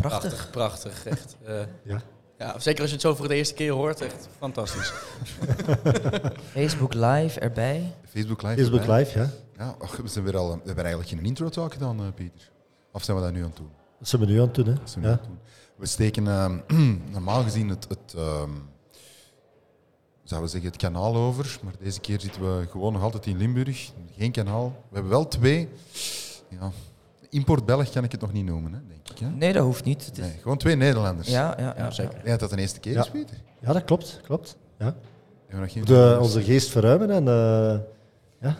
Prachtig. Prachtig, prachtig. Echt. eh, Ja. ja, zeker als je het zo voor de eerste keer hoort. Echt fantastisch. Facebook Live erbij. Facebook Live. Facebook erbij. Live, ja. Ja, och, we, zijn weer al, we hebben eigenlijk geen intro talk gedaan, eh, Pieter. Of zijn we dat nu aan het doen? Dat zijn we nu aan het doen, hè. Dat zijn we nu Ja. aan het doen. We steken ehm, normaal gezien het, het ehm, zouden we zeggen, het kanaal over. Maar deze keer zitten we gewoon nog altijd in Limburg. Geen kanaal. We hebben wel twee. Ja, import Belg kan ik het nog niet noemen, hè, denk ik. Hè? Nee, dat hoeft niet. Het is, Nee, gewoon twee Nederlanders. ja, ja, ja, Ja, zeker. Denk dat dat de eerste keer Ja. is, Pieter. Ja, dat klopt. klopt. Ja. We nog geen De, onze geest verruimen en eh, ja,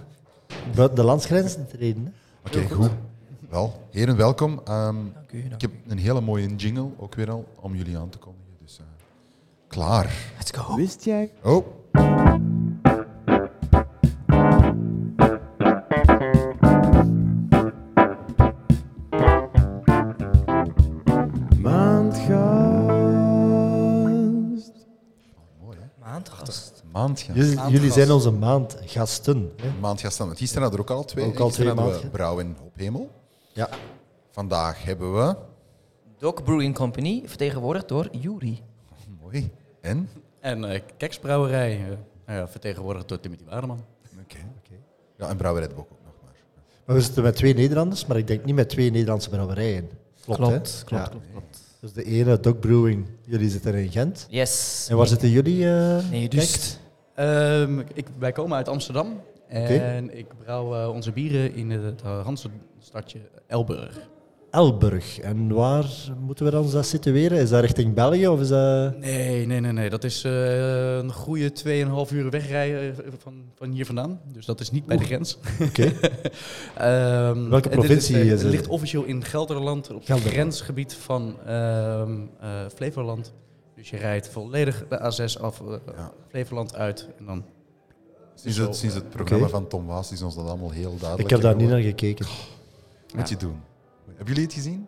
buiten de landsgrenzen treden. Hè. Oké, goed. Wel, heren, welkom. Ehm, Dank u. dank ik heb een hele mooie jingle, ook weer al, om jullie aan te kondigen. Dus eh, klaar. Let's go. Wist jij? Oh. Jullie, zijn onze maandgasten. Hè. Maandgast dan. Want gisteren hadden we er ook al twee. Ook al Gisteren twee hadden we maandga- Brouw en Op Hemel. Ja. Vandaag hebben we... Doc Brewing Company, vertegenwoordigd door Juri. Mooi. En? En eh keksbrouwerij. ja, vertegenwoordigd door Timothy Wademan. Oké. oké. Ja, en Brouwerij de Bok ook nog maar. Maar we zitten met twee Nederlanders, maar ik denk niet met twee Nederlandse brouwerijen. Klopt, hè? klopt, klopt, Ja. klopt, klopt. Dus de ene, Dog Brewing, jullie zitten in Gent. Yes. En waar zitten jullie? eh Nee, dus. Ehm, ik, wij komen uit Amsterdam. En ik brouw eh, onze bieren in het uh, Randstadje Elburg. Elburg. En waar moeten we ons dat situeren? Is dat richting België of is dat... Nee, nee, nee, nee. Dat is eh, een goede 2,5 uur wegrijden eh, van, van hier vandaan. Dus dat is niet bij de grens. Oké. Ehm, Welke provincie eh, is het? ligt officieel in Gelderland, op het grensgebied van ehm, eh, Flevoland. Dus je rijdt volledig de A6 af, eh, Ja. Flevoland uit en dan... Sinds het, sinds het programma van Tom Waas is ons dat allemaal heel duidelijk. Ik heb daar niet naar gekeken. Moet je doen. Hebben jullie het gezien?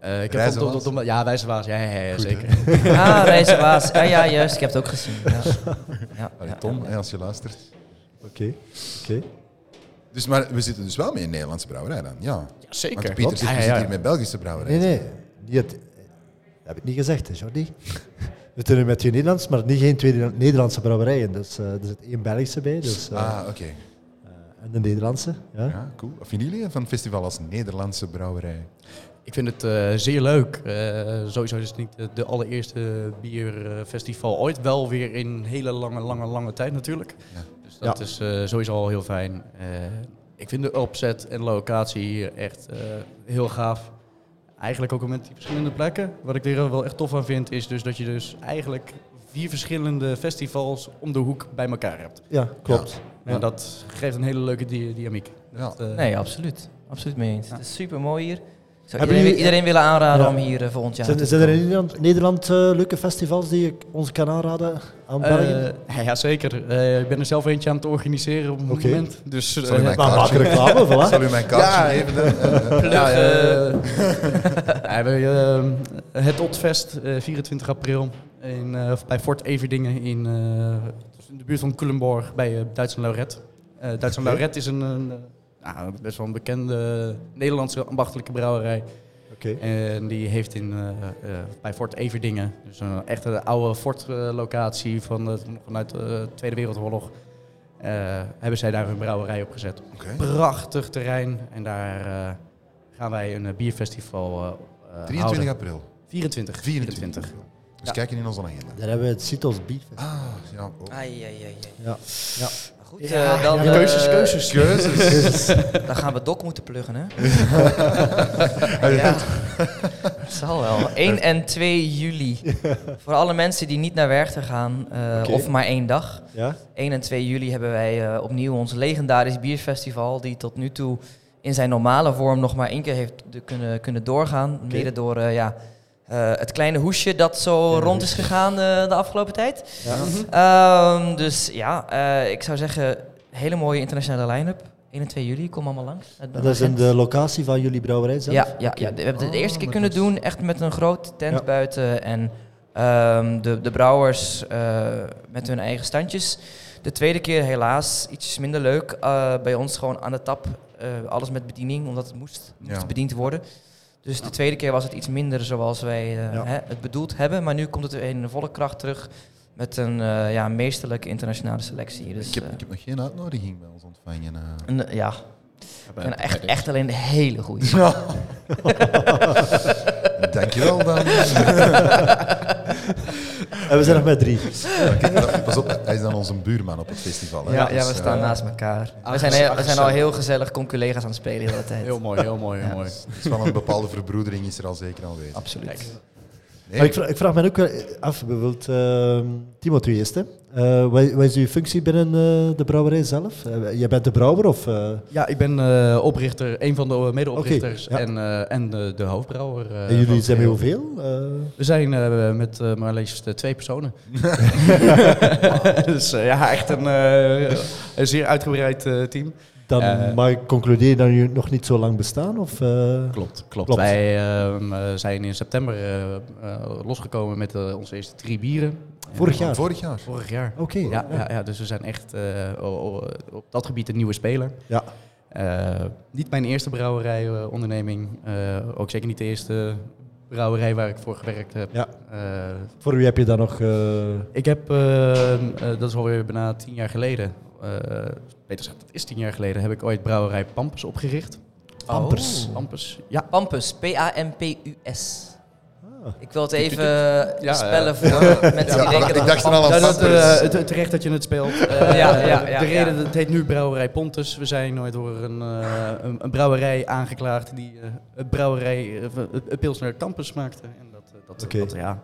Eh, ik heb Waas? ja, Wijzenwaas, ja, ja, ja, Goed, zeker. Ah, Wijzenwaas. Ah ja, juist. Ik heb het ook gezien. Ja. Ja, Allee, Tom, als je luistert. Oké. Oké. Dus, maar we zitten dus wel met een Nederlandse brouwerij dan. Ja. Ja, zeker. Want Pieter zit, Ja, we ja, zitten ja. hier met Belgische brouwerij. Nee, nee. Dat heb ik niet gezegd, hè, Jordi. We zitten met twee Nederlands, maar niet geen twee Nederlandse brouwerijen. Dus eh, er zit één Belgische bij. Dus, eh, Ah, oké. En de Nederlandse. Ja. Ja, cool. Wat vinden jullie van het festival als Nederlandse brouwerij? Ik vind het eh, zeer leuk. Eh, sowieso is het niet de, de allereerste bierfestival ooit. Wel weer in een hele lange, lange, lange tijd natuurlijk. Ja. Dus dat Ja. is eh, sowieso al heel fijn. Eh, ik vind de opzet en locatie hier echt eh, heel gaaf. Eigenlijk ook met die verschillende plekken. Wat ik er wel echt tof aan vind, is dus dat je dus eigenlijk vier verschillende festivals om de hoek bij elkaar hebt. ja, klopt. Ja. En dat geeft een hele leuke dynamiek. Ja. Dat, eh, Nee, absoluut. Absoluut mee eens. Ja. Het is super mooi hier. Zou Hebben iedereen, jullie- iedereen willen aanraden Ja. om hier eh, volgend jaar Zijn, te zijn er in. Nederland, Nederland eh, leuke festivals die je ons kan aanraden aan België? Eh, ja, zeker. Eh, ik ben er zelf eentje aan het organiseren op het Oké. moment. Dus, Zal eh, u mijn maar maak kaartje, reclame, voilà. zal u mijn kaartje Ja. eh, ja, het Otfest, eh 24 april, in, eh, bij Fort Everdingen in, eh, in de buurt van Culemborg bij uh, Duits en Lauret. Eh Duits en Oké. Lauret is een, een, nou, best wel een bekende Nederlandse ambachtelijke brouwerij. Oké. En die heeft in, eh, eh, bij Fort Everdingen, dus een echte oude fortlocatie van, vanuit de Tweede Wereldoorlog, eh, hebben zij daar hun brouwerij op gezet. Prachtig terrein en daar eh, gaan wij een eh, bierfestival eh, eh, 23 houden. april. 24. 24 april. Dus Ja. kijken in onze agenda. Daar hebben we het Citos Bierfest. Ah, ja. oh. Ai, ai, ai, ai. Ja. ja. Goed, Ja, eh, dan, ja, eh, keuzes, keuzes. Keuzes. dan gaan we Doc moeten pluggen, hè? ja, dat zal wel. 1 en 2 juli. Voor alle mensen die niet naar Werchter gaan, eh, of maar één dag. Ja? 1 en 2 juli hebben wij eh, opnieuw ons legendarisch bierfestival, die tot nu toe in zijn normale vorm nog maar één keer heeft kunnen, kunnen doorgaan. Mede door eh, ja, eh, het kleine hoesje dat zo rond is gegaan eh, de afgelopen tijd. Ja. Ehm, dus ja, eh, ik zou zeggen, hele mooie internationale line-up. 1 en 2 juli, kom allemaal langs. Dat is in de locatie van jullie brouwerij zelf? Ja, ja, ja, we hebben het de Oh, eerste keer kunnen is- doen, echt met een grote tent Ja. buiten en ehm, de, de brouwers met hun eigen standjes. De tweede keer helaas iets minder leuk. bij ons gewoon aan de tap, alles met bediening, omdat het moest, moest bediend worden. Dus de tweede keer was het iets minder zoals wij eh, Ja. hè, het bedoeld hebben. Maar nu komt het weer in volle kracht terug met een eh, ja, meesterlijke internationale selectie. Dus, ik, heb, eh, ik heb nog geen uitnodiging bij ons ontvangen. ja, en echt, echt alleen de hele goede. Dankjewel dan. En we zijn nog met drie. Ja, kijk, Pas op, hij is dan onze buurman op het festival. hè. Ja, Dus, ja, we eh, staan naast elkaar. We zijn, heel- we zijn al heel gezellig conculega's aan het spelen de hele tijd. Heel mooi, heel mooi, heel Ja. mooi. Het is wel een bepaalde verbroedering is er al zeker aanwezig. Absoluut. Kijk. Nee, Maar ik, vraag, ik vraag me ook wel af, bijvoorbeeld, uh, Timothy eerst. Hè. Eh, wat, wat is uw functie binnen eh, de brouwerij zelf? Eh, jij bent de brouwer of... eh, Ja, ik ben eh, oprichter, een van de medeoprichters ja. en, eh, en de, de hoofdbrouwer. eh, en jullie zijn met hoeveel? Eh, We zijn eh, met eh, maar liefst eh, twee personen. dus eh, ja, echt een, eh, een zeer uitgebreid eh, team. Dan Eh, mag ik concluderen dat jullie nog niet zo lang bestaan? Of, eh? Klopt, klopt. Klopt. Wij ehm, eh, zijn in september eh, eh, losgekomen met eh, onze eerste drie bieren. Vorig jaar? Vorig jaar. Vorig jaar. Oké. Ja, ja, ja, dus we zijn echt eh, op dat gebied een nieuwe speler. Ja. Eh, niet mijn eerste brouwerijonderneming. eh ook zeker niet de eerste brouwerij waar ik voor gewerkt heb. Ja. Eh, Voor wie heb je dan nog... eh, ik heb, eh, eh, dat is alweer bijna tien jaar geleden, eh, beter gezegd, dat is tien jaar geleden, heb ik ooit brouwerij Pampus opgericht. Pampers. Oh. Pampus, ja. Pampus, P-A-M-P-U-S. Ik wil het even Ja, spellen ja. voor mensen die Ja, denken ik dat dacht het er al aan Nou, dat, eh, het- terecht dat je het speelt. Eh, Ja, ja, ja, de ja. reden, het heet nu Brouwerij Pontus. We zijn nooit door een, eh, een, een brouwerij aangeklaagd die eh, het brouwerij, eh, Pilsner Campus maakte. En dat, eh, dat, Oké. dat, ja.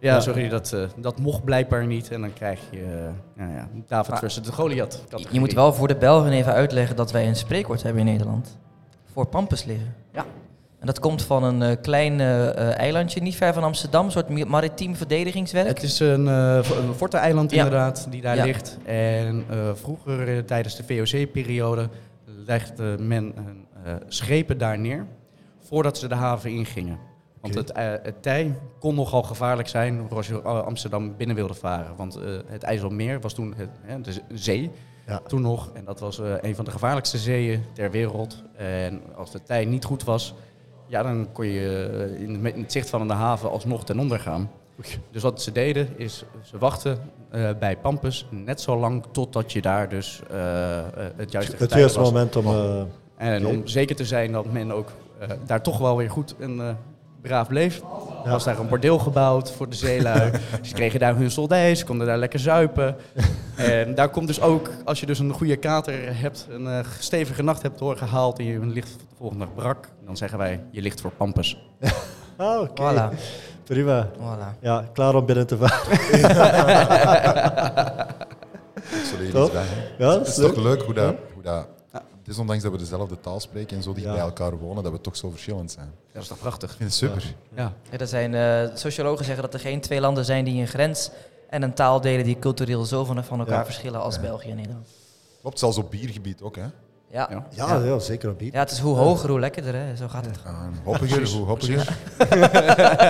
Ja, sorry, dat, eh, dat mocht blijkbaar niet. En dan krijg je eh, ja, ja, David Maar- versus de Goliath. Je moet wel voor de Belgen even uitleggen dat wij een spreekwoord hebben in Nederland. Voor pampus liggen. Ja. En dat komt van een eh, klein eh, eh, eilandje, niet ver van Amsterdam, een soort maritiem verdedigingswerk. Het is een, uh, een forte-eiland Ja. inderdaad, die daar Ja. ligt. En eh, vroeger, tijdens de VOC-periode, legde men eh, schepen daar neer voordat ze de haven ingingen. Want het, eh, het tij kon nogal gevaarlijk zijn als je Amsterdam binnen wilde varen. Want eh, het IJsselmeer was toen het, hè, de zee, Ja. toen nog. En dat was eh, een van de gevaarlijkste zeeën ter wereld. En als de tij niet goed was, ja, dan kon je eh, in, in het zicht van de haven alsnog ten onder gaan. Dus wat ze deden is, ze wachten eh, bij Pampus net zo lang totdat je daar dus eh, het juiste Het juiste was. moment om... eh, En om zeker te zijn dat men ook daar toch wel weer goed en braaf bleef, Ja. was daar een bordeel gebouwd voor de zeelui. ze kregen daar hun soldij, ze konden daar lekker zuipen. en daar komt dus ook, als je dus een goede kater hebt, een eh, stevige nacht hebt doorgehaald en je ligt de volgende dag brak, dan zeggen wij, je ligt voor Pampus. Ah, oké. Voilà. Prima. voilà. Ja, klaar om binnen te varen. Ik zal er Toch? iets bij. Ja, Het dat is is toch leuk. leuk hoe dat... Hoe dat Desondanks dat we dezelfde taal spreken en zo dicht Ja. bij elkaar wonen, dat we toch zo verschillend zijn. Dat is toch prachtig? Ik vind het super. Ja. Ja, er zijn, eh, sociologen zeggen dat er geen twee landen zijn die een grens en een taal delen die cultureel zo van, van elkaar Ja. verschillen als België en Nederland. Klopt, zelfs op biergebied ook, hè. Ja. Ja. Ja, ja. zeker op bier. Ja, het is hoe hoger, hoe lekkerder. Hè? Zo gaat het. Uh, hoppiger, hoe hoppiger.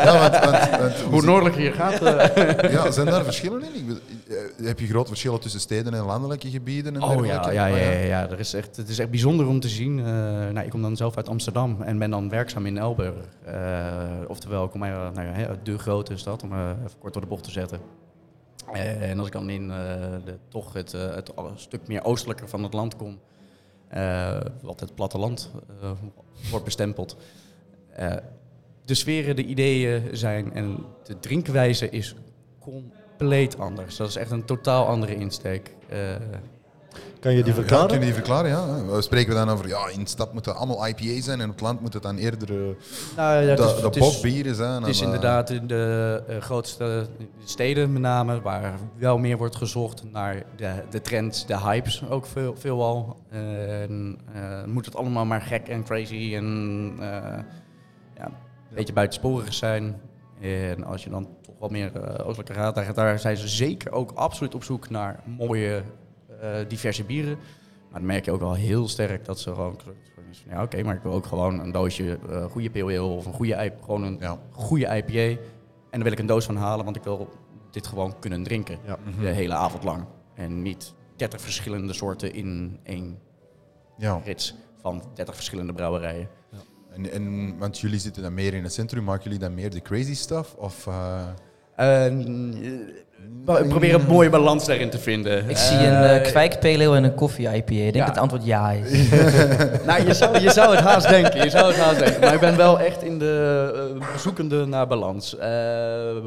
ja, want, want, want hoe noordelijker je gaat, eh, ja, zijn daar verschillen in? Eh, heb je grote verschillen tussen steden en landelijke gebieden? En Oh ja, ja, ja, ja, ja. Er is echt, het is echt bijzonder om te zien. Eh, nou, ik kom dan zelf uit Amsterdam en ben dan werkzaam in Elburg. Eh, oftewel, ik kom uit nou ja, de grote stad, om even kort door de bocht te zetten. En als ik dan in de, toch het, het stuk meer oostelijker van het land kom, wat het platteland wordt bestempeld. de sferen, de ideeën zijn en de drinkwijze is compleet anders. Dat is echt een totaal andere insteek. Eh, Kan je die Ja, verklaren? kun je die verklaren? Ja. We spreken dan over, ja, in de stad moeten allemaal IPA zijn en op het land moet het dan eerder eh, nou, ja, de, is- de zijn. Het is en, eh, inderdaad in de grootste steden met name, waar wel meer wordt gezocht naar de, de trends, de hypes ook veel, veelal. En eh, moet het allemaal maar gek en crazy en eh, ja, een beetje buitensporig zijn. En als je dan wat meer eh oostelijke gaat, daar, daar zijn ze zeker ook absoluut op zoek naar mooie, eh, diverse bieren. Maar dan merk je ook wel heel sterk dat ze gewoon... Ja, oké, maar ik wil ook gewoon een doosje eh, goede pale ale of een goede, gewoon een Ja. goede IPA. En daar wil ik een doos van halen, want ik wil dit gewoon kunnen drinken. Ja. De hele avond lang. En niet 30 verschillende soorten in één Ja. rits van 30 verschillende brouwerijen. En, en, want jullie zitten dan meer in het centrum, maken jullie dan meer de crazy stuff? Of, eh, ik probeer een mooie balans daarin te vinden. Ik zie een eh Eh, kwijkpeleel en een koffie IPA. Ik denk Ja. dat het antwoord ja is. Nou, je zou, je zou het haast denken. Je zou het haast denken. Maar ik ben wel echt in de eh, zoekende naar balans. Eh,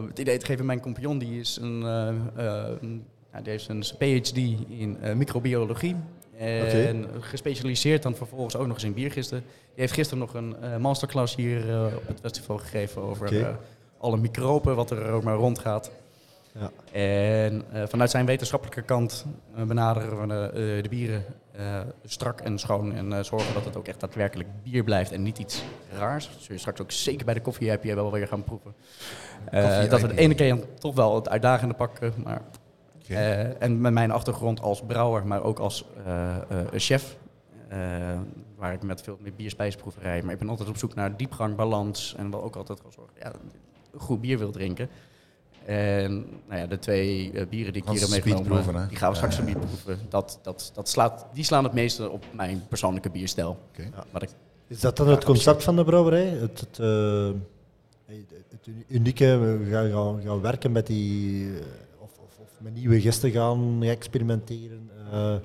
het idee te geven, mijn compagnon die is een, eh, eh, die heeft een PhD in eh, microbiologie. En gespecialiseerd dan vervolgens ook nog eens in biergisten. Die heeft gisteren nog een masterclass hier eh, op het festival gegeven over. Alle microben, wat er ook maar rondgaat. Ja. En eh, vanuit zijn wetenschappelijke kant eh, benaderen we de, eh, de bieren strak en schoon. En zorgen dat het ook echt daadwerkelijk bier blijft en niet iets raars. Dat zul je straks ook zeker bij de koffie heb je wel weer gaan proeven. Dat we de ene keer toch wel het uitdagende pakken. Maar, en met mijn achtergrond als brouwer, maar ook als chef. waar ik met veel meer bierspijsproeverij. Maar ik ben altijd op zoek naar diepgang, balans. En wel ook altijd gewoon zorgen ja, goed bier wil drinken. En nou ja, de twee eh, bieren die ik hier heb meegenomen, die gaan we straks Ja. speed proeven. Dat, dat, dat slaat, die slaan het meeste op mijn persoonlijke bierstijl. Oké. Wat ik, Is dat dan het concept van de brouwerij? Het, het, eh, het unieke, we gaan, gaan, gaan werken met die, eh, of, of, of met nieuwe gisten gaan experimenteren. eh,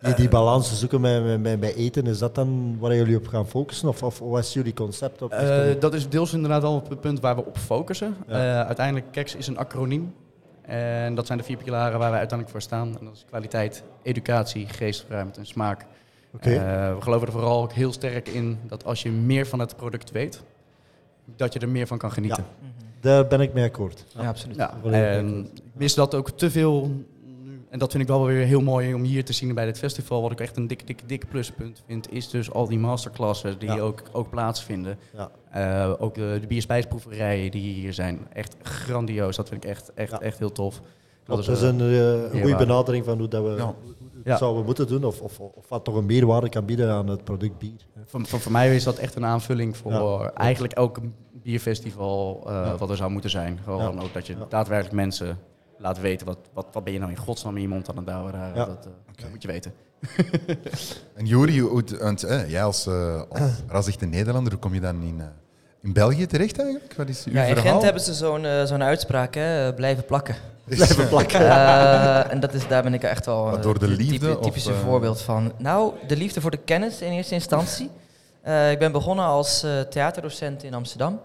die, die balans zoeken bij, bij- eten, is dat dan waar jullie op gaan focussen? Of, of wat is jullie concept op? Eh, dat is deels inderdaad wel het punt waar we op focussen. Ja. Eh, uiteindelijk, KEX is een acroniem. En dat zijn de vier pilaren waar wij uiteindelijk voor staan. En dat is kwaliteit, educatie, geest, ruimte en smaak. Eh, we geloven er vooral ook heel sterk in dat als je meer van het product weet, dat je er meer van kan genieten. Mhm. Daar ben ik mee akkoord. Ja, absoluut. Ja, Volledig en ik mis dat ook te veel. En dat vind ik wel weer heel mooi om hier te zien bij dit festival. Wat ik echt een dik, dik, dik pluspunt vind, is dus al die masterclasses die Ja. ook, ook plaatsvinden. Ja. Eh, ook de, de bierspijsproeverijen die hier zijn. Echt grandioos. Dat vind ik echt, echt, Ja. echt heel tof. Dat, eh, is een, eh, een goede eerwaarde. benadering van hoe dat we Ja. Ja. zouden moeten doen, of, of, of wat toch een meerwaarde kan bieden aan het product bier. voor, voor, voor mij is dat echt een aanvulling voor Ja. eigenlijk elk bierfestival eh, Ja. wat er zou moeten zijn. Gewoon Ja. ook dat je Ja. daadwerkelijk mensen laat weten wat, wat, wat ben je nou in godsnaam in je mond aan het douwen. daar. Ja. Dat, eh, dat moet je weten. En want, eh, jij als, eh als Nederlander, hoe kom je dan in, eh, in België terecht eigenlijk? Wat is uw Ja, in verhaal? Gent hebben ze zo'n zo'n uitspraak, hè, blijven plakken. Blijven plakken. Eh, en dat is, daar ben ik echt wel eh, door de liefde, type- of, typische voorbeeld van. Nou, de liefde voor de kennis in eerste instantie. Eh, ik ben begonnen als eh, theaterdocent in Amsterdam.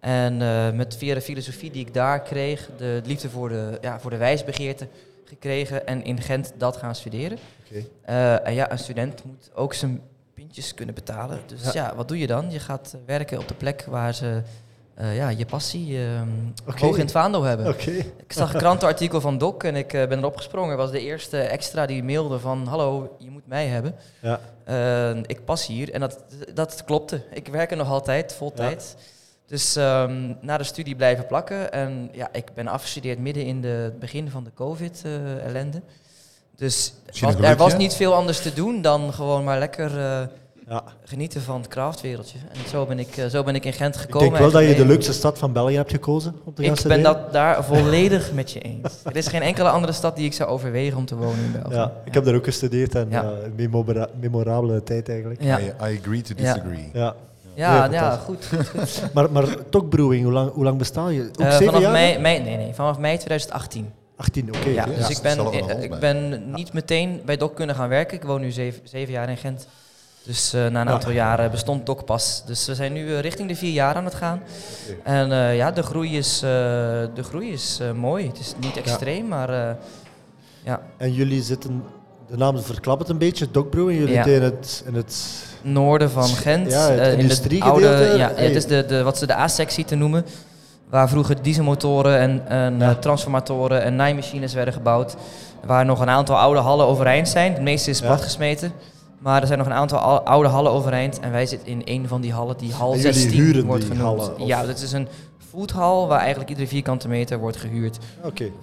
En eh, met via de filosofie die ik daar kreeg, de liefde voor de, ja, voor de wijsbegeerte gekregen en in Gent dat gaan studeren. Eh, en ja, een student moet ook zijn pintjes kunnen betalen. Dus Ja. ja, wat doe je dan? Je gaat eh, werken op de plek waar ze ja, je passie ehm, hoog in het vaandel hebben. Ik zag een krantenartikel van Doc en ik ben erop gesprongen. was de eerste extra die mailde van... Hallo, je moet mij hebben. Ja. Eh, ik pas hier. En dat, dat klopte. Ik werk er nog altijd, vol Ja. Dus ehm, na de studie blijven plakken. En ja, ik ben afgestudeerd midden in de, het begin van de COVID-ellende. dus was- een er was niet veel anders te doen dan gewoon maar lekker eh, Ja. genieten van het craftwereldje. En zo ben ik, eh, zo ben ik in Gent Ik gekomen. denk wel dat je de leukste stad van België hebt gekozen te gaan Ik ben dat daar volledig met je eens. Er is geen enkele andere stad die ik zou overwegen om te wonen in België. Ja, ik heb daar ook gestudeerd en Ja. een memora- memorabele tijd eigenlijk. Ja, I, I agree to Ja. disagree. Ja. Ja, ja, goed. goed, goed. Maar, maar Tokbrewing, hoe lang, hoe lang besta je? Ook Eh, zeven vanaf jaar? mei, mei, nee, nee, vanaf mei 2018. 18, oké. ja, dus Ja, ik ben, eh, ik ben niet meteen bij Doc kunnen gaan werken. Ik woon nu zeven, zeven jaar in Gent. Dus eh, na een Ja. aantal jaren bestond Doc pas. Dus we zijn nu richting de vier jaar aan het gaan. En eh, ja, de groei is, eh, de groei is eh, mooi. Het is niet extreem, maar eh, ja, En jullie zitten, de naam verklapt het een beetje, Tokbrewing. Jullie Ja. in het, in het noorden van Gent. Ja, het eh, in de industriegedeelte. oude, ja, Hey. het is de, de, wat ze de A-sectie te noemen. Waar vroeger dieselmotoren en, en Ja. eh, transformatoren en naaimachines werden gebouwd. Waar nog een aantal oude hallen overeind zijn. De meeste is platgesmeten. Maar er zijn nog een aantal al- oude hallen overeind. En wij zitten in een van die hallen die hal En jullie 16 huren wordt genoemd. hallen? Ja, dat is een foodhall, waar eigenlijk iedere vierkante meter wordt gehuurd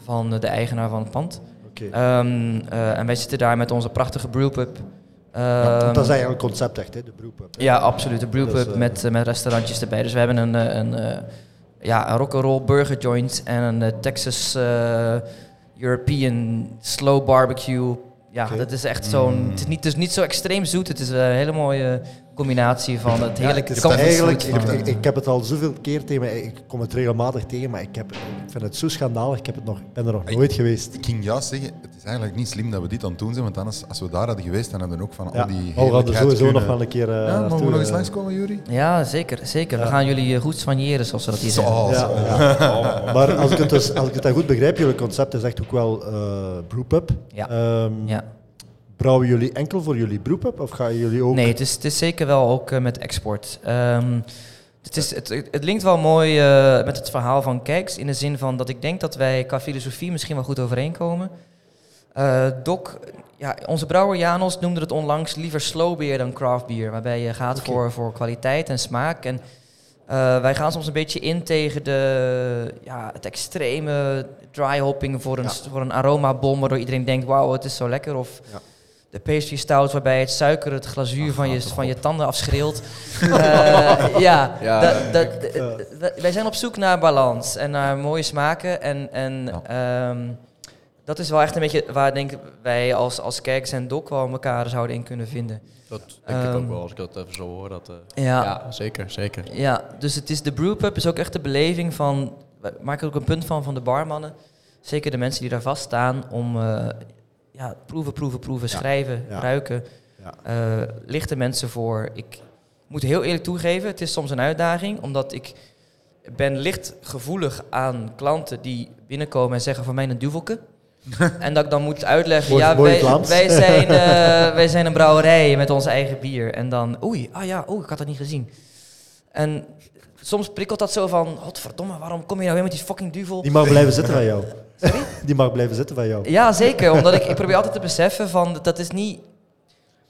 van de eigenaar van het pand. Ehm, eh, en wij zitten daar met onze prachtige brewpub. Ja, Ehm, dat is eigenlijk het concept echt, hè, de broep. ja, absoluut. De brewpub eh, met, eh, met restaurantjes erbij. Dus we hebben een, een, eh, ja, een rock'n'roll burger joint en een Texas eh, European slow barbecue. Ja, dat is echt zo'n... Mm. Het is niet, dus niet zo extreem zoet. Het is een hele mooie combinatie van het heerlijke het is comfort eigenlijk, ik, ik, ik heb het al zoveel keer tegen me, ik kom het regelmatig tegen, maar ik, heb, ik vind het zo schandalig, ik heb het nog, ik ben er nog Ik- nooit geweest. Ik ging juist zeggen, het is eigenlijk niet slim dat we dit aan het doen zijn, want anders, als we daar hadden geweest, dan hadden we ook van Ja, al die we heerlijkheid sowieso nog wel een keer eh Ja, mogen we nog eens eh. langskomen, Jury? Ja, zeker. zeker. We Ja. gaan jullie goed soigneren, zoals we dat hier zeggen. Ja, ja. Maar als ik, het dus, als ik het dan goed begrijp, jullie concept is echt ook wel eh brewpub. Ja. Ehm, Ja. Brouwen jullie enkel voor jullie brewpub of gaan jullie ook... Nee, het is, het is zeker wel ook eh, met export. Ehm, het, is, het, het linkt wel mooi eh, met het verhaal van Kijks. In de zin van dat ik denk dat wij qua filosofie misschien wel goed overeenkomen. Eh Doc, ja, onze brouwer Janos noemde het onlangs liever slow beer dan craft beer. Waarbij je gaat voor, voor kwaliteit en smaak. En wij gaan soms een beetje in tegen de, ja, het extreme dry hopping voor een, Ja. voor een aromabom. Waardoor iedereen denkt, wauw, het is zo lekker. Of Ja. De pastry stout waarbij het suiker het glazuur van, je, van je tanden afschreeuwt. Eh, ja, wij- zijn op zoek naar balans en naar mooie smaken. En, en ehm, dat is wel echt een beetje waar denk ik, wij als, als kijkers en doc wel elkaar zouden in kunnen vinden. Dat denk ik Ehm, ook wel, als ik dat even zo hoor. Dat, eh, Ja. ja. zeker, zeker. Ja, dus het is de brewpub is ook echt de beleving van. We maken er ook een punt van van de barmannen. Zeker de mensen die daar vaststaan om eh, ja, proeven, proeven, proeven, Ja. schrijven, Ja. ruiken. Ja. Eh, lichten mensen voor. Ik moet heel eerlijk toegeven, het is soms een uitdaging, omdat ik ben licht gevoelig aan klanten die binnenkomen en zeggen van mij een duvelke. en dat ik dan moet uitleggen, Mooi- ja, wij, wij, zijn, eh, wij zijn een brouwerij met ons eigen bier. En dan, oei, ah ja, oei, ik had dat niet gezien. En soms prikkelt dat zo van, godverdomme, waarom kom je nou weer met die fucking duvel? Die mag blijven zitten van jou. Die mag blijven zitten van jou. Ja, zeker. Omdat ik, ik probeer altijd te beseffen van, dat- dat is niet...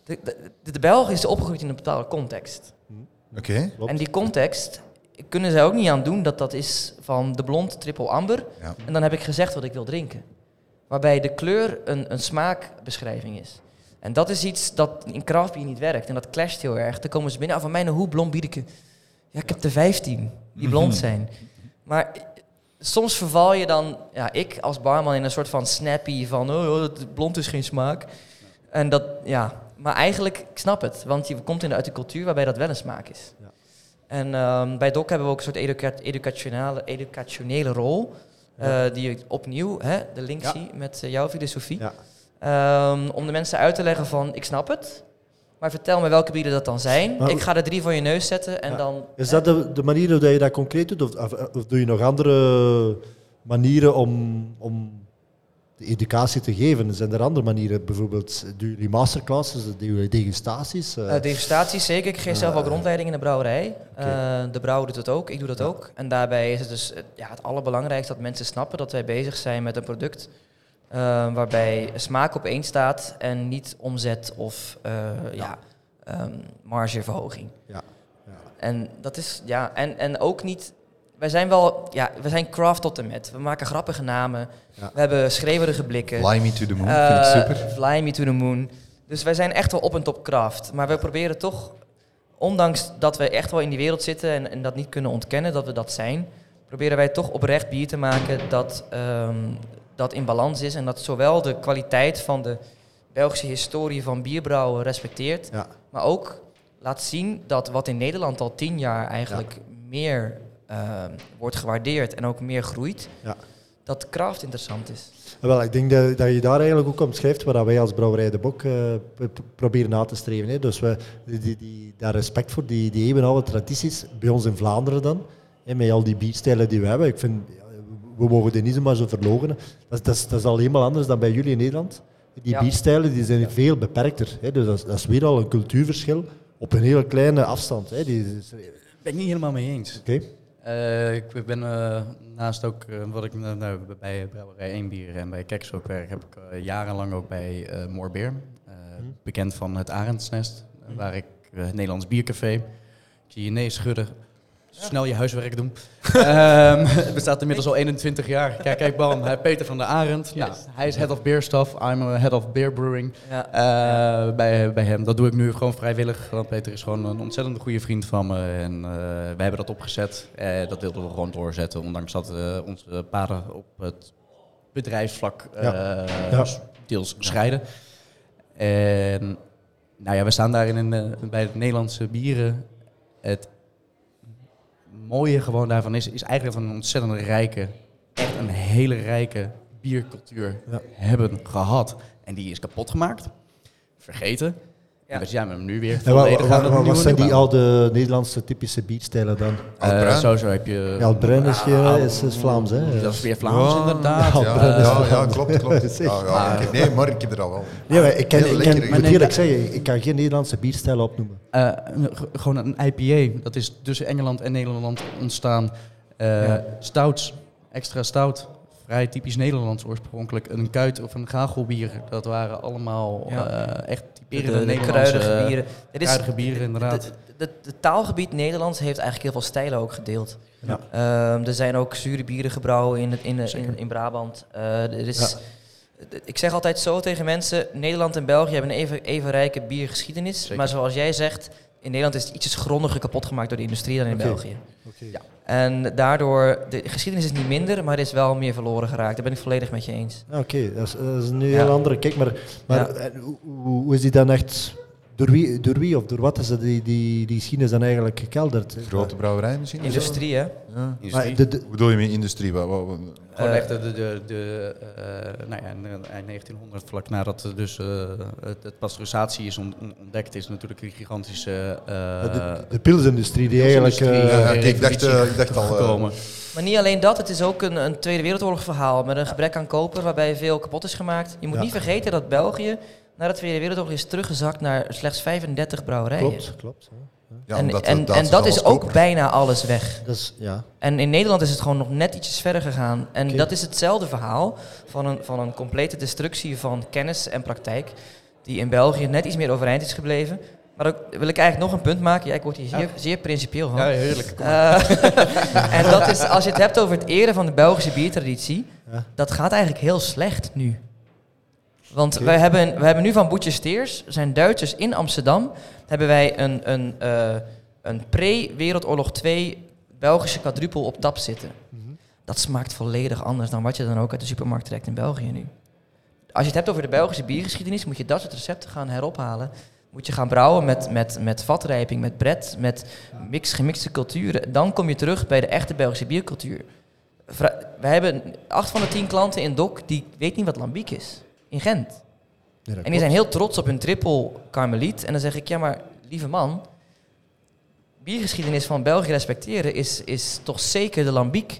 De, de, de Belg is opgegroeid in een bepaalde context. Oké. Klopt. En die context kunnen zij ook niet aan doen dat dat is van de blond triple amber. Ja. En dan heb ik gezegd wat ik wil drinken. Waarbij de kleur een, een smaakbeschrijving is. En dat is iets dat in craft niet werkt. En dat clasht heel erg. Dan komen ze binnen, ah, van mij een hoe blond bied ik? Ja, ik heb er 15 die blond zijn. Maar soms verval je dan, ja, ik als barman in een soort van snappy van, oh, oh, blond is geen smaak. En dat, ja, maar eigenlijk, ik snap het. Want je komt in de, uit de cultuur waarbij dat wel een smaak is. Ja. En ehm, bij DOC hebben we ook een soort educa educationele, educationele rol. Ja. eh, die ik opnieuw hè, de link Ja. zie met eh, jouw filosofie. Ja. Ehm, om de mensen uit te leggen van, ik snap het. Maar vertel me welke bieren dat dan zijn. Maar- ik ga er drie voor je neus zetten en Ja. dan... Is dat de, de manier hoe je dat concreet doet? Of, of, of doe je nog andere manieren om, om de educatie te geven? Zijn er andere manieren? Bijvoorbeeld, doen jullie masterclasses, doen jullie degustaties? eh? Eh, degustaties zeker. Ik geef zelf ook rondleiding in de brouwerij. Eh, de brouwer doet het ook, ik doe dat Ja. ook. En daarbij is het dus eh, ja, het allerbelangrijkste dat mensen snappen dat wij bezig zijn met een product eh, waarbij smaak op één staat en niet omzet of eh, ja. ehm, margeverhoging. Ja. Ja. En dat is, ja, en, en ook niet. Wij zijn wel, ja, we zijn craft tot en met. We maken grappige namen. Ja. We hebben schreeuwerige blikken. Fly me to the moon, Eh, vind ik super. Fly me to the moon. Dus wij zijn echt wel op en top craft. Maar we proberen toch, ondanks dat we echt wel in die wereld zitten en, en dat niet kunnen ontkennen dat we dat zijn, proberen wij toch oprecht bier te maken dat, ehm, dat in balans is en dat zowel de kwaliteit van de Belgische historie van bierbrouwen respecteert, Ja. maar ook laat zien dat wat in Nederland al tien jaar eigenlijk meer ehm, wordt gewaardeerd en ook meer groeit, Ja. dat craft interessant is. Wel, ik denk dat, dat je daar eigenlijk ook omschrijft waar wij als Brouwerij de Bok eh, proberen na te streven. Hè. Dus we, die, die, daar respect voor die, die eeuwenoude tradities, bij ons in Vlaanderen dan, hè, met al die bierstijlen die we hebben. Ik vind, we mogen die niet zomaar zo verlogenen. Dat, is- dat, is, dat is al helemaal anders dan bij jullie in Nederland. Die Ja. bierstijlen die zijn veel beperkter. Hè. Dus dat is, dat is weer al een cultuurverschil op een hele kleine afstand. Hè. Die, is- Oké. Ben ik niet helemaal mee eens. Eh, ik ben eh, naast ook, eh, wat ik nou, nou, bij Brouwerij 1 Bier en bij Keks ook werk, heb ik eh, jarenlang ook bij eh Moorbeer. eh, Mhm. Bekend van het Arendsnest, eh, waar ik, eh, het Nederlands Biercafé. Ik zie je nee schudden. Snel je huiswerk doen. Ehm, het bestaat inmiddels al 21 jaar. Kijk, kijk, bam. Hij- Peter van der Arend. Nou, hij is head of beer stuff. I'm a head of beer brewing. Ja. Eh, bij, bij hem. Dat doe ik nu gewoon vrijwillig. Want Peter is gewoon een ontzettend goede vriend van me. En eh, wij hebben dat opgezet. Eh, dat wilden we gewoon doorzetten. Ondanks dat eh, onze paden op het bedrijfsvlak eh, Ja. deels scheiden. En nou ja, we staan daar in een, bij het Nederlandse bieren. Het mooie gewoon daarvan is, is eigenlijk van een ontzettend rijke, echt een hele rijke biercultuur Ja. hebben gehad. En die is kapot gemaakt, vergeten. Ja. En we zijn hem nu weer En wat nieuwe zijn die oude Nederlandse typische bierstijlen dan? Eh, Altbruin? sowieso heb je... Ja, is, Ah, is, is Vlaams, hè? Dat is weer Vlaams Ja, inderdaad. Ja, Ja, ja, ja, klopt, klopt. Zeg. Ja, ja. Nee, maar ik heb er al wel. Nee, maar ik, ken, Heel ik, ik moet eerlijk zeggen, ik kan geen Nederlandse bierstijlen opnoemen. Eh, g- gewoon een IPA. Dat is tussen Engeland en Nederland ontstaan. Eh, Ja. Stouts, extra stout. Vrij typisch Nederlands oorspronkelijk. Een kuit of een gagelbier. Dat waren allemaal Ja. eh, echt De, kruidige bieren. Dit is, kruidige bieren, de, inderdaad. de, de taalgebied Nederlands heeft eigenlijk heel veel stijlen ook gedeeld. Ja. Ehm, er zijn ook zure bieren gebrouwen in, het, in, in, Brabant. Eh, er is, Ik zeg altijd zo tegen mensen, Nederland en België hebben een even, even rijke biergeschiedenis. Zeker. Maar zoals jij zegt, in Nederland is het ietsjes grondiger kapot gemaakt door de industrie dan in. België. Ja. En daardoor, de geschiedenis is niet minder, maar er is wel meer verloren geraakt. Daar ben ik volledig met je eens. Oké, dat, is- dat is een heel andere kijk. Maar, maar Ja. hoe, hoe- hoe is die dan echt... Door wie, door wie of door wat is dat die, die, die geschiedenis dan eigenlijk gekelderd? Grote brouwerij misschien? Industrie, hè? Ja. Industrie. De, de, Hoe bedoel je met industrie? Wat, wat, wat- Gewoon Eh, echt de, de, de, eh, nou ja, in, eh, eind 1900, vlak nadat er dus eh, het, het pasteurisatie is on- on- ontdekt, is natuurlijk een gigantische eh de, de pilsindustrie die eigenlijk... eh, Ja, eh, ik dacht, eh, ik dacht al, eh, gekomen. Maar niet alleen dat, het is ook een, een Tweede Wereldoorlog verhaal met een gebrek aan koper waarbij veel kapot is gemaakt. Je moet Ja. niet vergeten dat België na de Tweede Wereldoorlog is teruggezakt naar slechts 35 brouwerijen. klopt, klopt. ja. ja, en omdat en, dat is ook koper. bijna alles weg. Dat is, ja. En in Nederland is het gewoon nog net ietsjes verder gegaan. En dat is hetzelfde verhaal van een, van een complete destructie van kennis en praktijk. Die in België net iets meer overeind is gebleven. Maar ook wil ik eigenlijk nog een punt maken. Ja, ik word hier zeer, zeer principieel van. Ja, heerlijk. Eh, en dat is, als je het hebt over het eren van de Belgische biertraditie, Ja. dat gaat eigenlijk heel slecht nu. Want Oké. wij, hebben, wij hebben nu van Boetje Steers, zijn Duitsers in Amsterdam, hebben wij een, een, eh, een pre-Wereldoorlog 2 Belgische quadrupel op tap zitten. Mhm. Dat smaakt volledig anders dan wat je dan ook uit de supermarkt trekt in België nu. Als je het hebt over de Belgische biergeschiedenis, moet je dat soort recepten gaan herophalen. Moet je gaan brouwen met, met, met vatrijping, met bret, met mix, gemixte culturen. Dan kom je terug bij de echte Belgische biercultuur. Vra- We hebben acht van de tien klanten in DOC die weet niet wat lambiek is. In Gent. En die klopt. zijn heel trots op hun triple karmeliet. En dan zeg ik, ja maar lieve man, biergeschiedenis van België respecteren is, is toch zeker de lambiek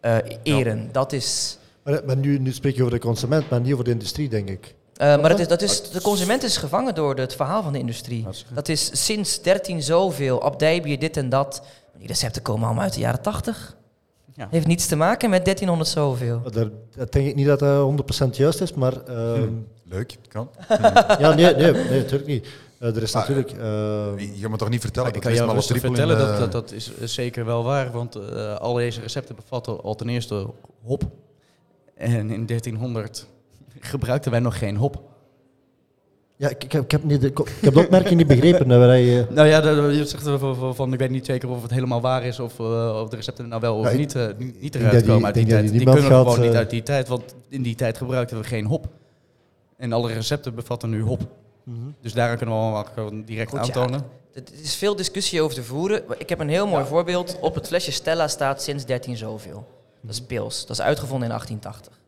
eh, eren. Dat is... Maar, maar nu, nu spreek je over de consument, maar niet over de industrie, denk ik. eh, maar dat is, dat is, de consument is gevangen door het verhaal van de industrie. Dat is sinds 13 zoveel, abdijbier, dit en dat. Die recepten komen allemaal uit de jaren 80. Ja. Heeft niets te maken met 1300 zoveel. Daar, dat denk ik niet dat dat 100% juist is, maar... ehm, Leuk, kan. Ja, nee, nee, nee, natuurlijk niet. Eh, er is Ah, natuurlijk... ehm, Je moet toch niet vertellen ik dat kan rustig triple in, vertellen, dat, eh, dat, dat is eh, zeker wel waar. Want eh, al deze recepten bevatten al ten eerste hop. En in 1300 gebruikten wij nog geen hop. Ja, ik, ik, heb, ik, heb niet de, ik heb de opmerking niet begrepen. waar hij, eh, Nou ja, je zegt er van, van, van, ik weet niet zeker of het helemaal waar is of, eh, of de recepten nou wel of Ja, ik- niet, eh, niet, niet eruit komen uit die tijd. Die, kunnen gaat, gewoon niet uit die tijd, want in die tijd gebruikten we geen hop. En alle recepten bevatten nu hop. mhm. Dus daar kunnen we wel gewoon direct Goed, ja. aantonen. Er is veel discussie over te voeren. Ik heb een heel mooi voorbeeld. Op het flesje Stella staat sinds 13 zoveel. Dat is pils. Dat is uitgevonden in 1880.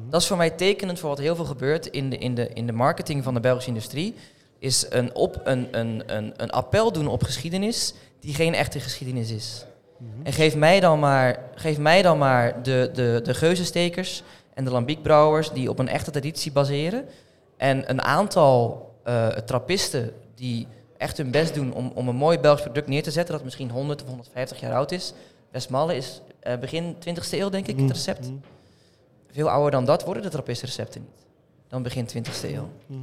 Mhm. Dat is voor mij tekenend voor wat heel veel gebeurt in de, in de, in de marketing van de Belgische industrie. Is een, op, een, een, een, een appel doen op geschiedenis die geen echte geschiedenis is. En geef mij dan maar, geef mij dan maar de, de, de geuzenstekers en de lambiekbrouwers die op een echte traditie baseren. En een aantal eh, trappisten die echt hun best doen om, om een mooi Belgisch product neer te zetten dat misschien 100 of 150 jaar oud is. Westmalle is eh, begin 20e eeuw, denk ik, het recept. Mhm. Veel ouder dan dat worden de trappistenrecepten niet. Dan begin 20e eeuw. Mhm.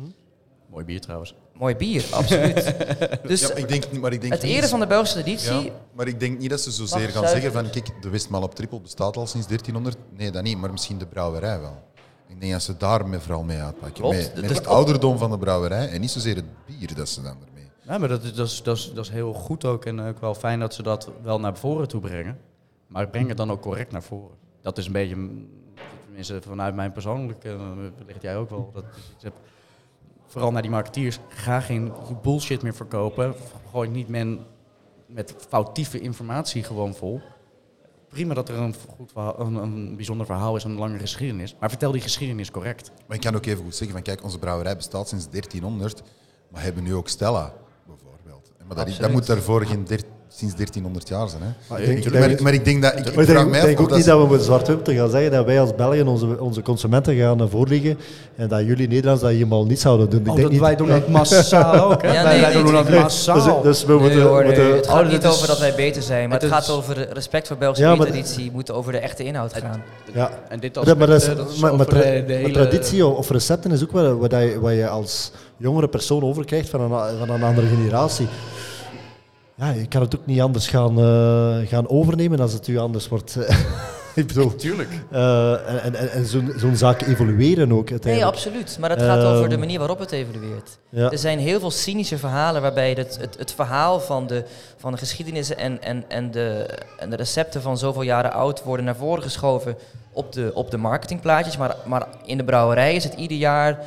Mooi bier trouwens. Mooi bier, absoluut. Dus Ja, ik denk, niet- maar ik denk het eren van de Belgische traditie, Ja, maar ik denk niet dat ze zozeer gaan zeggen van kijk, de Westmaal op trippel bestaat al sinds 1300. Nee, dat niet, maar misschien de brouwerij wel. Ik denk dat ze daar vooral mee uitpakken. Klopt. Met, het ouderdom van de brouwerij en niet zozeer het bier dat ze dan ermee. Ja, maar dat is, dat, is, dat, is, dat is heel goed ook en ook wel fijn dat ze dat wel naar voren toe brengen. Maar breng het dan ook correct naar voren. Dat is een beetje, tenminste vanuit mijn persoonlijke, eh, wellicht jij ook wel, dat ik heb. Vooral naar die marketeers, ga geen bullshit meer verkopen. Gooi niet men met foutieve informatie gewoon vol. Prima dat er een, goed verhaal, een, een bijzonder verhaal is, een lange geschiedenis. Maar vertel die geschiedenis correct. Maar ik kan ook even goed zeggen van kijk, onze brouwerij bestaat sinds 1300, maar hebben nu ook Stella bijvoorbeeld. En Maar dat, dat moet daarvoor geen der- sinds 1300 jaar zijn. Hè. Maar ik denk, ik Maar, ik denk dat ik, denk, denk ook of niet dat dat we moeten zwart te gaan zeggen dat wij als Belgen onze, onze consumenten gaan eh, voorliggen en dat jullie Nederlands dat helemaal niet zouden doen. Ik Oh, denk dat niet, wij doen dat massaal ook, hè? Ja, wij, nee, wij nee, doen dat nee. massaal. Dus, dus we Nee, moeten... hoor, nee. moeten het gaat oh, niet dat is- over dat wij beter zijn, maar het het, is- gaat over respect voor Belgische Ja, maar- traditie. Het moet over de echte inhoud gaan. ja. En dit Ja, maar, dat dat traditie of recepten is ook wel wat, je, wat je als jongere persoon overkrijgt van een, van een andere generatie. Ja, je kan het ook niet anders gaan, eh, gaan overnemen als het u anders wordt. ik bedoel, Tuurlijk. eh, en, en, en zo'n zo'n zaak evolueren ook Nee, absoluut. Maar het gaat over de Ehm, manier waarop het evolueert. Ja. Er zijn heel veel cynische verhalen waarbij het, het, het verhaal van de, van de geschiedenis en, en, en, de, en de recepten van zoveel jaren oud worden naar voren geschoven op de, op de marketingplaatjes. Maar, maar in de brouwerij is het ieder jaar.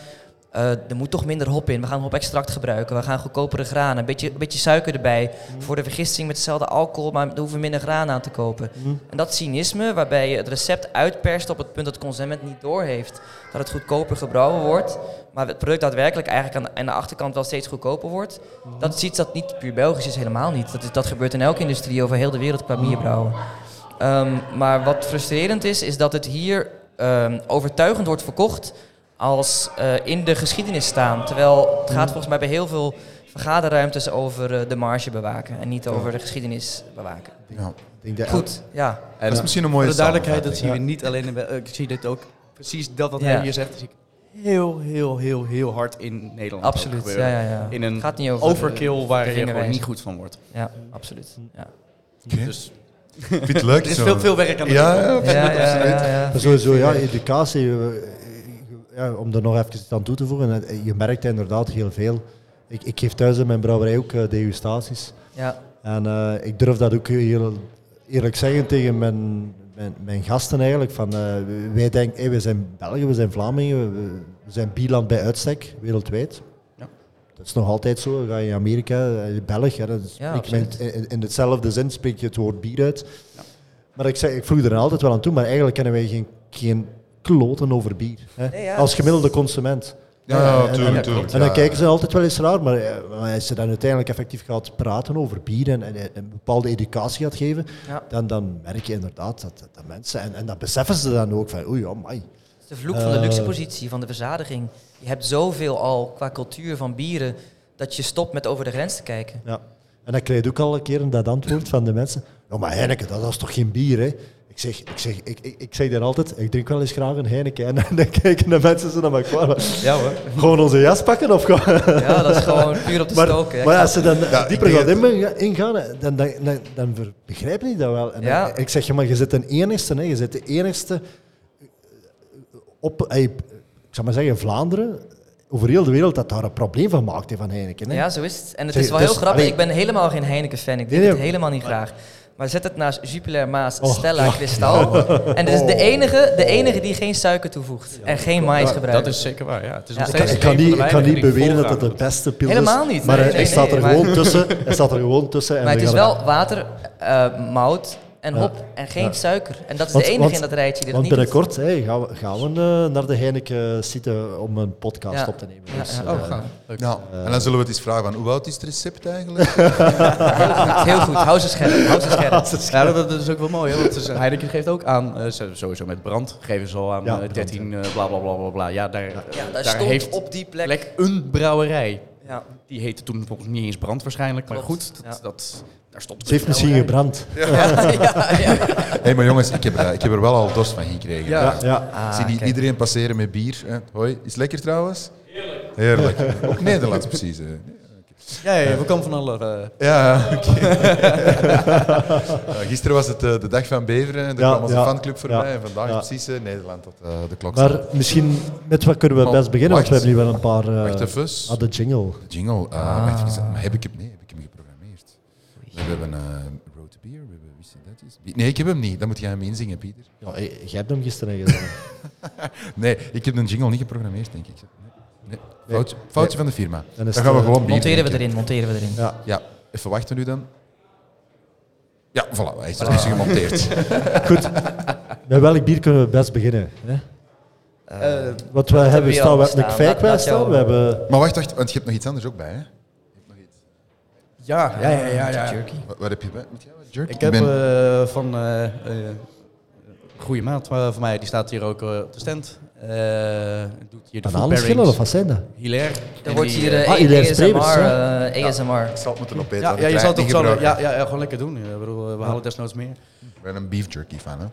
Eh, er moet toch minder hop in. We gaan hop-extract gebruiken. We gaan goedkopere granen. Een beetje, een beetje suiker erbij. Voor de vergisting met hetzelfde alcohol, maar er hoeven minder graan aan te kopen. Hm. En dat cynisme, waarbij je het recept uitperst op het punt dat de consument niet doorheeft dat het goedkoper gebrouwen wordt, maar het product daadwerkelijk eigenlijk aan de, aan de achterkant wel steeds goedkoper wordt, dat is iets dat niet puur Belgisch is, helemaal niet. Dat, is, dat gebeurt in elke industrie over heel de wereld qua bierbrouwen. Ehm, maar wat frustrerend is, is dat het hier ehm, overtuigend wordt verkocht als eh, in de geschiedenis staan. Terwijl het gaat volgens mij bij heel veel vergaderruimtes over eh, de marge bewaken en niet over de geschiedenis bewaken. Ja. Ik denk dat- Goed, ja. En Dat is misschien een mooie voor de duidelijkheid, dat zien we niet alleen in... Bel- Ik zie dit ook, precies dat wat Ja. hij hier zegt, zie ik heel, heel, heel, heel hard in Nederland Absoluut, gebeuren. ja, ja, ja. In een gaat niet over overkill waar je gewoon vingerwijzen. niet goed van wordt. Ja, absoluut. Ja. Dus Ik vind het leuk. er is veel, veel werk aan de Ja, winkel. ja, Ja, ja, ja, sowieso, ja, educatie. Ja, om er nog even iets aan toe te voegen. Je merkt inderdaad heel veel. Ik, ik geef thuis in mijn brouwerij ook eh, degustaties. Ja, En eh, ik durf dat ook heel eerlijk zeggen tegen mijn, mijn, mijn gasten eigenlijk. Van, eh, wij denken, hey, we zijn Belgen, we zijn Vlamingen, we, we zijn bierland bij uitstek, wereldwijd. Ja. Dat is nog altijd zo. Ga je in Amerika, Belg, hè, dan Ja, in, in, in hetzelfde zin spreek je het woord bier uit. Maar ik, zeg, ik vroeg er altijd wel aan toe, maar eigenlijk kennen wij geen, geen kloten over bier. Hè, Nee, ja, als gemiddelde consument. Ja, ja, En- tuurlijk, en- tuurlijk. En dan ja. kijken ze altijd wel eens raar, maar, eh, als ze dan uiteindelijk effectief gaat praten over bier en, en, en een bepaalde educatie gaat geven, Ja. dan, dan merk je inderdaad dat, dat, dat mensen, en, en dat beseffen ze dan ook van, oei, oh my. het is de vloek van de Eh. luxe positie, van de verzadiging. Je hebt zoveel al qua cultuur van bieren, dat je stopt met over de grens te kijken. Ja. En dan krijg je ook al een keer dat antwoord van de mensen, ja maar Heineken, dat is toch geen bier, hè? Ik zeg, ik, zeg, ik, ik, ik zeg dan altijd, ik drink wel eens graag een Heineken. En dan kijken de mensen zo naar me kwaad. Ja hoor. Gewoon onze jas pakken of gewoon... Ja, dat is gewoon puur op te Maar, stoken. Maar als ze dan Ja, dieper gaat in- ingaan, dan, dan, dan, dan begrijpen die dat wel. En dan- Ja. ik zeg je, maar je zit een enigste, hè, je zit de enigste op, ik zou maar zeggen, Vlaanderen, over heel de wereld, dat daar een probleem van maakt hè, van Heineken. Hè. Ja, zo is het. En het Zeg, is wel dus, heel grappig. allee- Ik ben helemaal geen Heineken-fan. Ik drink nee. het helemaal niet graag. Maar zet het naast Jupiler Maas, Oh, Stella, ja. Kristal. En dit is de enige, de enige die geen suiker toevoegt. En geen mais gebruikt. Dat is zeker waar, ja. Het is Ja. nog Ik kan, steeds ik kan een niet, ik kan niet beweren dat het de beste pil is. Helemaal niet, Maar nee, hij, staat nee, er gewoon tussen. Hij staat er gewoon tussen. En Maar het is wel water, eh, mout en Ja. hop. En geen Ja. suiker. En dat is Want- de enige want- in dat rijtje die dat Want niet binnenkort hey, gaan we, gaan we eh, naar de Heineken zitten om een podcast Ja. op te nemen. Ja, Dus, ja. eh, Oh. Ja, en dan zullen we het eens vragen van hoe oud is het recept eigenlijk? Heel goed, hou ze scherp. Hou ze scherp. Ja, dat, dat is ook wel mooi, hè? want is- Heineken geeft ook aan, eh, zo- sowieso met brand, geven ze al aan Ja, eh, brand, 13, eh, bla bla bla bla bla. Ja, daar, Ja, daar, daar stond heeft op die plek. plek een brouwerij. Ja. Die heette toen volgens mij niet eens brand waarschijnlijk, maar Klopt, goed, dat, ja. dat, daar stond Ze heeft misschien gebrand. ja, ja. Hé, maar jongens, ik heb, er- ik heb er wel al dorst van gekregen. Ja. Ja, ja. Ah, Ik zie niet iedereen passeren met bier. Hè. Hoi, is het lekker trouwens? Heerlijk. Ook Nederlands precies. hè. Ja, ja, we komen van alle... eh, Ja, oké. Ja, gisteren was het eh, de dag van Beveren. En er Ja, kwam onze ja, fanclub voorbij. ja, En vandaag ja. precies eh, Nederland dat eh, de klok staat. Maar misschien, met wat kunnen we Maar best beginnen? Want we wacht. hebben nu wel een paar... eh, Wacht even. ah, de jingle. De jingle. eh, wacht even. Maar heb ik hem? Nee, heb ik hem geprogrammeerd? We hebben eh Road to Beer. We hebben wist dat is? Nee, ik heb hem niet. Dan moet jij hem inzingen, Pieter. Ja, eh, jij hebt hem gisteren gedaan. Nee, ik heb de jingle niet geprogrammeerd, denk ik. Nee. Nee. Foutje, foutje van de firma. Dan gaan we eh, gewoon bier Monteren we erin, monteren we erin. ja. Ja, even wachten nu dan. Ja, voilà. Hij is er gemonteerd. Goed. Met welk bier kunnen we best beginnen? Hè? Eh, Wat we hebben staan, we hebben een staan? kwijk staan. We hebben... Maar wacht, wacht. Want je hebt nog iets anders ook bij, hè? Ja, ja, ja, ja. ja. Jerky. Wat, wat heb je bij? Met jou? Jerky? Ik heb ben- eh, van eh eh, een goede maat eh, van mij, die staat hier ook eh, op de stand. Eh, doet hier de food Bananenschillen, pairings. of wat zijn dat? Hilaire. En wordt hier eh, eh, Ah, Hilaire ASMR, Strebers, eh, ASMR. Ik zal het moeten opeten. ja, ja, je zal het zo, ja, ja, ja, gewoon lekker doen. Ik bedoel, eh, we halen desnoods meer. Ik ben een beef jerky fan, hè?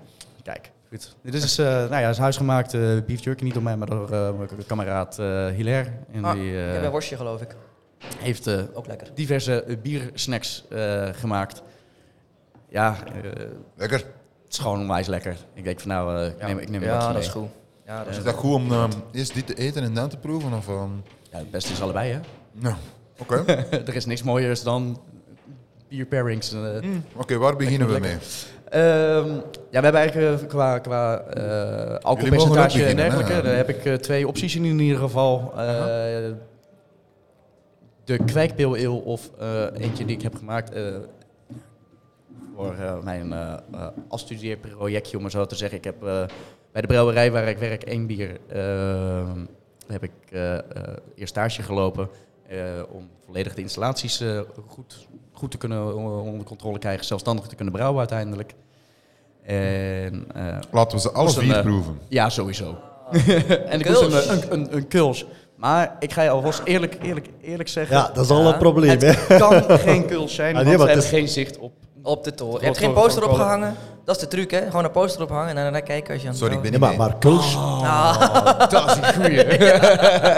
Kijk, goed. Dit is, eh nou ja, is huisgemaakt eh, beef jerky, niet door mij, maar door eh, mijn kameraad eh Hilaire. En Ah, die Ik eh, heb een worstje geloof ik. Heeft eh, Ook lekker. diverse eh, biersnacks eh, gemaakt. Ja, eh, het Lekker. is gewoon onwijs lekker. Ik denk van nou, eh, ik neem, ik neem wat Ja, dat is goed. Ja, dat is dat goed om ehm, eerst dit te eten en dan te proeven? Of, ehm? Ja, het beste is allebei, hè? Nou, oké. er is niks mooiers dan bier pairings. eh. Oké, waar beginnen we Lekker, mee? Ehm, ja, we hebben eigenlijk qua, qua eh alcoholpercentage en dergelijke. hè? Daar heb ik twee opties in, in ieder geval. Eh, de kwijkpeel of eh, eentje die ik heb gemaakt eh, voor eh, mijn eh eh, afstudeerprojectje, om maar zo te zeggen. Ik heb eh, bij de brouwerij waar ik werk één bier, heb ik eh, eh, eerst stage gelopen eh, om volledig de installaties eh, goed, goed te kunnen onder controle krijgen, zelfstandig te kunnen brouwen uiteindelijk. En eh, Laten we ze alle vier proeven. ja, sowieso. en ik moest een, een, een, een kuls. Maar ik ga je alvast eerlijk, eerlijk, eerlijk zeggen. Ja, dat is al een probleem. Hè? Het kan geen kuls zijn, Ah, want nee, hebben is- geen zicht op. Op de toren. Je hebt geen poster opgehangen. Dat is de truc, hè? Gewoon een poster ophangen en daarna kijken als je aan het Sorry, ik ben niet maar, mee. maar Kulsch, Oh, dat is een goeie. Ik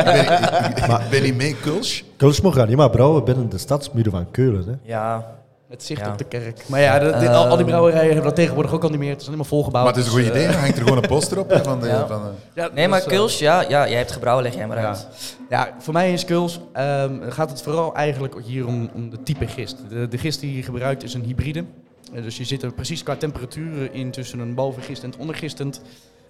ben, ik, ik ben niet mee, Kulsch. Kulsch mag gaan niet maar brouwen binnen de stadsmuren van Keulen. Hè? Ja, Met zicht Ja. op de kerk. Maar ja, de- al, al die brouwerijen hebben dat tegenwoordig ook al niet meer. Het is helemaal volgebouwd. Maar het is een goed dus, idee, eh, dan hangt er gewoon een poster op. hè, Van de, Ja. van de, ja, nee, maar eh, Kuls, ja, ja, jij hebt gebrouwen, leg jij maar Ja. uit. Ja, voor mij is Kuls, ehm, gaat het vooral eigenlijk hier om, om de type gist. De, de gist die je gebruikt is een hybride. Eh, dus je zit er precies qua temperaturen in tussen een bovengist en het ondergistend.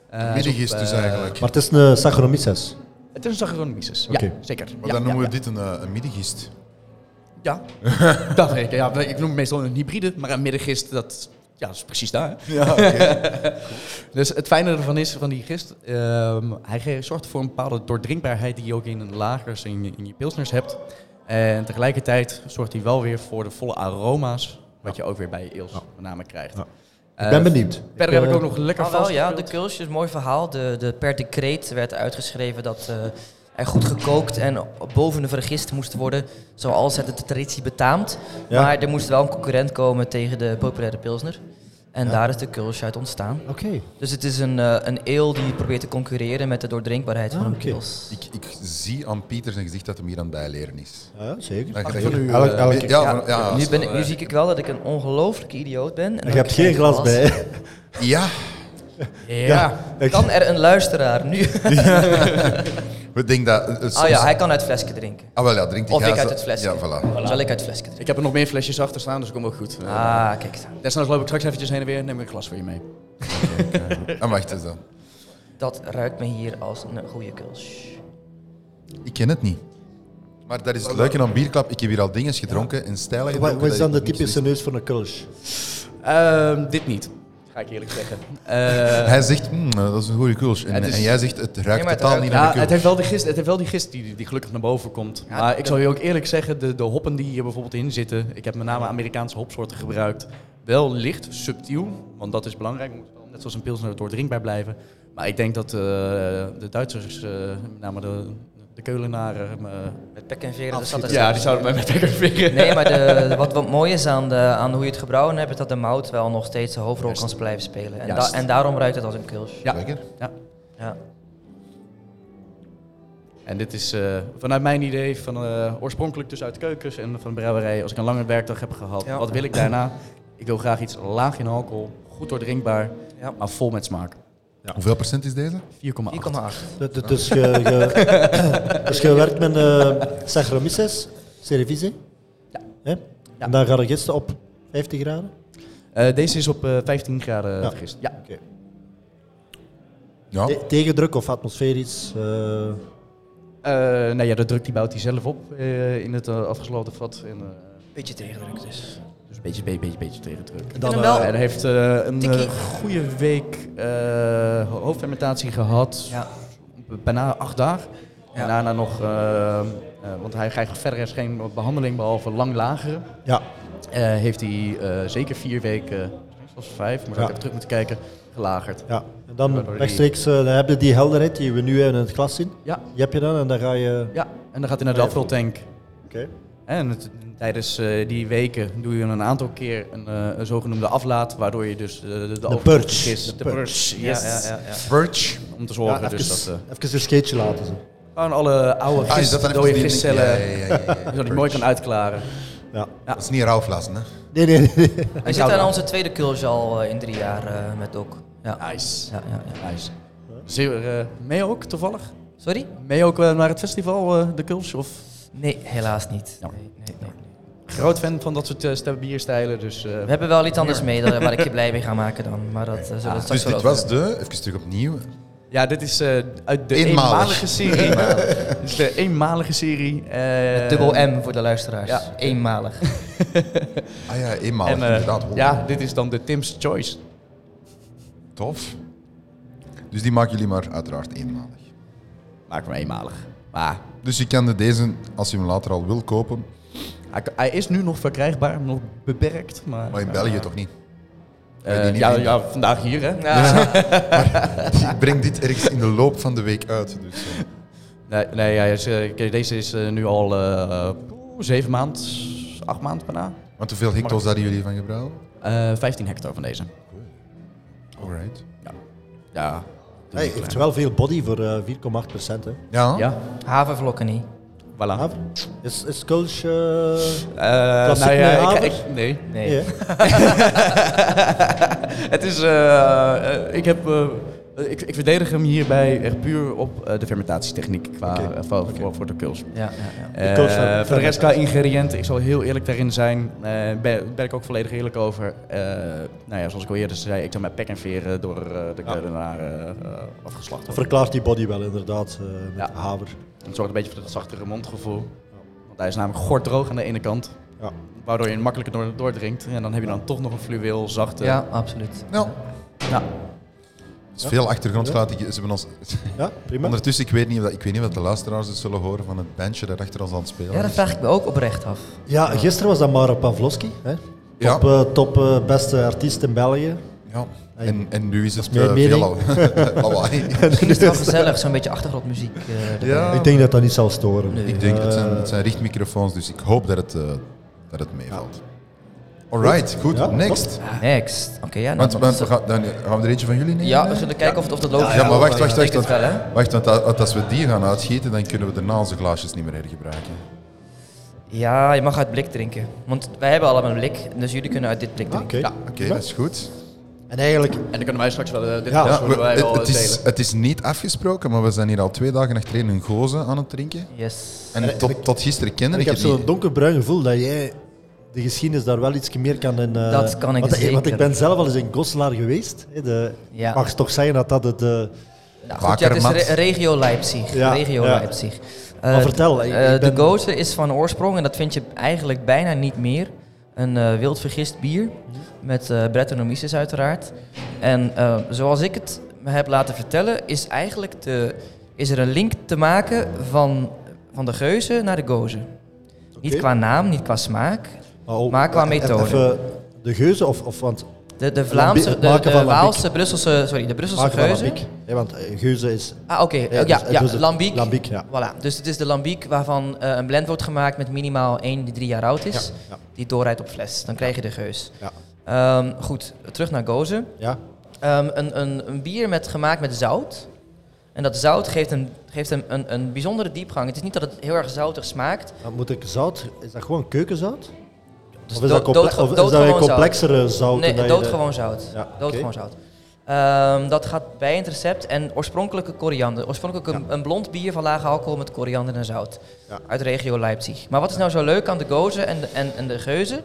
Eh, is Middengist dus eigenlijk. Maar het is een Saccharomyces. Het is een Saccharomyces. Oké. Ja, zeker. Maar ja, dan noemen ja. we dit een, een middengist. Ja, dat weet ik. Ja, ik noem het meestal een hybride, maar een middengist, dat, ja, dat is precies daar. hè. Ja. Dus het fijne ervan is, van die gist, ehm, hij zorgt voor een bepaalde doordrinkbaarheid die je ook in een lagers en in je, in je pilsners hebt. En tegelijkertijd zorgt hij wel weer voor de volle aroma's, wat je ook weer bij eels met name krijgt. Ja. Eh, Ik ben benieuwd. Verder Ik, heb ik eh, ook nog lekker wel, ja, de vastgevuld. Kuls is een mooi verhaal. De, de, per decreet werd uitgeschreven dat eh, er goed gekookt en boven de vergist moest worden, zoals het de traditie betaamt. Ja. Maar er moest wel een concurrent komen tegen de populaire Pilsner. En Ja. daar is de Kuls uit ontstaan. Oké. Dus het is een, eh, een ale die probeert te concurreren met de doordrinkbaarheid Ah, van een oké. Pils. Ik, ik zie aan Pieter zijn gezicht dat hem hier aan het bijleren is. Ja, zeker. Dan Ach, ga van je- u, Elk- eh, elke- ja, Ja, van- ja, nu, ben ik, zo, nu eh, zie ik wel dat ik een ongelooflijke idioot ben. En Je hebt geen glas glas. bij. ja, Ja. Kan er een luisteraar nu? we denken dat... eh, soms- Ah ja, hij kan uit flesje drinken. Ah, wel ja, drinkt die Of ik uit het flesje. Ja, voilà. Zal ik uit flesje drinken? Ik heb er nog meer flesjes achter staan, dus dat komt ook goed. Eh, Ah, kijk eens aan. Desnoods loop ik straks eventjes heen en weer en neem ik een glas voor je mee. En wacht eens dan. Dat ruikt me hier als een goede kuls. Ik ken het niet. Maar dat is het leuke aan Bierklap. Ik heb hier al dingen gedronken in stijl Wat, gedronken. is dan de ik typische neus van een Kulsch? Ehm, dit niet, ga ik eerlijk zeggen. Eh, Hij zegt, "Mm, dat is een goede kuls. En, Het is- en jij zegt, het ruikt het totaal ruikt- niet Ja, naar een het heeft wel die gist, het heeft wel die gist die, die gelukkig naar boven komt. Ja, maar ik zal je ook eerlijk zeggen, de, de hoppen die hier bijvoorbeeld in zitten, ik heb met name Amerikaanse hopsoorten gebruikt, wel licht, subtiel, want dat is belangrijk, moet wel net zoals een pilsner doordrinkbaar blijven. Maar ik denk dat eh, de Duitsers, eh, met name de, de Keulenaren, eh, Met pek en veren, dus dat is ja, die zouden mij met lekker veren. Nee, maar de, wat, wat mooi is aan, de, aan hoe je het gebrouwen hebt, is dat de mout wel nog steeds de hoofdrol Juist. kan blijven spelen. En, da- en daarom ruikt het als een kuls. Ja. Lekker. Ja. En dit is eh, vanuit mijn idee, van, eh, oorspronkelijk dus uit de keukens en van de brouwerij. Als ik een lange werkdag heb gehad, Ja. wat wil ik daarna? Ik wil graag iets laag in alcohol, goed doordrinkbaar, Ja. maar vol met smaak. Hoeveel procent is deze? 4,8. 4,8. Dat- dat- Dus je, dus werkt met een Saccharomyces, Cerevisiae. Ja. Hè? En dan gaat de gisten op 50 graden. Eh, deze is op eh, 15 graden Ja. vergist. Ja. Oké. Ja. Te- Tegendruk of atmosferisch. eh, Eh, nee, ja, de druk die bouwt hij zelf op eh, in het afgesloten vat. En, eh, Beetje tegendruk dus. Een beetje, beetje, beetje, beetje tegen druk. en dan, wel- eh, hij heeft eh, een Tikkie. eh, goede week eh, hoofdfermentatie gehad. Ja. Bijna acht dagen. Ja. En daarna nog, eh, eh, want hij krijgt verder is geen behandeling behalve lang lagere. ja, Eh, heeft hij eh, zeker vier weken, zelfs vijf, maar Ja. ik even terug moeten kijken, gelagerd. ja. En dan Waardoor rechtstreeks eh, dan heb je die helderheid die we nu hebben in het glas zien. Ja. Die heb je dan en dan ga je... Ja, en dan gaat hij naar de Ja. afvultank. Oké. En het- tijdens eh, die weken doe je een aantal keer een, eh, een zogenoemde aflaat, waardoor je dus eh, de, de, de, purge. is. De De purge. purge, Ja, yes. ja, ja. Om te Ja, zorgen even, dus dat eh, even een skateje laten. Zo. gewoon alle oude Ah, gist, dan dode gistcellen, Ja, ja, ja, ja, ja, ja. zodat hij mooi kan uitklaren. Ja. Dat is niet rauwvlassen, hè? Nee, nee, nee. Hij zit aan onze tweede kulge al in drie jaar eh, met Doc. Ja. Nice. Ja, ja, ja. nice. Zeer, eh, mee ook toevallig? Sorry? Mee ook naar het festival, eh, de Kulsch? Of Nee, helaas niet. Ja. Nee, nee, nee. Groot fan van dat soort eh, bierstijlen, dus... eh, We hebben wel iets anders mee waar ik je blij mee ga maken dan. Maar dat eh, zullen we Ah, Dus dit was hebben. de, even terug opnieuw, ja, dit is eh, uit de Eenmalig. eenmalige serie. dit is de eenmalige serie. eh, dubbel M voor de luisteraars. Ja. Eenmalig. Ah ja, eenmaal, En, eh, inderdaad. Oh, ja, dit is dan de Tim's Choice. Tof. Dus die maken jullie maar uiteraard eenmalig. Maak maar eenmalig. Maar Dus je kan de deze, als je hem later al wil kopen, hij, hij is nu nog verkrijgbaar, nog beperkt. Maar, maar in België toch niet. Eh, ja, ja, vandaag hier hè. Ik breng dit ergens in de loop van de week uit. Dus, eh. Nee, nee ja, is, eh, deze is eh, nu al eh, zeven maand, acht maanden bijna. Want hoeveel hecto's hadden jullie van gebrouwen? Eh 15 hectare van deze. Alright. Ja. Hij heeft wel veel body voor eh 4,8 procent. Ja? Ja, Havervlokken niet. Voilà. Is, is Kulsch... eh, nou ja, met ik, nee. Nee. Het is, eh, eh, ik heb, eh, ik, ik verdedig hem hierbij echt puur op eh, de fermentatietechniek qua, voor, voor, voor de kuls. Ja, ja, ja. Eh, voor de rest qua ingrediënten, ik zal heel eerlijk daarin zijn, eh ben, ben ik ook volledig eerlijk over. Eh, nou ja, zoals ik al eerder zei, ik heb mijn pek en veren door de eh, eh, afgeslacht. Verklaart die body wel inderdaad eh, met Ja. haver. Het zorgt een beetje voor dat zachtere mondgevoel. Want hij is namelijk gorddroog aan de ene kant, Ja. waardoor je hem makkelijker door, doordringt. En dan heb je dan toch nog een fluweel, zachte. Ja, absoluut. Er is veel achtergrondgeluid. Ik- Ze hebben ons... Ja, prima. Ondertussen, ik weet niet of dat- ik weet niet wat de luisteraars dus zullen horen van het bandje dat achter ons aan het spelen Ja, dat vraag ik me ook oprecht af. Ja, gisteren was dat Mara Pavlovski. Hè? Ja. Top, eh, top eh, beste artiest in België. Ja. En, en nu is het mijn eh, mening. veel lawa- lawaai. Misschien is het wel gezellig, zo'n beetje achtergrondmuziek. eh. Ja. Ik denk dat dat niet zal storen. Nee. Ik denk, het zijn, Eh, het zijn richtmicrofoons, dus ik hoop dat het, eh, dat het meevalt. Alright, goed. Ja, Next. Next. Oké, ja. Want, dan- want we gaan, dan gaan we er eentje van jullie nemen? ja, we zullen kijken of, of dat is. Ja, maar wacht, wacht, wacht. Want, het wel, wacht, want als we die gaan uitschieten, dan kunnen we daarna onze glaasjes niet meer hergebruiken. Ja, je mag uit blik drinken. Want wij hebben allemaal een blik, dus jullie kunnen uit dit blik ah, drinken. Oké. Ja. Oké, dat is goed. En eigenlijk, en dan kunnen wij straks wel eh, dit Ja, we- wij het, wel het eh, is, het is niet afgesproken, maar we zijn hier al twee dagen achtereen een gozen aan het drinken. Yes. En tot, tot gisteren kende en ik ik heb zo'n donkerbruin gevoel dat jij de geschiedenis daar wel iets meer kan in... eh, Dat kan ik want, zeker. Want ik ben zelf al eens in Goslar geweest. hè, De, Ja. Mag je toch zeggen dat dat het... Nou, goed, ja, het is re- regio Leipzig. Ja, regio ja. Leipzig. Maar Eh, vertel, ik- eh, ik ben- De Goze is van oorsprong, en dat vind je eigenlijk bijna niet meer, een eh wild vergist bier. Met eh Brettanomyces uiteraard. En eh, zoals ik het me heb laten vertellen, is eigenlijk de, is er een link te maken van, van de geuze naar de goze. Niet qua naam, niet qua smaak. Maar qua e- methode. Even de geuze of... of want De, de Vlaamse, de, de lambiek. Waalse, Brusselse, sorry, de Brusselse geuze. lambiek. hè, want eh, geuze is... Ah, oké. Ja, Ja, dus- ja, lambiek. lambiek, ja. Voilà. Dus het is de lambiek waarvan een blend wordt gemaakt met minimaal 1 die 3 jaar oud is. Ja, ja. Die doorrijdt op fles. Dan krijg je de geus. Ehm, goed, terug naar Gozen. Ja, Ehm, een, een, een bier met, gemaakt met zout. En dat zout geeft, een, geeft hem een, een bijzondere diepgang. Het is niet dat het heel erg zoutig smaakt. Dan moet ik zout, is dat gewoon keukenzout? Dus Of is dood- dat, of is dat een complexere zout? Nee, doodgewoon zout. Ja, Doodgewoon zout. Ehm, dat gaat bij het recept. En oorspronkelijke koriander. Oorspronkelijk een, een blond bier van lage alcohol met koriander en zout. Ja. Uit de regio Leipzig. Maar wat is nou zo leuk aan de goze en de, en, en de geuze?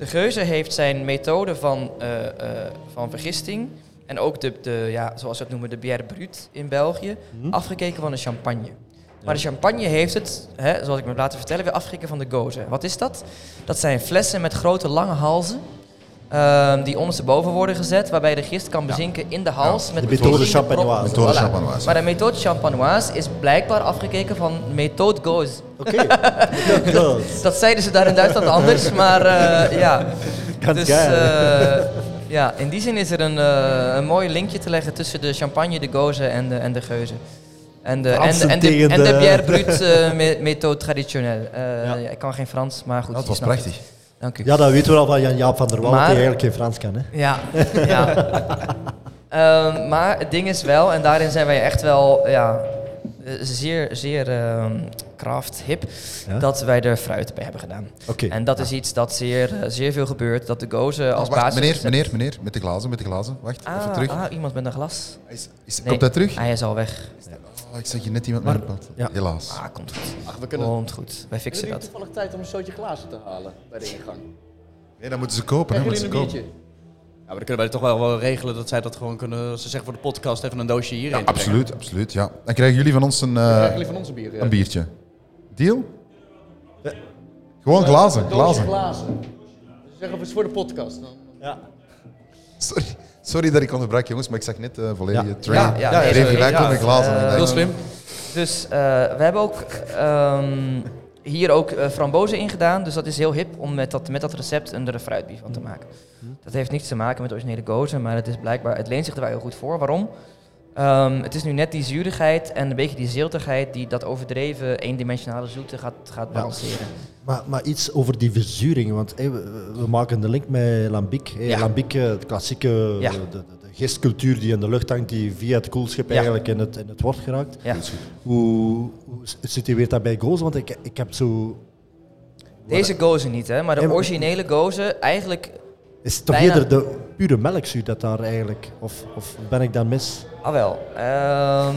De geuze heeft zijn methode van, eh, eh, van vergisting. En ook de, de ja, zoals we het noemen, de bière brut in België. Hm? Afgekeken van de champagne. Maar de champagne heeft het, hè, zoals ik me heb laten vertellen, weer afgekeken van de goze. Wat is dat? Dat zijn flessen met grote lange halzen. Ehm, die ondersteboven worden gezet, waarbij de gist kan bezinken in de hals. met De methode champenoise. Methode Voilà. champenoise. Maar de methode champenoise is blijkbaar afgekeken van methode goze. Oké. Dat zeiden ze daar in Duitsland anders, maar eh, ja. Dus eh, ja, in die zin is er een, eh, een mooi linkje te leggen tussen de champagne, de goze en de, en de geuze. En de, en de, en de, en de brut eh, me- methode traditioneel. Eh, Ja. ik kan geen Frans, maar goed. Dat was het. Prachtig. Dank u. Ja, dat weten we al van Jan-Jaap van der Wal, dat hij eigenlijk geen Frans kan. Hè? Ja, ja. Ehm, maar het ding is wel, en daarin zijn wij echt wel ja, zeer, zeer ehm craft hip, Ja? dat wij er fruit bij hebben gedaan. Oké. En dat is iets dat zeer, eh, zeer veel gebeurt, dat de gozen als Oh, wacht, basis... meneer, meneer, meneer, met de glazen, met de glazen. Wacht, even Ah, terug. ah, iemand met een glas. Is, is, Nee. Komt hij terug? Hij is al weg. Oh, ik zeg je net iemand Maar- met een pad. ja. Helaas. Ah, komt goed. Ach, we kunnen... Komt goed. Wij Hebben fixen dat. toevallig tijd om een stootje glazen te halen bij de ingang? Nee, dan moeten ze kopen. Hè, moeten ze een kopen. biertje? Ja, maar dan kunnen wij toch wel, wel regelen dat zij dat gewoon kunnen... Ze zeggen voor de podcast even een doosje hierheen Ja, absoluut, absoluut. Ja. Dan krijgen jullie van ons een, eh, Krijgen jullie van onze bier? ja. een biertje. Deal? Gewoon glazen, Een doosje glazen. glazen. Ze zeggen het is voor de podcast. Dan. Ja. Sorry, sorry dat ik onderbrak, jongens, maar ik zag net uh, volledige Ja. train. Ja, ja, ja, nee, sorry. gelijk glazen. eh, Heel slim. Dus eh, we hebben ook ehm, hier ook frambozen in gedaan. Dus dat is heel hip om met dat, met dat recept een fruitbier van te maken. Dat heeft niets te maken met originele gozen, maar het is blijkbaar, het leent zich er wel heel goed voor. Waarom? Ehm, het is nu net die zuurigheid en een beetje die ziltigheid die dat overdreven eendimensionale zoete gaat, gaat balanceren. Maar, maar iets over die verzuring, want hé, we, we maken de link met lambic. hé. Ja. Lambic, eh, het klassieke, Ja. de, de, de gistcultuur die in de lucht hangt, die via het koelschip eigenlijk in het, in het wordt geraakt. Hoe, hoe situeert dat bij gozen? Want ik, ik heb zo... Deze gozen niet, hè, maar de originele gozen eigenlijk Is toch eerder de pure melkzuur dat daar eigenlijk... Of, of ben ik dan mis? Ah wel. Ehm,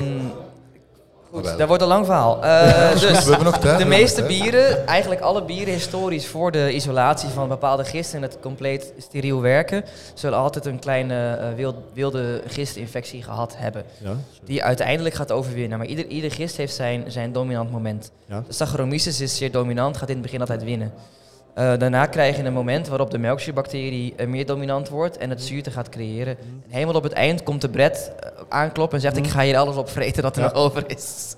goed, Ah, wel. dat wordt een lang verhaal. Eh, dus we hebben nog tijd, we de meeste bieren, eigenlijk alle bieren historisch voor de isolatie van bepaalde gisten en het compleet steriel werken, zullen altijd een kleine eh, wild- wilde gistinfectie gehad hebben. Ja. Die uiteindelijk gaat overwinnen. Maar ieder, ieder gist heeft zijn, zijn dominant moment. Ja. De Saccharomyces is zeer dominant, gaat in het begin altijd winnen. Eh, daarna krijg je een moment waarop de melkzuurbacterie eh, meer dominant wordt en het zuurte gaat creëren. En helemaal op het eind komt de bret eh, aankloppen en zegt ik ga hier alles op vreten dat er Ja. nog over is.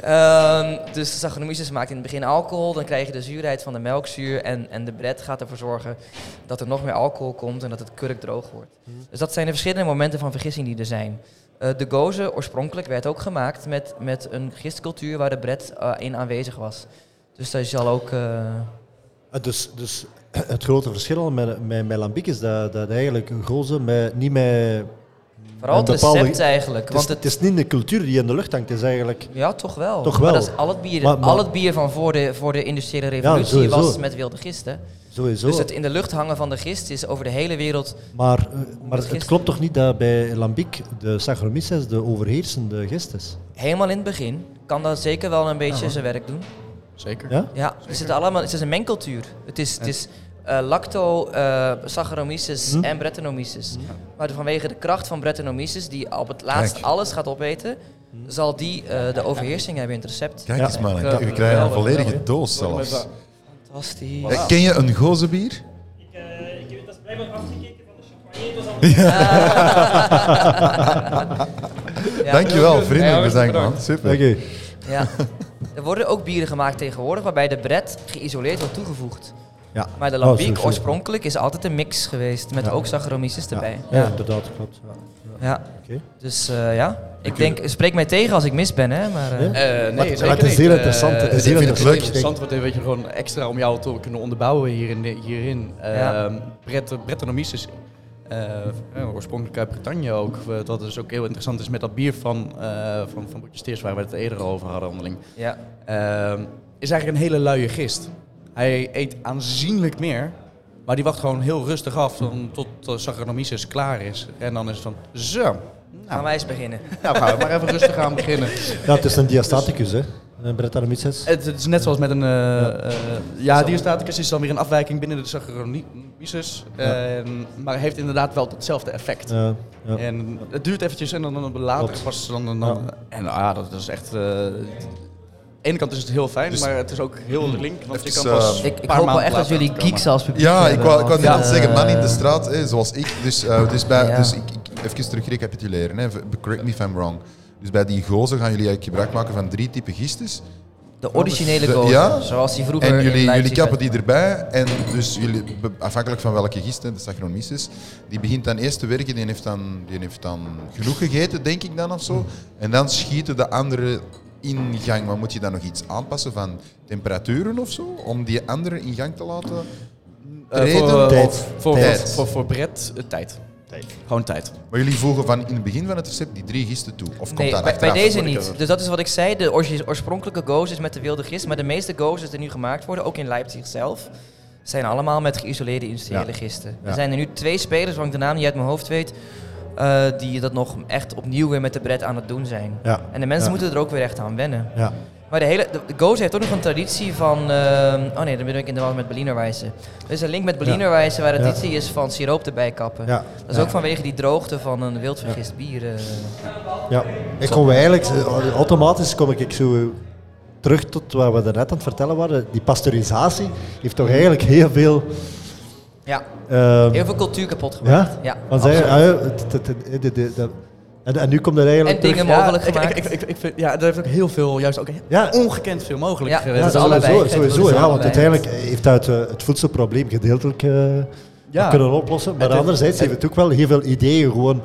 Ehm, dus de Saccharomyces maakt in het begin alcohol, dan krijg je de zuurheid van de melkzuur en, en de bret gaat ervoor zorgen dat er nog meer alcohol komt en dat het kurk droog wordt. Dus dat zijn de verschillende momenten van vergissing die er zijn. De goze oorspronkelijk werd ook gemaakt met, met een gistcultuur waar de bret in aanwezig was. Dus dat zal ook... eh, Eh, Dus, dus het grote verschil met, met, met lambic is dat, dat eigenlijk een gozen met, niet met... Vooral het bepaalde- recept eigenlijk. Het is, Want het het, is niet de cultuur die in de lucht hangt, het is eigenlijk... ja, toch wel. Toch Maar wel. dat is al het bier, Maar- maar- al het bier van voor de, voor de industriële revolutie was met wilde gisten. Sowieso. Dus het in de lucht hangen van de gist is over de hele wereld... Maar, eh, maar het klopt toch niet dat bij lambic de Saccharomyces de overheersende gist is? Helemaal in het begin kan dat zeker wel een beetje Ja. zijn werk doen. Zeker. Ja? Ja, er zitten allemaal, het is een mengcultuur. Het is, het is eh, lacto, eh Saccharomyces Hm. en Brettanomyces. Maar vanwege de kracht van Brettanomyces, die op het laatst Kijk. alles gaat opeten, zal die eh, de overheersing hebben in het recept. Kijk Ja. eens man, Ja. we krijgen een volledige doos zelfs. Fantastisch. Ken je een gozenbier? Ik, eh, ik, dat is blijkbaar afgekeken van de champagne. Al Ja. Dankjewel, Ja, vriendelijk hartstikke bedankt man. Super. Oké. Ja. Er worden ook bieren gemaakt tegenwoordig waarbij de bret geïsoleerd wordt toegevoegd. Ja. Maar de Oh, zo. oorspronkelijk is altijd een mix geweest met Ja. ook Saccharomyces erbij. Ja, inderdaad, klopt. Ja. Ja. Oké. Dus eh, ja, ik denk, spreek mij tegen als ik mis ben, hè. Maar, eh? Eh, nee, Maar- zeker maar het is heel interessant, het is ik heel vind interessant. interessant, want weet je, gewoon extra om jou te kunnen onderbouwen hierin. hierin. Ja. Eh, eh, oorspronkelijk uit Bretagne ook. eh, dat is ook heel interessant is met dat bier van, eh van, van waar we het eerder over hadden onderling. Ja. Ehm, is eigenlijk een hele luie gist. Hij eet aanzienlijk meer, maar die wacht gewoon heel rustig af dan, tot de Saccharomyces klaar is. En dan is het van, zo, Gaan nou, wij eens beginnen. nou gaan we maar even rustig aan beginnen. Ja, het is een diastaticus, hè. Brettanomyces. Het, het is net zoals met een... eh eh, ja, diastaticus is dan weer een afwijking binnen de Saccharomyces. En- maar heeft inderdaad wel hetzelfde effect. Ja, ja. En het duurt eventjes en dan, dan later Klopt. pas dan... dan, dan- En ah, dat is echt... eh, aan de ene kant is het heel fijn, Dus- maar het is ook heel link. Want je Even, kan pas een Ik, ik paar hoop wel maanden echt dat jullie geeks als publiek Ja, ik wou, ik wou want, net eh, zeggen, man in de straat, hè, zoals ik. Dus, eh, dus, bij, Ja. dus ik, ik, even terug recapituleren, hè. correct me if I'm wrong. Dus bij die gozer gaan jullie eigenlijk gebruik maken van drie typen gistes. De originele De- gozer, ja. zoals die vroeger En jullie, jullie kappen die erbij. En dus jullie, afhankelijk van welke gist, de Saccharomyces, die begint dan eerst te werken. Die heeft dan, die heeft dan genoeg gegeten, denk ik dan of zo. En dan schieten de andere in gang. Maar moet je dan nog iets aanpassen van temperaturen of zo? Om die andere in gang te laten Eh, treden? voor, Tijd. Voor, voor, Tijd. voor, voor Brett, eh, tijd. Gewoon tijd. Maar jullie voegen van in het begin van het recept die drie gisten toe? Of komt Nee, dat bij, bij deze niet. Dus dat is wat ik zei. De oorspronkelijke goos is met de wilde gist. Maar de meeste gozers die nu gemaakt worden, ook in Leipzig zelf, zijn allemaal met geïsoleerde industriële Ja. gisten. Ja. Er zijn er nu twee spelers, waarvan ik de naam niet uit mijn hoofd weet, eh, die dat nog echt opnieuw weer met de bret aan het doen zijn. Ja. En de mensen Ja. moeten er ook weer echt aan wennen. Maar de hele, de, heeft ook nog een traditie van... ehm, oh nee, dan ben ik in de war met Berliner Weisse. Er is een link met Berliner Weisse waar de Ja. traditie is van siroop erbij kappen. Ja. Dat is Ja. ook vanwege die droogte van een wildvergist bier. eh. Ja, ik kom eigenlijk, eh, automatisch kom ik zo terug tot wat we daarnet aan het vertellen waren. Die pasteurisatie heeft toch eigenlijk heel veel... ja, ehm, heel veel cultuur kapot gemaakt. ja? Want zij, ah, de- de- en, en nu komt er eigenlijk En dingen terug- mogelijk ik, gemaakt. ik, ik, ik vind, ja, er heeft ook heel veel, juist ook Ja. ongekend veel mogelijk Ja, geweest. dat Ja, is allebei. sowieso, is sowieso ja, want uiteindelijk heeft uit eh, het voedselprobleem gedeeltelijk eh, Ja. kunnen oplossen. Maar Het anderzijds heeft het ook wel heel veel ideeën gewoon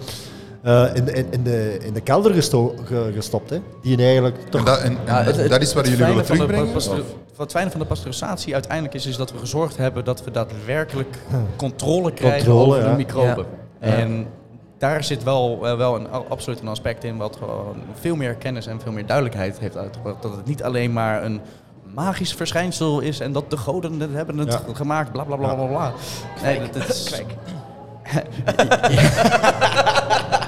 eh, in, in, in, de, in de kelder gesto- ge- gestopt. Hè, die eigenlijk toch... En, dat, en, en Ja, het- het- dat is waar het jullie willen terugbrengen? Wat het fijne van de pasteurisatie uiteindelijk is, is dat we gezorgd hebben dat we daadwerkelijk controle krijgen Controle, over ja. de microben. Ja. En daar zit wel, eh, wel een, absoluut een aspect in wat gewoon veel meer kennis en veel meer duidelijkheid heeft uitgebracht. Dat het niet alleen maar een magisch verschijnsel is en dat de goden het hebben het Ja. gemaakt, bla bla bla bla bla. Nee, dat, dat is,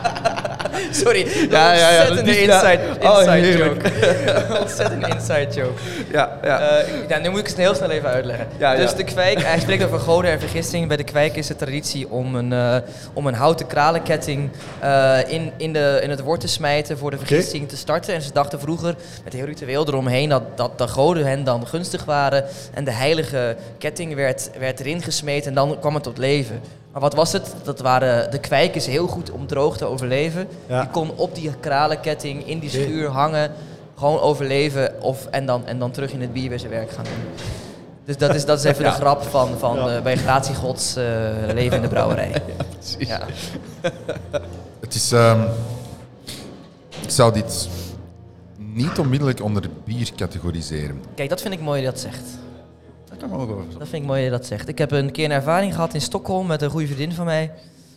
Sorry, Ja, ja, ja, ontzettende inside, Oh, inside heerlijk. joke. ontzettende inside joke. ja, ja. Eh, ja, nu moet ik het heel snel even uitleggen. Ja, dus de kwijk, hij spreekt over goden en vergisting. Bij de kwijk is de traditie om een, eh, om een houten kralenketting eh, in, in, de, in het wort te smijten voor de vergisting te starten. En ze dachten vroeger, met heel ritueel eromheen, dat, dat de goden hen dan gunstig waren. En de heilige ketting werd, werd erin gesmeten en dan kwam het tot leven. Maar wat was het? Dat waren, de kwijk is heel goed om droog te overleven. Ja. Je kon op die kralenketting in die schuur hangen, gewoon overleven of, en, dan, en dan terug in het bier weer zijn werk gaan doen. Dus dat is, dat is even Ja. de grap van, van Ja. eh, bij Gratiegods eh leven in de brouwerij. Ja, Het is... ehm, ik zou dit niet onmiddellijk onder bier categoriseren. Kijk, dat vind ik mooi dat je dat zegt. Dat kan me ook wel eens. Dat vind ik mooi dat je dat zegt. Ik heb een keer een ervaring gehad in Stockholm met een goede vriendin van mij.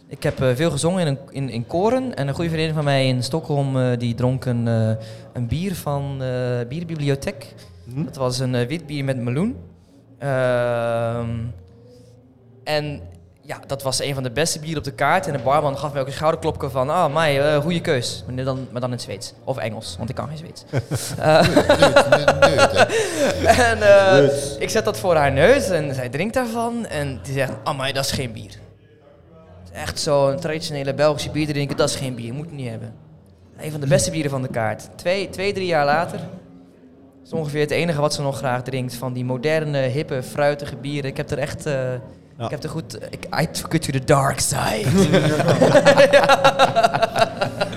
Ik heb eh, veel gezongen in, een, in, in koren. En een goede vriendin van mij in Stockholm eh, die dronk een, eh, een bier van Bierbibliotheek. Hm? Dat was een wit bier met meloen. Ehm, en ja, dat was een van de beste bieren op de kaart. En de barman gaf mij ook een schouderklopje van... Ah, mij, eh goede keus. Maar dan, maar dan in het Zweeds. Of Engels, want ik kan geen Zweeds. Eh, en eh, ik zet dat voor haar neus en zij drinkt daarvan. En die zegt, ah, maar dat is geen bier. Het is Echt zo'n traditionele Belgische bier drinken, dat is geen bier, moet je niet hebben. Een van de beste bieren van de kaart. Twee, twee drie jaar later is ongeveer het enige wat ze nog graag drinkt. Van die moderne, hippe, fruitige bieren. Ik heb er echt... eh, Ik heb er goed... Ik, I took it to the dark side.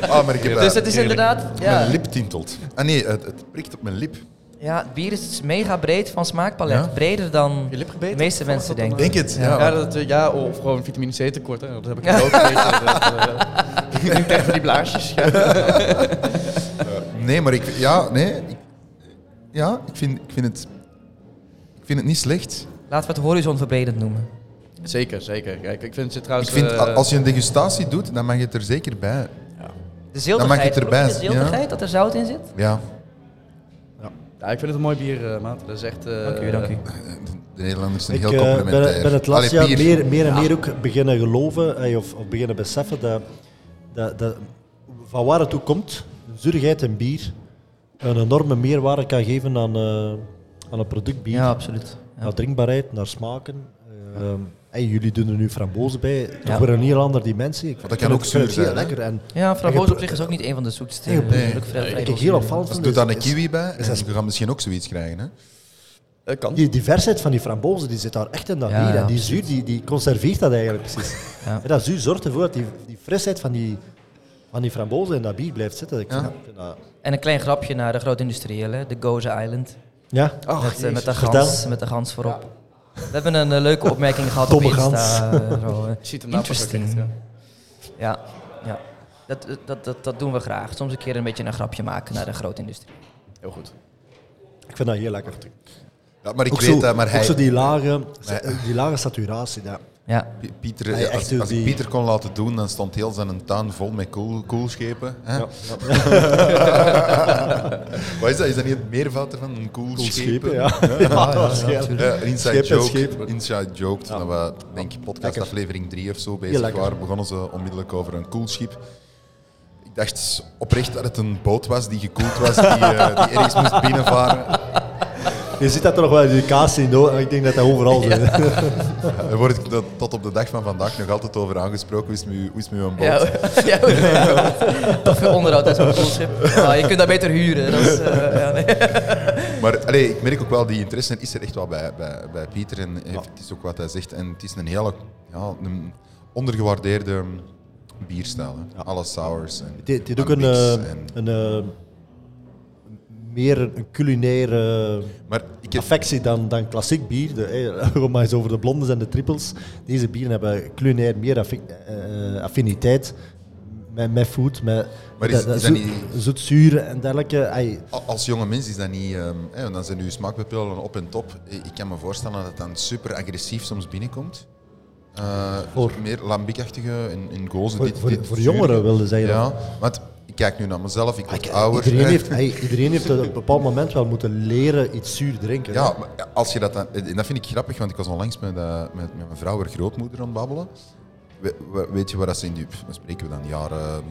Ah, maar ik heb dus eh, het is inderdaad... Ja, mijn lip tintelt. Ah nee, het, het prikt op mijn lip. ja, het bier is mega breed van smaakpalet. Ja? Breder dan Je lip de meeste mensen denken. Denk het? Ja, dat, eh, ja, of gewoon vitamine C tekort. Hè. Dat heb ik ook. Dat, eh, ik denk tegen die blaasjes. Ja. Nee, maar ik, ja, nee, ik, ja, ik, vind, ik, vind het, ik vind het niet slecht. Laten we het horizon verbredend noemen. Zeker, zeker. Kijk, ik vind het trouwens... Ik vind, eh, als je een degustatie doet, dan mag je het er zeker bij. De ziltigheid, mag je het erbij de ziltigheid dat er zout in zit? Ja, ja, ik vind het een mooi bier, eh, maat. Dat is echt... eh, Dank u, dank u. de Nederlanders zijn Ik heel eh, complementair. ben, ben het laatste jaar meer, meer en meer ook beginnen geloven of, of beginnen beseffen dat, dat, dat van waar het toe komt, zuurigheid en bier een enorme meerwaarde kan geven aan, eh, aan een product bier. Ja, absoluut. Ja. Naar drinkbaarheid, naar smaken. Eh, en jullie doen er nu frambozen bij. Toch Ja. weer een heel ander dimensie. Ik dat kan ook zuur heel zijn, hè? lekker. En Ja, framboos Ik op zich is ook niet een van de zoetste. Nee, nee. ik heel opvallend vind, doe daar een kiwi bij, is en dat- je gaat misschien ook zoiets krijgen. Hè? eh, kan. Die diversheid van die frambozen die zit daar echt in dat Ja, bier. ja, en die zuur die, die conserveert dat eigenlijk precies. Ja. En dat zuur zorgt ervoor dat die, die frisheid van die, van die frambozen in dat bier blijft zitten. Ik vind Ja. dat- ik vind dat- En een klein grapje naar de grote industriële, de Goza Island. ja, met, eh, met, de Vertel. gans, met de gans voorop. We hebben een eh, leuke opmerking gehad Domme op Insta. eh, zo, eh. Je ziet hem nou ook ja. Ja, ja. Dat, dat, dat, dat doen we graag. Soms een keer een beetje een grapje maken naar de grote industrie. Heel goed. ik vind dat heel lekker. Ja, maar ik ook weet zo, dat, maar ook hij, zo die lage, Maar- die lage saturatie. Dat. Ja, Pieter, Hij als, ik Pieter kon laten doen, dan stond heel zijn tuin vol met koel, koelschepen. Hè? Ja. Wat is dat? Is dat niet het meervoud ervan? Een koelschepen? Ja. Ja. Ja, een inside joke. Inside joke. Toen we, denk ik, podcast Lekker. aflevering 3 of zo bezig waren, begonnen ze onmiddellijk over een koelschip. Ik dacht oprecht dat het een boot was die gekoeld was, die, eh, die ergens moest binnenvaren. Je ziet dat er nog wel educatie in. hoor. Ik denk dat dat overal zo is. Daar word ik tot- tot op de dag van vandaag nog altijd over aangesproken. Hoe is het met uw- is boot? ja, ja toch veel onderhoud zo'n koelschip. Ja, je kunt dat beter huren. Dat is, eh, ja, nee. Maar allee, ik merk ook wel, die interesse is er echt wel bij, bij, bij Pieter. En heeft- het is ook wat hij zegt. En het is een hele ja, een ondergewaardeerde bierstijl. hè. Alle sours en Het het heeft ook en een, eh, en- een, eh, meer een culinaire Maar ik heb, affectie dan, dan klassiek bier. De, eh, maar eens over de blondes en de triples. Deze bieren hebben culinair meer affi- eh, affiniteit met, met food, met Maar is- is dat niet- zoetzuur en dergelijke. Ai, als jonge mens is dat niet... ehm, hè, dan zijn uw smaakbepalen op en top. Ik kan me voorstellen dat het dan super agressief soms binnenkomt. Eh, Voor- meer lambiekachtige en, en gozen. voor, dit, voor, dit voor jongeren wilde zeggen. Ja, want ik kijk nu naar mezelf, ik word Ah, ouder. Iedereen heeft, hey, iedereen heeft op een bepaald moment wel moeten leren iets zuur drinken. Ja, maar als je dat dan, en dat vind ik grappig, want ik was onlangs met, eh, met, met mijn vrouw, haar grootmoeder, aan het babbelen. We- we- weet je waar dat ze in die, wat spreken we dan, jaren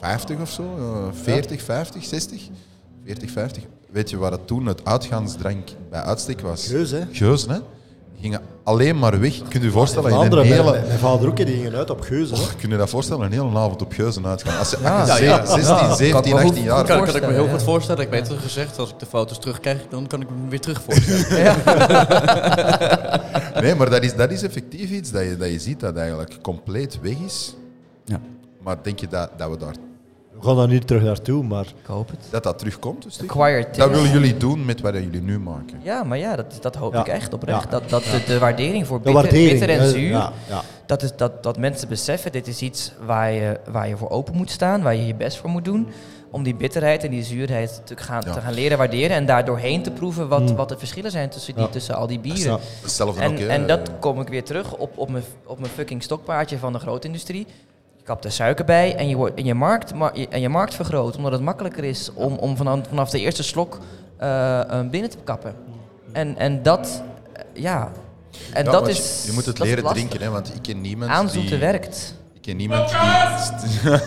50 of zo? Eh, 40, 50, 60? 40, 50. Weet je waar dat toen het uitgaansdrank bij uitstek was? Geus, hè? Geuzen, hè? Die gingen alleen maar weg. Kun je je voorstellen? in een hele, mijn, mijn vader ook, die gingen uit op geuzen. Oh, kun je dat voorstellen? Een hele avond op Geuzen uitgaan. Als je, Ja, als je ja, 16, ja. 17, Kan ik me 18 goed- jaar Kan, kan ik me heel voorstellen, goed voorstellen. Ik heb beter gezegd, als ik de foto's terugkrijg, dan kan ik me weer terug voorstellen. Nee, maar dat is, dat is effectief iets dat je, dat je ziet dat eigenlijk compleet weg is. Ja. Maar denk je dat, dat, we daar, We gaan daar niet terug naartoe, maar Ik hoop het. dat dat terugkomt? Acquired Dat willen jullie doen met wat jullie nu maken. Ja, maar ja, dat, dat hoop Ja. ik echt oprecht. Ja. Dat, dat de, de waardering voor bitter, waardering. bitter en hè, zuur, Ja, ja. Dat, is, dat, dat mensen beseffen, dit is iets waar je, waar je voor open moet staan, waar je je best voor moet doen. Om die bitterheid en die zuurheid te gaan, Ja. te gaan leren waarderen en daar doorheen te proeven wat, Mm. wat de verschillen zijn tussen, die, Ja. tussen al die bieren. Hetzelfde En, ook, en dat kom ik weer terug op, op, mijn, op mijn fucking stokpaardje van de grootindustrie. Je kapt er suiker bij en je, wordt, en je, markt, ma- en je markt vergroot, omdat het makkelijker is om, om vanaf, vanaf de eerste slok eh, binnen te kappen. En, en dat, eh, ja, en Ja, dat is. Je, moet het leren drinken, hè, want ik ken niemand Aanzoeten die... werkt. Ik ken niemand die...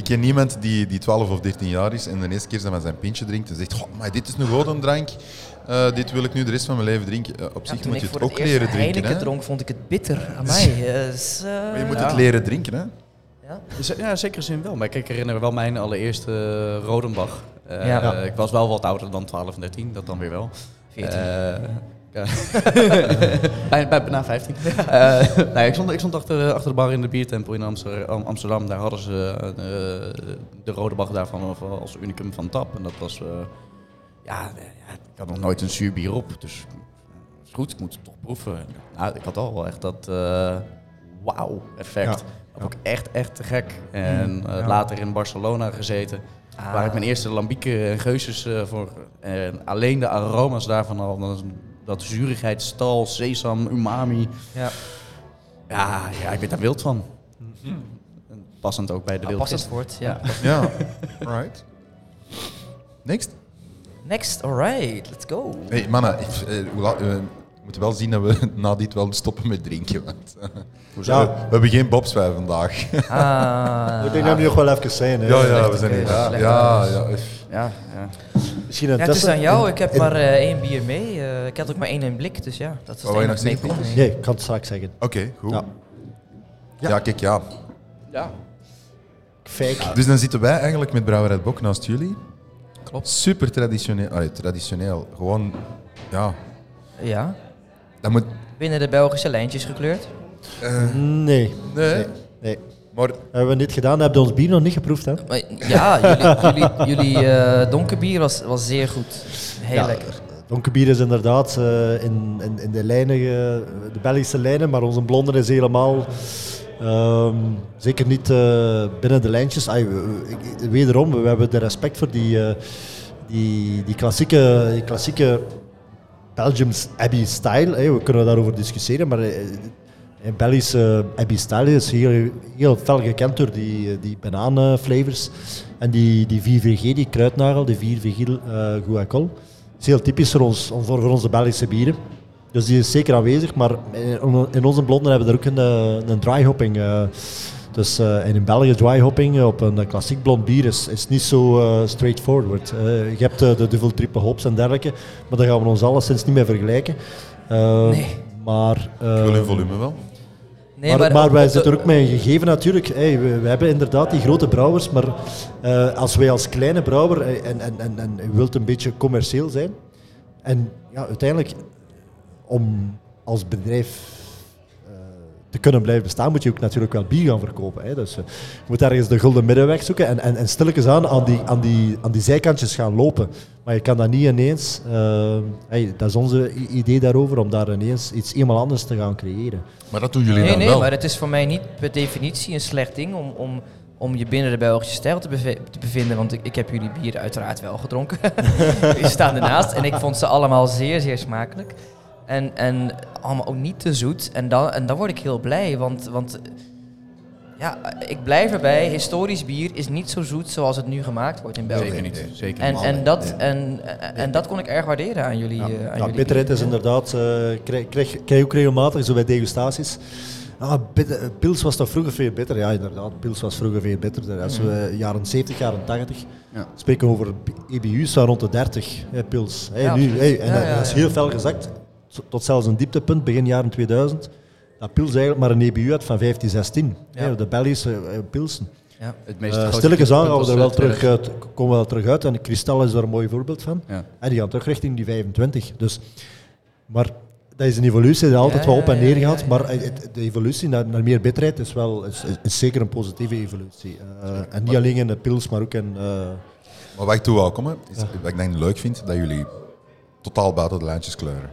ik ken niemand die, die 12 of 13 jaar is en de eerste keer dat hij zijn pintje drinkt en zegt "Goh, maar dit is een drank, Eh, dit wil ik nu de rest van mijn leven drinken. Eh, op Ja, zich toen moet ik je het ook het leren drinken. Heineken Hè? dronk, vond ik het bitter aan mij. Eh, Maar je moet Ja. het leren drinken. Hè? ja. Ja, in zekere zin wel. Maar kijk, ik herinner me wel mijn allereerste Rodenbach. Ja. ik was wel wat ouder dan 12 en 13, dat dan weer wel. 14. Eh, ja. bij, bij, na 15. Eh, nee, ik, stond, ik stond achter, achter de bar in de biertempel in Amster- Am- Amsterdam. Daar hadden ze eh, de Rode Bach daarvan als- als unicum van tap. En dat was... eh, ja, eh, ja, ik had nog nooit een zuur bier op. Dus eh, is goed, ik moet het toch proeven. Nou, ik had al wel echt dat eh wauw-effect. Ja. Dat vond ik echt, echt te gek. En eh, Ja. later in Barcelona gezeten. Ah. Waar ik mijn eerste lambieken en geuzes eh, voor... En alleen de aroma's daarvan al, dan dat zurigheid, stal, sesam, umami. Ja. Ja, ja, ik ben daar wild van. En Passend ook bij de Ah, wild. passend woord, ja. Ja, right. Next. Next, alright, let's go. Hey, mannen, ik, eh, eh, we moeten wel zien dat we na dit wel stoppen met drinken. Want, eh, Ja. we, we hebben geen bobswij vandaag. Ah, Ik denk dat we nog wel even zijn. Hè. ja, ja, we zijn keuze, ja, ja, ja. Ja, ja. Misschien een Ja, het is aan jou. Ik heb in- maar één bier mee. Ik had ook maar één in blik, dus ja. Dat is wou je nog enige zeggen, mee Nee, ik kan het straks zeggen. Oké, goed. Ja. Ja. kijk, ja. ja. Fake. Dus dan zitten wij eigenlijk met Brouwerij Bok naast jullie. Klopt. Super traditioneel. Allee, traditioneel. Gewoon, ja. Ja. Dat moet... Binnen de Belgische lijntjes gekleurd. eh, Nee. nee. Nee. nee. Maar Hebben we niet gedaan? Hebben we ons bier nog niet geproefd, hè? Maar ja, jullie, jullie, jullie eh, donkerbier was, was zeer goed. Heel Ja, lekker. Donkerbier is inderdaad eh, in, in, in de lijnen, de Belgische lijnen, maar onze blonde is helemaal ehm, zeker niet eh, binnen de lijntjes. Wederom, we hebben de respect voor die, eh, die, die klassieke, die klassieke Belgium's Abbey style. we kunnen daarover discussiëren, maar eh, in Belgische Abbey style is heel, heel fel gekend door die, die bananenflavors en die, die 4VG, die kruidnagel, die 4VG uh, Guacol. Is heel typisch voor, ons, voor onze Belgische bieren. Dus die is zeker aanwezig, maar in, in onze blonden hebben we er ook een, eh, een dry hopping. eh. dus eh, en in België dry hopping op een klassiek blond bier is, is niet zo eh, straightforward. Eh, je hebt de duvel triple hops en dergelijke, maar daar gaan we ons alleszins niet mee vergelijken. Eh, Nee. Maar, eh, wel in volume wel. Nee, maar, maar, wij zitten er ook met een gegeven natuurlijk. Hey, we, we hebben inderdaad die grote brouwers, maar eh, als wij als kleine brouwer en, en, en, en je wilt een beetje commercieel zijn, en ja, uiteindelijk om als bedrijf eh, te kunnen blijven bestaan, moet je ook natuurlijk wel bier gaan verkopen. Hè. Dus eh, je moet ergens de gulden middenweg zoeken en, en, en stilletjes aan aan die, aan, die, aan die zijkantjes gaan lopen. Maar je kan dat niet ineens, eh, hey, dat is onze idee daarover, om daar ineens iets helemaal anders te gaan creëren. Maar dat doen jullie Nee, dan nee, wel. maar het is voor mij niet per definitie een slecht ding om, om, om je binnen de Belgische stijl te, beve- te bevinden. Want ik, ik heb jullie bieren uiteraard wel gedronken. Die staan ernaast. En ik vond ze allemaal zeer, zeer smakelijk. En, en allemaal ook niet te zoet. En dan, en dan word ik heel blij. Want, want ja, ik blijf erbij. Historisch bier is niet zo zoet zoals het nu gemaakt wordt in België. Zeker niet. Zeker En, niet. en, dat, en, en dat kon ik erg waarderen aan jullie. eh, aan Ja, bitterheid is inderdaad, eh krijg, krijg, ook regelmatig, zo bij degustaties. Ah, bitter- eh, pils was toch vroeger veel beter? Ja, inderdaad, pils was vroeger veel beter. Als we jaren 70, jaren 80 Ja. spreken over EBU's van rond de 30, hè, pils. Hè, Ja, nu, hè, en Ja, dat, ja, dat is ja. heel fel gezakt, tot- zelfs een dieptepunt, begin jaren 2000. Dat pils eigenlijk maar een EBU had van 15, 16. Ja. de Belgische eh, pilsen. Ja. Het meest Uh, stilletjes aan gaan we er wel eh, terug, uit, komen we wel terug uit. En Kristal is daar een mooi voorbeeld van. Ja. En die gaan terug richting die 25. Dus, maar dat is een evolutie die altijd Ja, wel op en neer ja, gaat. ja. Maar eh, het- de evolutie naar, naar meer bitterheid is, wel, is, is, is zeker een positieve evolutie. Uh, en niet alleen in de pils, maar ook in... uh, Maar wat ik toe wou komen, is wat ik denk leuk vind, dat jullie totaal buiten de lijntjes kleuren.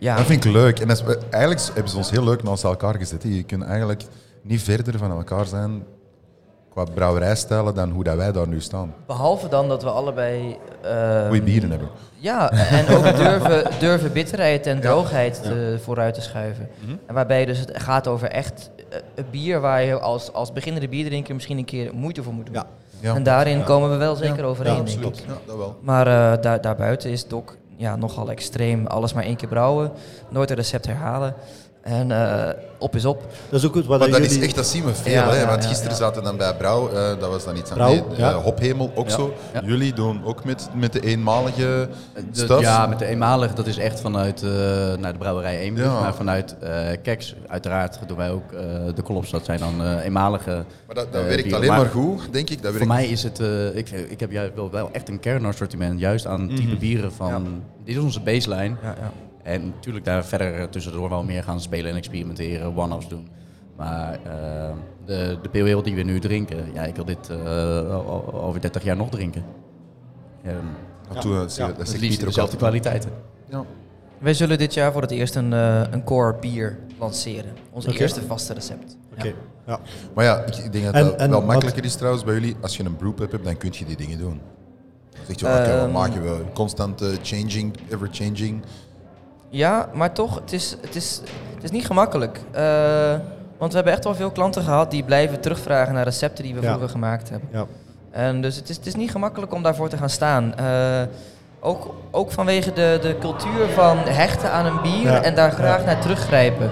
Ja. Dat vind ik leuk. En dat is, eigenlijk hebben ze ons heel leuk naast elkaar gezet. Je kunt eigenlijk niet verder van elkaar zijn qua brouwerijstijlen dan hoe dat wij daar nu staan. Behalve dan dat we allebei... ehm, Goeie bieren hebben. Ja, en ook durven, durven bitterheid en droogheid te- vooruit te schuiven. En waarbij dus het gaat over echt eh, een bier waar je als, als beginnende bierdrinker misschien een keer moeite voor moet doen. Ja. Ja. En daarin komen we wel zeker Ja, overeen, denk absoluut. ik. Ja, dat wel. Maar eh, daar, daarbuiten is het ook ja, nogal extreem. Alles maar één keer brouwen, nooit een recept herhalen. En eh, op is op. dat is ook goed wat Maar dat jullie... is echt, dat zien we veel. Ja, hè? ja, Want ja, gisteren ja. zaten we dan bij Brouw, eh, dat was dan iets aan Brouw, nee, ja. eh, Hophemel ook Ja, zo. ja. Jullie doen ook met, met de eenmalige De- stuff. ja, met de eenmalig, dat is echt vanuit uh, naar de brouwerij Eembrug. Ja. Maar vanuit uh, Keks, uiteraard doen wij ook uh, de kolops. Dat zijn dan uh, eenmalige Maar dat, dat werkt alleen maar, Maar goed, denk ik. Dat Voor mij is het, uh, ik, ik heb juist wel, wel echt een kernassortiment, juist aan type Mhm. bieren van, dit is onze baseline. En natuurlijk daar verder tussendoor wel meer gaan spelen en experimenteren, one-offs doen. Maar uh, de, de die we nu drinken, ja, ik wil dit uh, over 30 jaar nog drinken. Um, ja. Toen, ja. Dat het liefst dezelfde kwaliteiten. Ja. Wij zullen dit jaar voor het eerst een, uh, een core bier lanceren. Ons okay. eerste vaste recept. Oké. Okay. Ja. Maar ja, ik denk dat En- dat en wel wat- makkelijker is trouwens bij jullie. Als je een brewpub hebt, dan kun je die dingen doen. Dan zeg je, oké, Ehm. wat maken we? Constant eh, changing, ever changing. Ja, maar toch, het is, het is, het is niet gemakkelijk. Eh, want we hebben echt wel veel klanten gehad die blijven terugvragen naar recepten die we Ja. vroeger gemaakt hebben. Ja. En dus het is, het is niet gemakkelijk om daarvoor te gaan staan. Eh, ook, ook vanwege de, de cultuur van hechten aan een bier Ja. en daar graag naar teruggrijpen.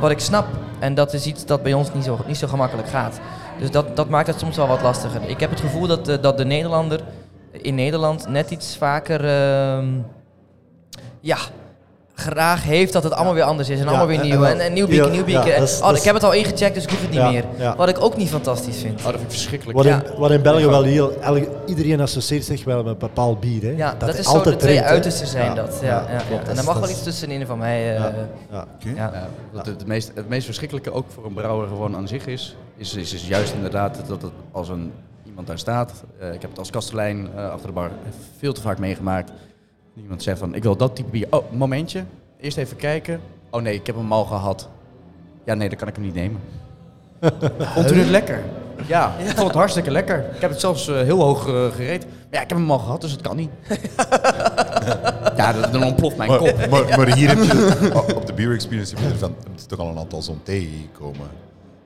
Wat ik snap. En dat is iets dat bij ons niet zo, niet zo gemakkelijk gaat. Dus dat, dat maakt het soms wel wat lastiger. Ik heb het gevoel dat de, dat de Nederlander in Nederland net iets vaker... ehm, ja, graag heeft dat het allemaal weer anders is en Ja, allemaal weer nieuw. en En, wel- en nieuw nieuw is- oh, ik heb het al ingecheckt, dus ik hoef het niet Ja, meer. ja. Wat ik ook niet fantastisch vind. Oh, dat vind ik verschrikkelijk. Wat, in, Ja. wat in België wel heel... elke- iedereen associeert zich wel met een bepaald bier. Hè? Ja, dat, is zo de altijd twee uitersten zijn dat. Ja, ja, ja. klopt. En daar mag wel iets tussenin van mij. eh, Ja, ja. ja. Ja, wat het, het, meest, het meest verschrikkelijke ook voor een brouwer gewoon aan zich is, is, is, is juist inderdaad dat het als een, iemand daar staat. eh, ik heb het als kastelein eh, achter de bar veel te vaak meegemaakt. Iemand zegt van, ik wil dat type bier. Oh, momentje. Eerst even kijken. Oh nee, ik heb hem al gehad. Ja, nee, dan kan ik hem niet nemen. Vond u het lekker? Ja, ik vond het hartstikke lekker. Ik heb het zelfs eh, heel hoog eh, gereed. Maar ja, ik heb hem al gehad, dus het kan niet. ja, dan, dan ontploft mijn kop. Maar, maar, hier heb je, oh, op de Beer Experience heb je, ervan, je toch al een aantal zo'n tegengekomen.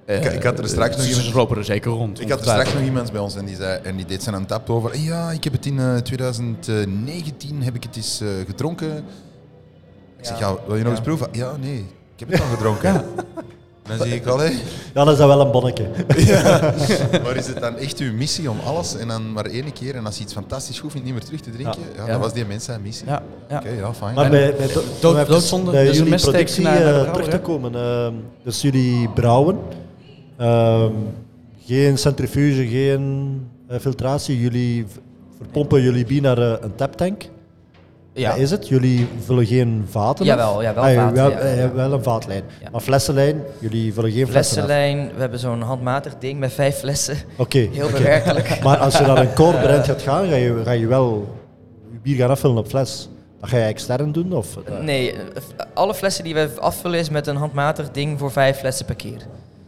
Ik- ik had er straks nog iemand- lopen er zeker rond. Ik had er straks nog iemand bij ons en die, zei, en die deed zijn tap over. Ja, ik heb het in eh, 2019 heb ik het eens eh, gedronken. Ik zeg, ja, wil je nog eens proeven? Ja, nee, ik heb het al gedronken. Dan zie ik wel, hé, Ja, dat is dan wel een bonnetje. maar is het dan echt uw missie om alles en dan maar één keer en als je iets fantastisch goed vindt niet meer terug te drinken? Ja, Ja. dat was die mensen zijn missie. Ja, ja. Oké, ja, fijn. Maar bij, bij, do- bij dus jullie productie naar- naar eh, terug te komen. ehm, dus jullie brouwen. Ehm, geen centrifuge, geen eh, filtratie. Jullie verpompen jullie bier naar eh, een taptank. Ja. Dat is het. Jullie vullen geen vaten? Jawel, of? ja, wel Ah, vaten, Wel, ja, eh, ja. wel een vaatlijn. Ja. Maar flessenlijn, jullie vullen geen flessen af. Flessenlijn, we hebben zo'n handmatig ding met vijf flessen. Oké. Heel oké. bewerkelijk. Maar als je naar een core brand gaat gaan, ga je, ga je wel je bier gaan afvullen op fles. Dat ga je extern doen? Of, Nee, alle flessen die we afvullen is met een handmatig ding voor vijf flessen per keer.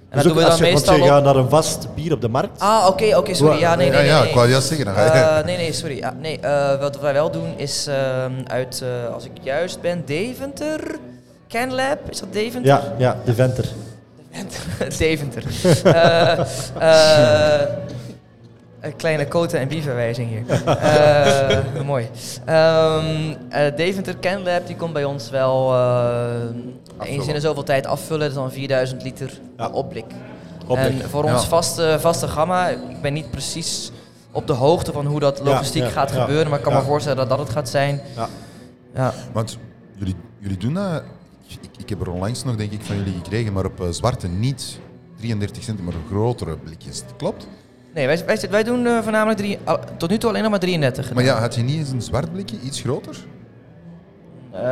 En Dus dat ook doen we dan je, want je op... gaat naar een vast bier op de markt. Ah, oké, oké, sorry. Ja, nee, ja, nee, nee. ja, nee. ik wou juist zeggen. Eh, nee, nee, sorry. Ja, nee, eh, wat wij wel doen is ehm, uit, eh, als ik juist ben, Deventer. Canlab, is dat Deventer? Ja, ja, de venter. Deventer. Eh, eh, een kleine quota en bierverwijzing hier. Eh, mooi. Ehm, eh, Deventer Canlab die komt bij ons wel eh, eens in de zoveel tijd afvullen. Dat is dan 4000 liter Ja. opblik. Opblik. En voor ons Ja. vaste, vaste gamma, ik ben niet precies op de hoogte van hoe dat logistiek ja, gaat ja, gebeuren, maar ik kan ja. me voorstellen dat dat het gaat zijn. Ja. Ja. Want jullie, jullie doen dat. Ik, ik heb er onlangs nog, denk ik, van jullie gekregen, maar op eh, zwarte niet 33 cent, maar grotere blikjes. Klopt? Nee, wij, wij, wij doen eh, voornamelijk drie, al- tot nu toe alleen nog maar 33 Maar ja, had je niet eens een zwart blikje, iets groter? Eh,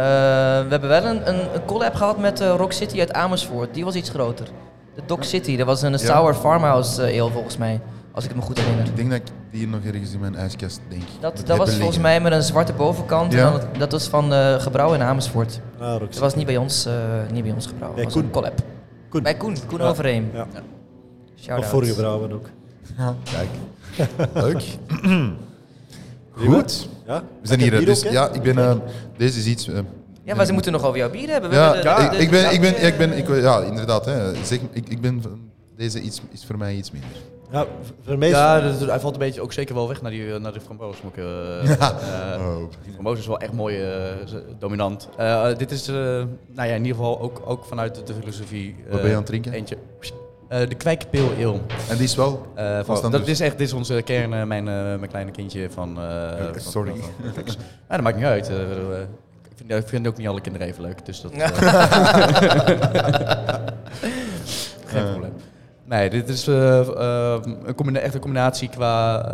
we hebben wel een, een, een collab gehad met eh, Rock City uit Amersfoort. Die was iets groter. De Dock City, dat was een sour farmhouse eh, ale volgens mij. Als ik het me goed herinner. Ik denk dat ik die nog ergens in mijn ijskast denk. Dat, dat was volgens liggen. mij met een zwarte bovenkant. Ja. En dan dat was van eh gebrouwen in Amersfoort. Ah. Dat was niet bij ons, eh, niet bij ons gebrouwen. Bij Dat was een Koen. collab. Koen. Bij Koen, Koen Ja. Overeem. Ja. Shout-out. Of vorige brouwen ook. Kijk. Leuk. Goed. Ja? We zijn hier. Dus, ja, ik ben. eh, deze is iets. eh, Ja, maar ze moeten nog over jouw bier hebben. We ja, de- ik, de- ik ben, ik ben, de- ik ben, ik, ja, inderdaad. Hè. Zeg, ik, ik ben deze iets, is voor mij iets minder. Ja, voor mij is Ja, dat- dat- hij valt een beetje ook zeker wel weg naar die, naar die framboos. Moet ik, eh, eh, Oh. Die framboos is wel echt mooi eh, dominant. Eh, dit is eh, nou ja, in ieder geval ook, ook vanuit de filosofie. Wat ben je aan het drinken? Eentje. Eh, de kwijkpeel ale. En die is wel. Eh, Vast dat anders. is echt dit is onze kern, eh, mijn, eh, mijn kleine kindje van... eh, sorry. van- Ja, dat maakt niet uit. Eh, eh, ik, vind, ik vind ook niet alle kinderen even leuk, dus dat... eh, Geen probleem. Nee, dit is eh, eh, een combina- echt een combinatie qua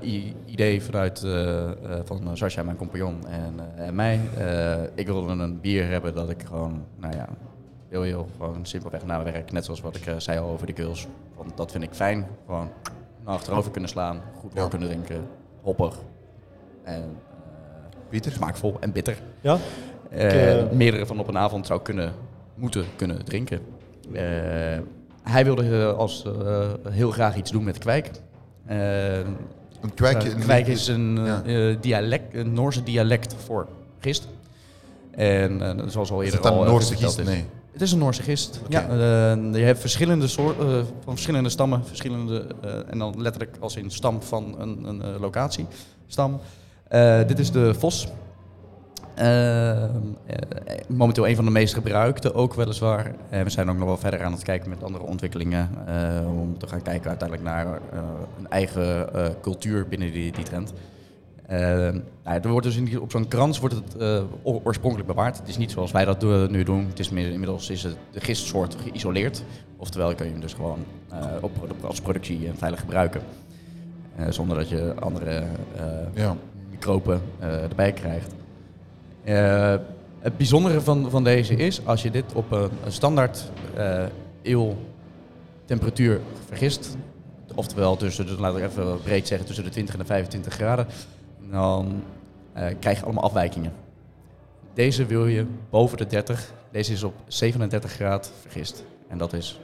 eh, idee vanuit eh, eh, van Sascha, mijn compagnon, en, eh, en mij. Eh, ik wilde een bier hebben dat ik gewoon, nou ja, heel heel gewoon simpelweg na mijn werk, net zoals wat ik eh, zei al over die girls. Want dat vind ik fijn. Gewoon naar achterover kunnen slaan, goed door Ja. kunnen drinken, hoppig en eh, Pieter? smaakvol en bitter. Ja? Eh, eh, meerdere van op een avond zou kunnen, moeten kunnen drinken. Eh, hij wilde eh, als, eh, heel graag iets doen met kwijk. Eh, Een kwijk. eh, kwijk is een, Ja. eh, dialect, een Noorse dialect voor gist. En eh, zoals al Is eerder het dan al eh, Noorse gist? is. Nee. Het is een Noorse gist. Ja, eh, je hebt verschillende soorten eh, van verschillende stammen, verschillende eh, en dan letterlijk als in stam van een, een locatie. Stam. Dit is de vos. Momenteel een van de meest gebruikte, ook weliswaar. En we zijn ook nog wel verder aan het kijken met andere ontwikkelingen. om te gaan kijken uiteindelijk naar een eigen cultuur binnen die, die trend. Eh, nou, ja, er wordt dus in op zo'n krans wordt het eh, oorspronkelijk bewaard. Het is niet zoals wij dat nu doen. Het is meer, inmiddels is het de gistsoort geïsoleerd. Oftewel kun je hem dus gewoon eh, op, als productie veilig gebruiken. Zonder dat je andere Ja. microben erbij krijgt. Het bijzondere van, van deze is, als je dit op een, een standaard eh eeuw temperatuur vergist, oftewel tussen, de, laten we even breed zeggen, tussen de 20 en de 25 graden, dan eh, krijg je allemaal afwijkingen. Deze wil je boven de 30, deze is op 37 graden vergist. En dat is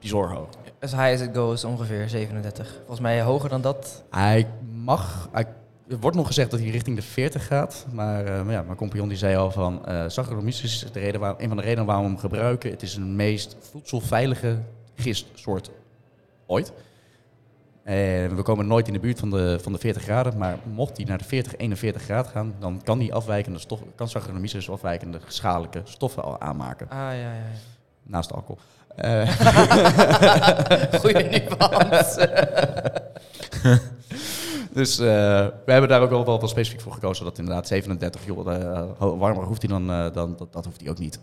bizar hoog. As high as it goes, ongeveer 37. Volgens mij hoger dan dat. Hij mag, hij, er wordt nog gezegd dat hij richting de 40 gaat. Maar, eh, maar ja, mijn compagnon die zei al van, eh Saccharomyces is de reden waar, een van de redenen waarom we hem gebruiken. Het is een meest voedselveilige gistsoort ooit. En we komen nooit in de buurt van de, van de 40 graden, maar mocht hij naar de 40, 41 graden gaan, dan kan die afwijkende stoffen, kan Saccharomyces afwijkende schadelijke stoffen al aanmaken, Ah, ja, ja. ja. naast alcohol. Eh, Goeie nuance. Dus eh, we hebben daar ook wel, wel, wel specifiek voor gekozen dat inderdaad 37, joh, eh, warmer hoeft hij dan, eh, dan dat, dat hoeft hij ook niet.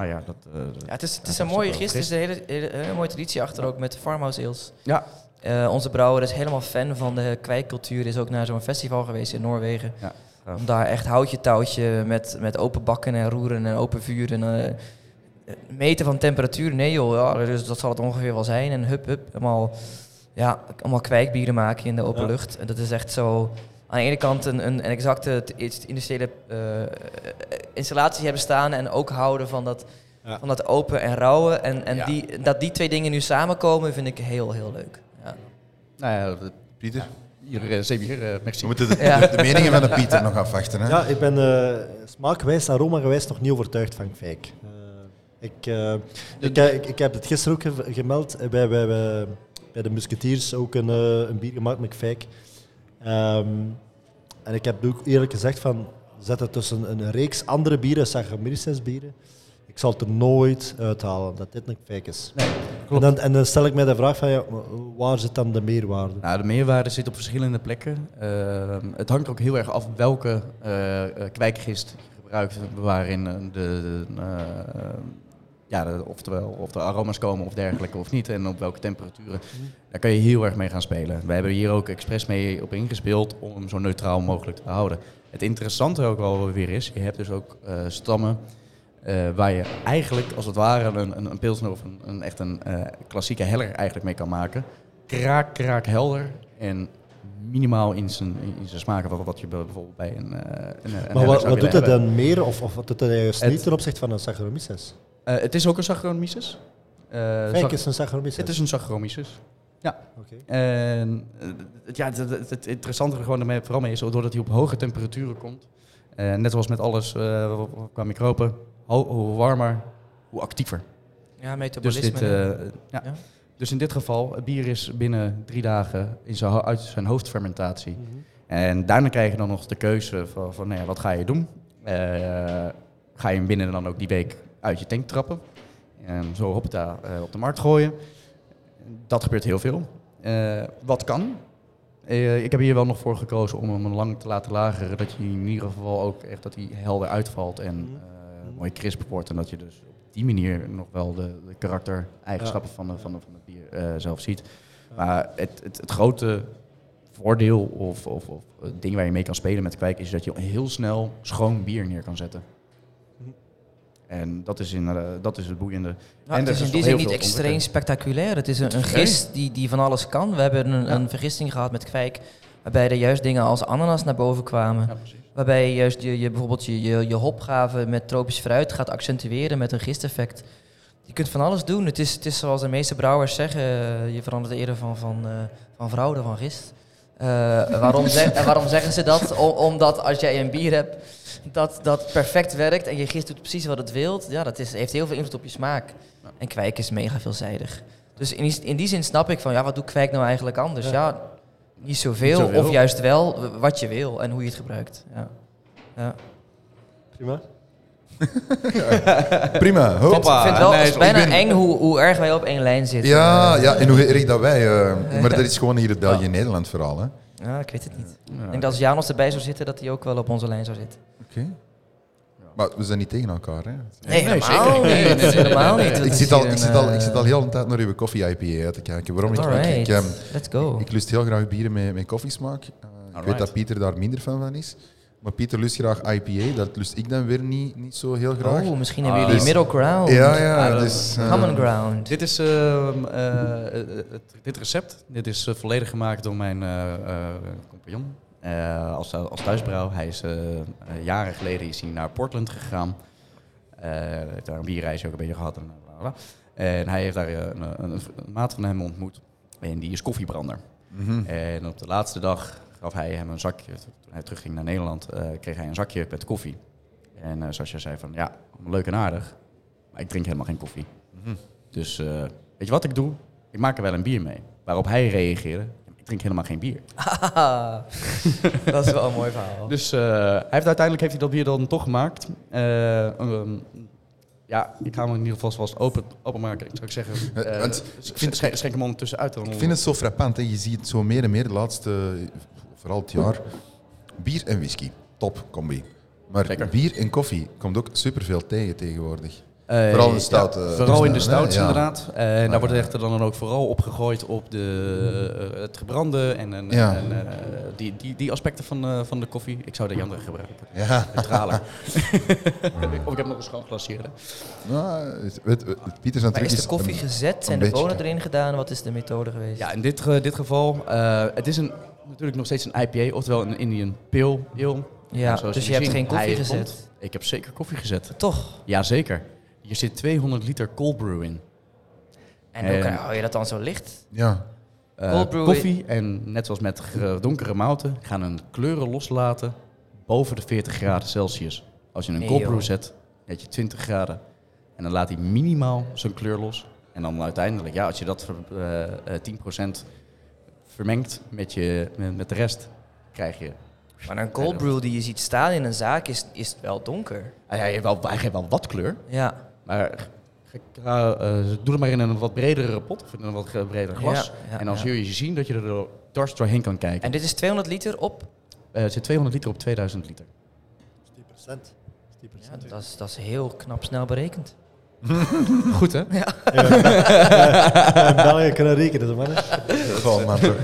Maar ja, dat... eh, Ja, het is, het is een mooie gist. Het is een hele, hele, hele mooie traditie achter ook met farmhouse ales. Ja. Eh, onze brouwer is helemaal fan van de kwijkcultuur. Is ook naar zo'n festival geweest in Noorwegen. Ja. Om daar echt houtje touwtje met, met open bakken en roeren en open vuur en eh, meten van temperatuur. Nee joh, ja, dus dat zal het ongeveer wel zijn. En hup hup, allemaal, ja, allemaal kwijkbieren maken in de open Ja. lucht. En dat is echt zo... Aan de ene kant een, een, een exacte industriële eh, installatie hebben staan en ook houden van dat, Ja. van dat open en rauwe. En, en Ja. die, dat die twee dingen nu samenkomen vind ik heel, heel leuk. Ja. Nou ja, Pieter? hier, uh, Zebier, eh, merci. We moeten de, Ja. de, de meningen van de Pieter nog afwachten. Hè? Ja, ik ben uh, smaakgewijs, aromagewijs nog niet overtuigd van Kvijk. Uh, ik, uh, ik, ik, ik, heb het gisteren ook ge gemeld. Bij, bij, bij, bij de Musketeers ook een, uh, een bier gemaakt met Kvijk. Um, en ik heb ook eerlijk gezegd van, zet het tussen een reeks andere bieren, Saccharomyces bieren. Ik zal het er nooit uithalen dat dit een Kvijk is. Nee, en, dan, en dan stel ik mij de vraag van, ja, waar zit dan de meerwaarde? Nou, de meerwaarde zit op verschillende plekken. Uh, het hangt ook heel erg af welke uh, kwijkgist je gebruikt, waarin de, de uh, ja, oftewel of de aroma's komen of dergelijke of niet en op welke temperaturen. Daar kan je heel erg mee gaan spelen. We hebben hier ook expres mee op ingespeeld om hem zo neutraal mogelijk te houden. Het interessante ook wel weer is, je hebt dus ook uh, stammen uh, waar je eigenlijk als het ware een, een, een pilsner of een, een echt een uh, klassieke heller eigenlijk mee kan maken. Kraak, kraak helder en minimaal in zijn, in zijn smaken wat, wat je bijvoorbeeld bij een, een, Maar wat, wat doet het hebben. dan meer of, of wat doet het juist niet ten opzichte van een Saccharomyces? Uh, het is ook een Saccharomyces. Uh, Kijk, is een Saccharomyces. Het is een Saccharomyces. Ja. Okay. En uh, ja, het, het, het interessante er gewoon ermee, vooral mee is, doordat hij op hoge temperaturen komt. Uh, net zoals met alles uh, qua microben, ho hoe warmer, hoe actiever. Ja, metabolisme. Dus, dit, uh, ja. ja. dus in dit geval, het bier is binnen drie dagen in zijn, uit zijn hoofdfermentatie. Mm -hmm. En daarna krijg je dan nog de keuze van, van nou ja, wat ga je doen? Uh, ga je hem binnen dan ook die week uit je tank trappen? En zo hoppata uh, op de markt gooien. Dat gebeurt heel veel. Uh, wat kan? Uh, ik heb hier wel nog voor gekozen om hem lang te laten lageren. Dat je in ieder geval ook echt dat hij helder uitvalt en uh, mooi crisp wordt. En dat je dus op die manier nog wel de, de karaktereigenschappen ja. van, de, van, de, van het bier uh, zelf ziet. Maar het, het, het, grote voordeel of, of, of ding waar je mee kan spelen met kwijk is dat je heel snel schoon bier neer kan zetten. En dat is, in, uh, dat is het boeiende. Nou, en het is in die zin niet extreem spectaculair. Het is een, een gist die, die van alles kan. We hebben een, ja. een vergisting gehad met kwijk, waarbij er juist dingen als ananas naar boven kwamen. Ja, waarbij je juist je, je, bijvoorbeeld je, je, je hopgave met tropisch fruit gaat accentueren met een gisteffect. Je kunt van alles doen. Het is, het is zoals de meeste brouwers zeggen, je verandert eerder van, van, uh, van vrouw dan van gist. Eh, waarom, zeg- waarom zeggen ze dat? O- omdat als jij een bier hebt dat, dat perfect werkt en je gist doet precies wat het wilt, ja, dat is, heeft heel veel invloed op je smaak. En kwijk is mega veelzijdig. Dus in die, in die zin snap ik van, ja, wat doet kwijk nou eigenlijk anders? Ja, niet, zoveel, Niet zoveel. of juist wel wat je wil en hoe je het gebruikt. Ja. Ja. Prima. Prima. Hoop. Ik vind het wel nee, het is ik bijna ben- eng hoe, hoe erg wij op één lijn zitten. Ja, ja, en hoe erg dat wij... eh, maar dat is gewoon hier het België-Nederland verhaal, hè. ja, ik weet het niet. Ja. Ik denk dat als Janos erbij zou zitten, dat hij ook wel op onze lijn zou zitten. Oké. Maar we zijn niet tegen elkaar, hè. Nee, nee, helemaal niet. Nee, helemaal niet. Ik zit, al, ik, een, zit al, ik zit al heel de tijd naar uw koffie-IPA uit te kijken. Waarom? Ik, ik, ehm, let's go. ik lust heel graag bieren met, met koffiesmaak. Eh, ik weet dat Pieter daar minder fan van is. Maar Pieter lust graag IPA. Dat lust ik dan weer niet, niet zo heel graag. Oh, misschien Ah, hebben jullie dus- middle ground. ja, ja. Ah, dat- dus, eh, Common ground. Dit, is, ehm, eh, eh, dit recept dit is volledig gemaakt door mijn eh, eh, compagnon eh, als, als thuisbrouw. Hij is jaren geleden is hij naar Portland gegaan. Eh, heeft daar een bierreisje ook een beetje gehad. En, en hij heeft daar een, een, een maat van hem ontmoet. En die is koffiebrander. mhm. En op de laatste dag gaf hij hem een zakje. Toen hij terugging naar Nederland, eh, kreeg hij een zakje met koffie. En eh, zoals je zei van, ja, leuk en aardig. Maar ik drink helemaal geen koffie. Mhm. Dus eh, weet je wat ik doe? Ik maak er wel een bier mee. Waarop hij reageerde, ik drink helemaal geen bier. Haha. dat is wel een mooi verhaal. Dus eh, hij heeft, uiteindelijk heeft hij dat bier dan toch gemaakt. Eh, ehm, ja, ik ga hem in ieder geval vast open, openmaken. Ik zou ik zeggen, want ik vind- schenk, schenk hem ondertussen uit. Dan Ik vind het zo frappant. Hè. Je ziet het zo meer en meer de laatste, vooral het jaar. Bier en whisky. Top combi. Maar Lekker. bier en koffie komt ook superveel tegen tegenwoordig. Eh, Vooral in de stout, eh, vooral in de dus, stouts ja. inderdaad. En daar wordt echter dan ook vooral op gegooid op de, eh, het gebrande en, en, Ja. en, eh, die, die, die aspecten van, eh, van de koffie. Ik zou de andere gebruiken. Ja. Neutraler. of ik heb nog een schoon glas hier. Nou, het, Maar is de koffie een- gezet? Een de beetje. bonen erin gedaan? Wat is de methode geweest? Ja, in dit, ge- dit geval, eh, het is een, natuurlijk nog steeds een IPA, oftewel een Indian Pale Ale. Ja, dus je hebt zien, geen koffie gezet. komt. Ik heb zeker koffie gezet. Toch? Jazeker. Hier zit 200 liter cold brew in. En hoe kan- hou je dat dan zo licht? Ja. Eh, Cold brew- koffie en net zoals met donkere mouten gaan hun kleuren loslaten boven de 40 graden Celsius. Als je een Nee, cold joh. brew zet, heb je 20 graden. En dan laat hij minimaal zijn kleur los. En dan uiteindelijk, ja, als je dat ver- eh, eh, 10% vermengt met, je, met, met de rest, krijg je... Maar een cold brew die je ziet staan in een zaak is, is wel donker. Hij, hij, heeft wel, hij geeft wel wat kleur, Ja. maar eh, doe het maar in een wat bredere pot of in een wat breder glas. Ja, ja, en dan ja. zul je zien dat je er door- dwars doorheen kan kijken. En dit is 200 liter op? Eh, het zit 200 liter op 2000 liter. 10%. 10%. Ja, dat, is, dat is heel knap snel berekend. Goed hè? In België kunnen rekenen, mannen. Gewoon, man. toch.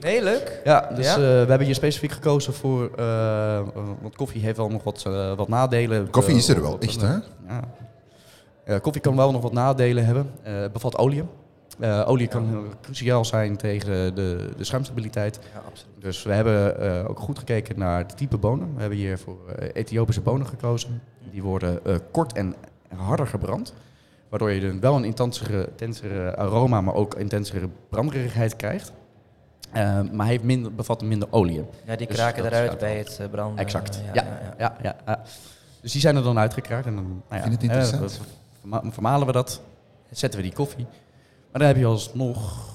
Nee, leuk. Ja, dus Ja? eh, we hebben hier specifiek gekozen voor, eh, eh, want koffie heeft wel nog wat, wat nadelen. Koffie is er wel, echt, hè? Ja. Koffie kan wel nog wat nadelen hebben. Eh, Het bevat olie. Eh, olie kan heel cruciaal zijn tegen de, de schuimstabiliteit. Ja, absoluut. Dus we hebben eh, ook goed gekeken naar de type bonen. We hebben hier voor eh, Ethiopische bonen gekozen. Die worden eh, kort en harder gebrand. Waardoor je dan wel een intensere, intensere aroma, maar ook intensere branderigheid krijgt. Eh, maar hij heeft minder, bevat minder olie. Ja, die Dus kraken eruit bij het eh, branden. Exact. Ja, Ja, ja, ja. Ja, ja, ja. Dus die zijn er dan uitgekraakt. En dan, nou ja, vind het interessant. verma- vermalen we dat, zetten we die koffie. Maar dan heb je alsnog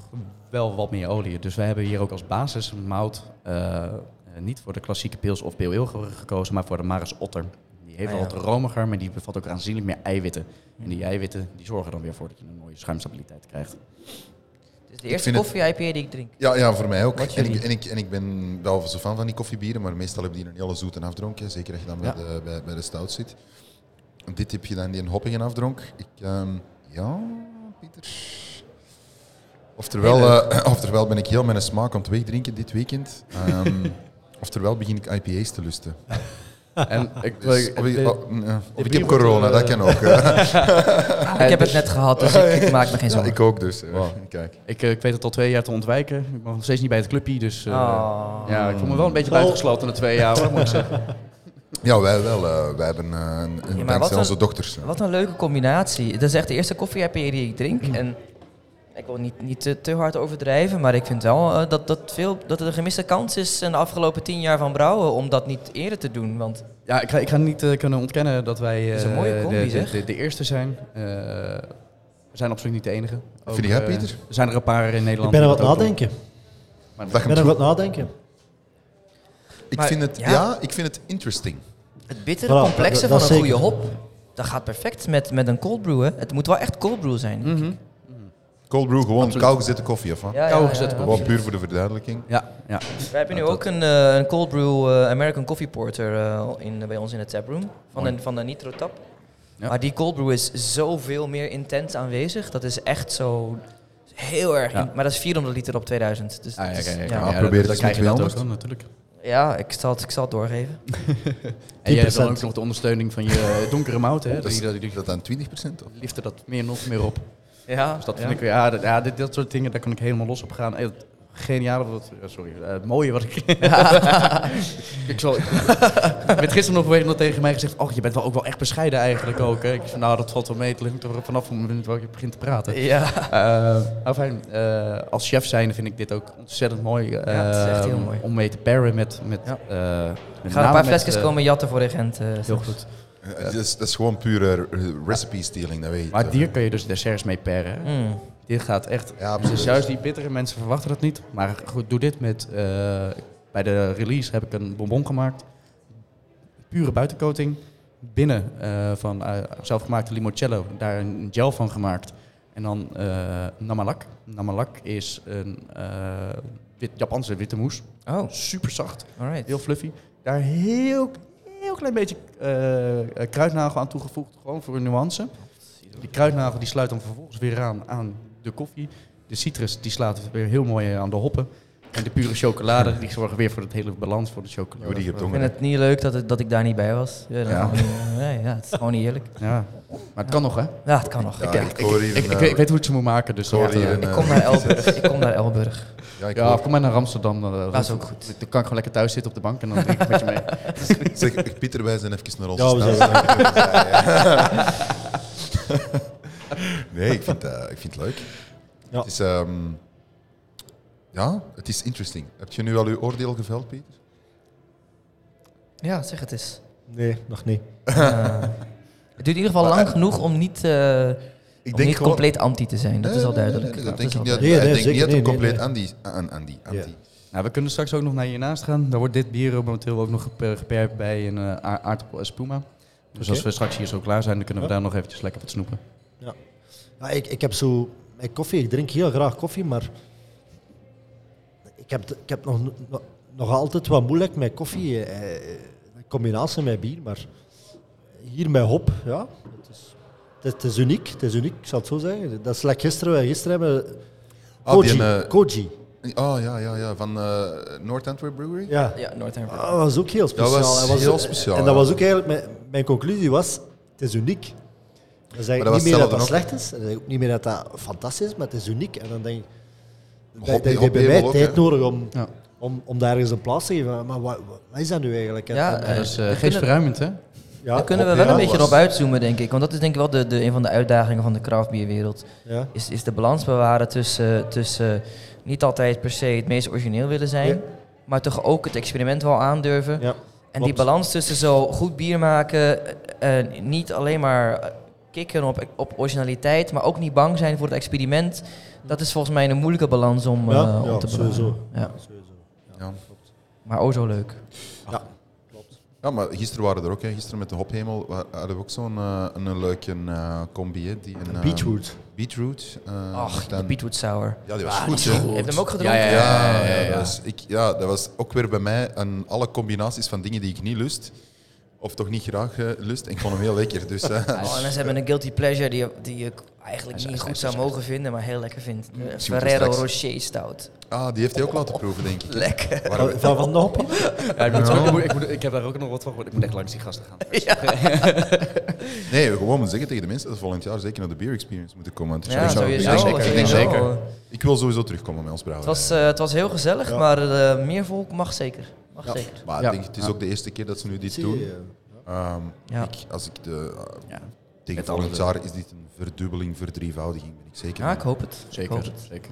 wel wat meer olie. Dus we hebben hier ook als basis mout eh, eh, niet voor de klassieke pils of ge- gekozen, maar voor de Maris Otter. Die heeft Ah, ja. wat romiger, maar die bevat ook aanzienlijk meer eiwitten. En die eiwitten die zorgen dan weer voor dat je een mooie schuimstabiliteit krijgt. Is de eerste koffie-IPA die ik drink. Ja, ja, voor mij ook. Wat En ik, en, ik, en ik ben wel zo fan van die koffiebieren, maar meestal hebben die een hele zoete afdronk. hè. Zeker als je dan bij, de, bij, bij de stout zit. Dit heb je dan die een hoppige afdronk. Ik, ehm, ja, Pieter. Oftewel, eh, oftewel ben ik heel mijn smaak aan het wegdrinken dit weekend. Ehm, oftewel begin ik IPA's te lusten. En ik, Dus, ik- of, ik- de- oh, ja. Of ik bier heb corona, eh, dat kan ook. hè. Ik heb het net gehad, dus ik, ik maak me geen ja, zorgen. ik ook dus. eh, Wow. Kijk. ik, eh, ik weet het al twee jaar te ontwijken. Ik ben nog steeds niet bij het clubje, dus... eh, Oh. Ja, ik voel me wel een beetje buitengesloten na twee jaar, hoor, moet ik zeggen. Ja, wij wel. eh, wij hebben eh, een, onze een- dochters. Wat een leuke combinatie. Dat is echt de eerste koffie-IPA die ik drink. Mm. En ik wil niet, niet te, te hard overdrijven, maar ik vind wel eh, dat, dat, veel, dat het een gemiste kans is in de afgelopen tien jaar van Brouwen om dat niet eerder te doen. Want Ja, ik ga, ik ga niet eh, kunnen ontkennen dat wij is een eh, mooie combi, de, de, zeg. de, de eerste zijn. Eh, we zijn absoluut niet de enige. Vind jij, Pieter? Er zijn er een paar in Ik Nederland. ben er wat dat ook nadenken. Maar Dat Ik ben er wat nadenken. Ik Maar, vind het, ja. ja. ik vind het interesting. het bittere Voilà, complexe dat- van dat een goede hop, dat gaat perfect met, met een cold brew. Hè. Het moet wel echt cold brew zijn. Mhm. Cold brew, gewoon Absoluut. kou gezette koffie, of wat? Ja, Kou ja, gezette ja, Gewoon puur voor de verduidelijking. Ja, ja. We hebben nu ook een, eh, een cold brew eh, American Coffee Porter eh, in, bij ons in de taproom van van de Nitro Tap. Ja. Maar die cold brew is zoveel meer intens aanwezig. Dat is echt zo heel erg. Maar dat is 400 liter op 2000. Dus Ah, ja, ja. Ja, ja, probeer dat- krijg je met dat ook 200. dan natuurlijk. Ja, ik zal het, ik zal het doorgeven. En jij hebt dan 10%. ook nog de ondersteuning van je donkere mouten. Hè? Dat die, dat dan 20% of? liften dat meer nog meer op. Ja, Dus dat vind ik ja, dat, ja dit, dat soort dingen, daar kan ik helemaal los op gaan. Eh, wat, eh, sorry, eh, het mooie wat ik... ik zal, werd gisteren nog weer tegen mij gezegd, oh, je bent wel ook wel echt bescheiden eigenlijk ook. Hè? Ik zei, nou, dat valt wel mee, het ligt er vanaf het moment waar je begint te praten. Ja. Eh, maar fijn, eh, als chef zijnde vind ik dit ook ontzettend mooi. eh, Ja, het is echt heel mooi. Om mee te paren met... met Ja. eh, met Ik een paar flesjes eh, komen jatten voor de Gent. eh, Heel goed. Eh, Dat is, dat is gewoon pure eh, recipe stealing, dat weet je. Maar hier kun je dus desserts mee paren. hè? Mm. Dit gaat echt. Ja, dus juist die bittere mensen verwachten dat niet. Maar goed, doe dit met. eh, bij de release heb ik een bonbon gemaakt. Pure buitencoating. Binnen eh, van eh, zelfgemaakte limoncello. Daar een gel van gemaakt. En dan eh namalak. Namalak is een eh, wit, Japanse witte moes. Oh, Super zacht. alright. Heel fluffy. Daar heel, heel klein beetje eh, eh, kruidnagel aan toegevoegd. Gewoon voor een nuance. Die kruidnagel die sluit dan vervolgens weer aan aan de koffie. De citrus die slaat weer heel mooi aan de hoppen. En de pure chocolade die zorgen weer voor het hele balans voor de chocolade. Ik vind het niet leuk dat, het, dat ik daar niet bij was. Ja, Ja. is gewoon niet- nee, ja, het is gewoon niet eerlijk. Ja, maar het kan nog hè. Ja, het kan nog. Ja, ik, ik hoor hier Ik, een, ik, eh, weet, ik weet hoe het ze moet maken. Dus ik hoor dat, hier eh, een, ik kom naar Elburg. ik kom naar Elburg. Ja, ik ja, hoor- of kom maar naar Amsterdam. Dan, eh, Dat is ook goed. Dan kan ik gewoon lekker thuis zitten op de bank en dan drink ik met je mee. Zeg, Pieter, wij zijn even naar onze Ja, we stad. zijn Nee, ik vind, eh, ik vind het leuk. Ja. Het is, ehm, ja, het is interesting. Heb je nu al uw oordeel geveld, Pieter? Ja, zeg het eens. Nee, nog niet. Eh, het duurt in ieder geval lang genoeg om niet, eh, om niet gewoon- compleet anti te zijn. Dat Nee, is al nee, nee, duidelijk. nee, Dat dat denk is ik al niet. Ik denk niet dat compleet nee. anti, aan, anti, anti. Nou, we kunnen straks ook nog naar hiernaast gaan. Daar wordt dit bier momenteel ook nog geper- geperkt bij een eh, a- aardappel espuma. Dus als we straks hier zo klaar zijn, dan kunnen we Ja. daar nog eventjes lekker wat snoepen. Ja, ik, ik heb zo... Met koffie, ik drink heel graag koffie, maar... Ik heb, ik heb nog, nog, altijd wat moeilijk met koffie. eh, in combinatie met bier, maar... Hier met hop, ja. Het is, het is uniek, het is uniek, ik zal het zo zeggen. Dat is like gisteren, wij gisteren hebben... Ah, Koji, die, eh, Koji. Oh ja, ja, ja, van eh North Antwerp Brewery? Ja. Ja, Noord-Hamburg. Ah, dat was ook heel speciaal. was Hij heel speciaal, En dat ja. was ook eigenlijk... Mijn, mijn conclusie was, het is uniek. Dat is Maar eigenlijk dat was niet meer dat dat slecht is. En dat is ook niet meer dat dat fantastisch is, maar het is uniek. En dan denk ik... Bij mij label ook, tijd nodig om, Ja. om, om daar ergens een plaats te geven. Maar wat, wat is dat nu eigenlijk? En- Ja, en- eh, Dat is eh, we geestverruimend, hè? ja, Daar kunnen we wel ja, een beetje was- op uitzoomen, denk ik. Want dat is denk ik wel de, de, een van de uitdagingen van de craftbierwereld. Ja. Is, is de balans bewaren tussen, tussen niet altijd per se het meest origineel willen zijn, Ja. maar toch ook het experiment wel aandurven. Ja, en die balans tussen zo goed bier maken, eh, eh, niet alleen maar kicken op, op originaliteit, maar ook niet bang zijn voor het experiment. Dat is volgens mij een moeilijke balans om, Ja, eh, om ja, te sowieso. bewaren. Ja. Sowieso. Ja. Maar oh zo leuk. Ja, maar gisteren waren er ook, hè. gisteren met de Hophemel hadden we ook zo'n eh, een, een leuke eh, combi. Hè. Die, een, eh, Beetroot. Beetroot. eh, Ach, dan- beetroot sour. Ja, die was Ah, goed, die goed. Heb je hem ook gedronken? Ja, Ja, ja, ja, ja. Dat was, ik, ja, dat was ook weer bij mij een, alle combinaties van dingen die ik niet lust. Of toch niet graag eh, lust. En ik vond hem heel lekker. Dus, eh, Oh, en ze hebben een guilty pleasure die, die ik eigenlijk is- niet goed zou mogen vinden, maar heel lekker vind. De Misschien Ferrero moeten we Rocher stout. ah, die heeft hij ook laten proeven, denk ik. Lekker. We- Van, van? Ja, ik, moet, ik, moet, ik, moet- ik heb daar ook nog wat van gehoord. Ik moet echt langs die gasten gaan. Nee, gewoon moeten zeggen tegen de mensen dat ze volgend jaar zeker naar de Beer Experience moeten komen. Ja, sowieso- sowieso. Ja, zeker. Ik, denk sowieso. zeker. ik wil sowieso terugkomen met ons Het was, eh, het was heel gezellig, Ja. maar eh, meer volk mag zeker. Mag Ja. zeker. Maar Ja. ik denk, het is Ja. ook de eerste keer dat ze nu dit doen. je, Ehm, Ja. ik, als ik de, eh, Ja. Tegen Met volgend alle- jaar is dit een verdubbeling, verdrievoudiging, ben ik zeker. Ja, ik hoop het. Zeker, hoop het. zeker.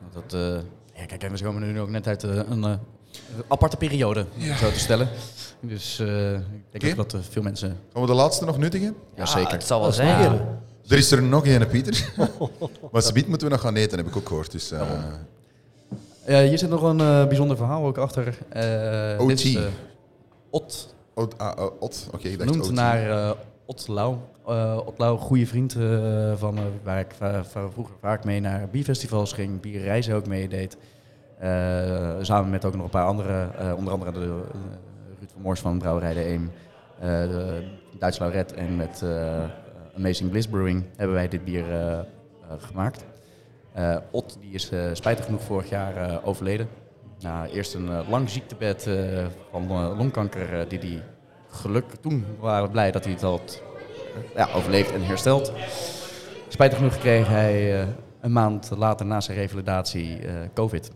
Want Dat, eh, ja, kijk, we komen nu ook net uit eh, een eh, aparte periode, om het zo te stellen. Dus eh, ik denk ook dat eh, veel mensen... Gaan we de laatste nog nuttigen? Ja, zeker. Het zal wel zijn. ja. Er is er nog één, Pieter. maar subiet moeten we nog gaan eten, heb ik ook gehoord. Dus, eh, Ja, hier zit nog een eh, bijzonder verhaal ook achter. Eh, OT. dit is, eh, Ot, Ot, ah, Ot. Oké, genoemd OT. naar eh Ot Lau. Eh, Ot Lau, goede vriend eh, van, eh, waar ik va- va- vroeger vaak mee naar bierfestivals ging, bierreizen ook meedeed. Eh, samen met ook nog een paar andere, eh, onder andere de, eh, Ruud van Mors van Brouwerij de Eem, eh, de Duits Lauret en met eh, Amazing Bliss Brewing hebben wij dit bier eh, eh, gemaakt. Eh, Ot die is eh, spijtig genoeg vorig jaar eh, overleden. Na eerst een lang ziektebed van longkanker die hij gelukkig toen waren blij dat hij het had ja, overleefd en hersteld. Spijtig genoeg kreeg hij een maand later na zijn revalidatie COVID.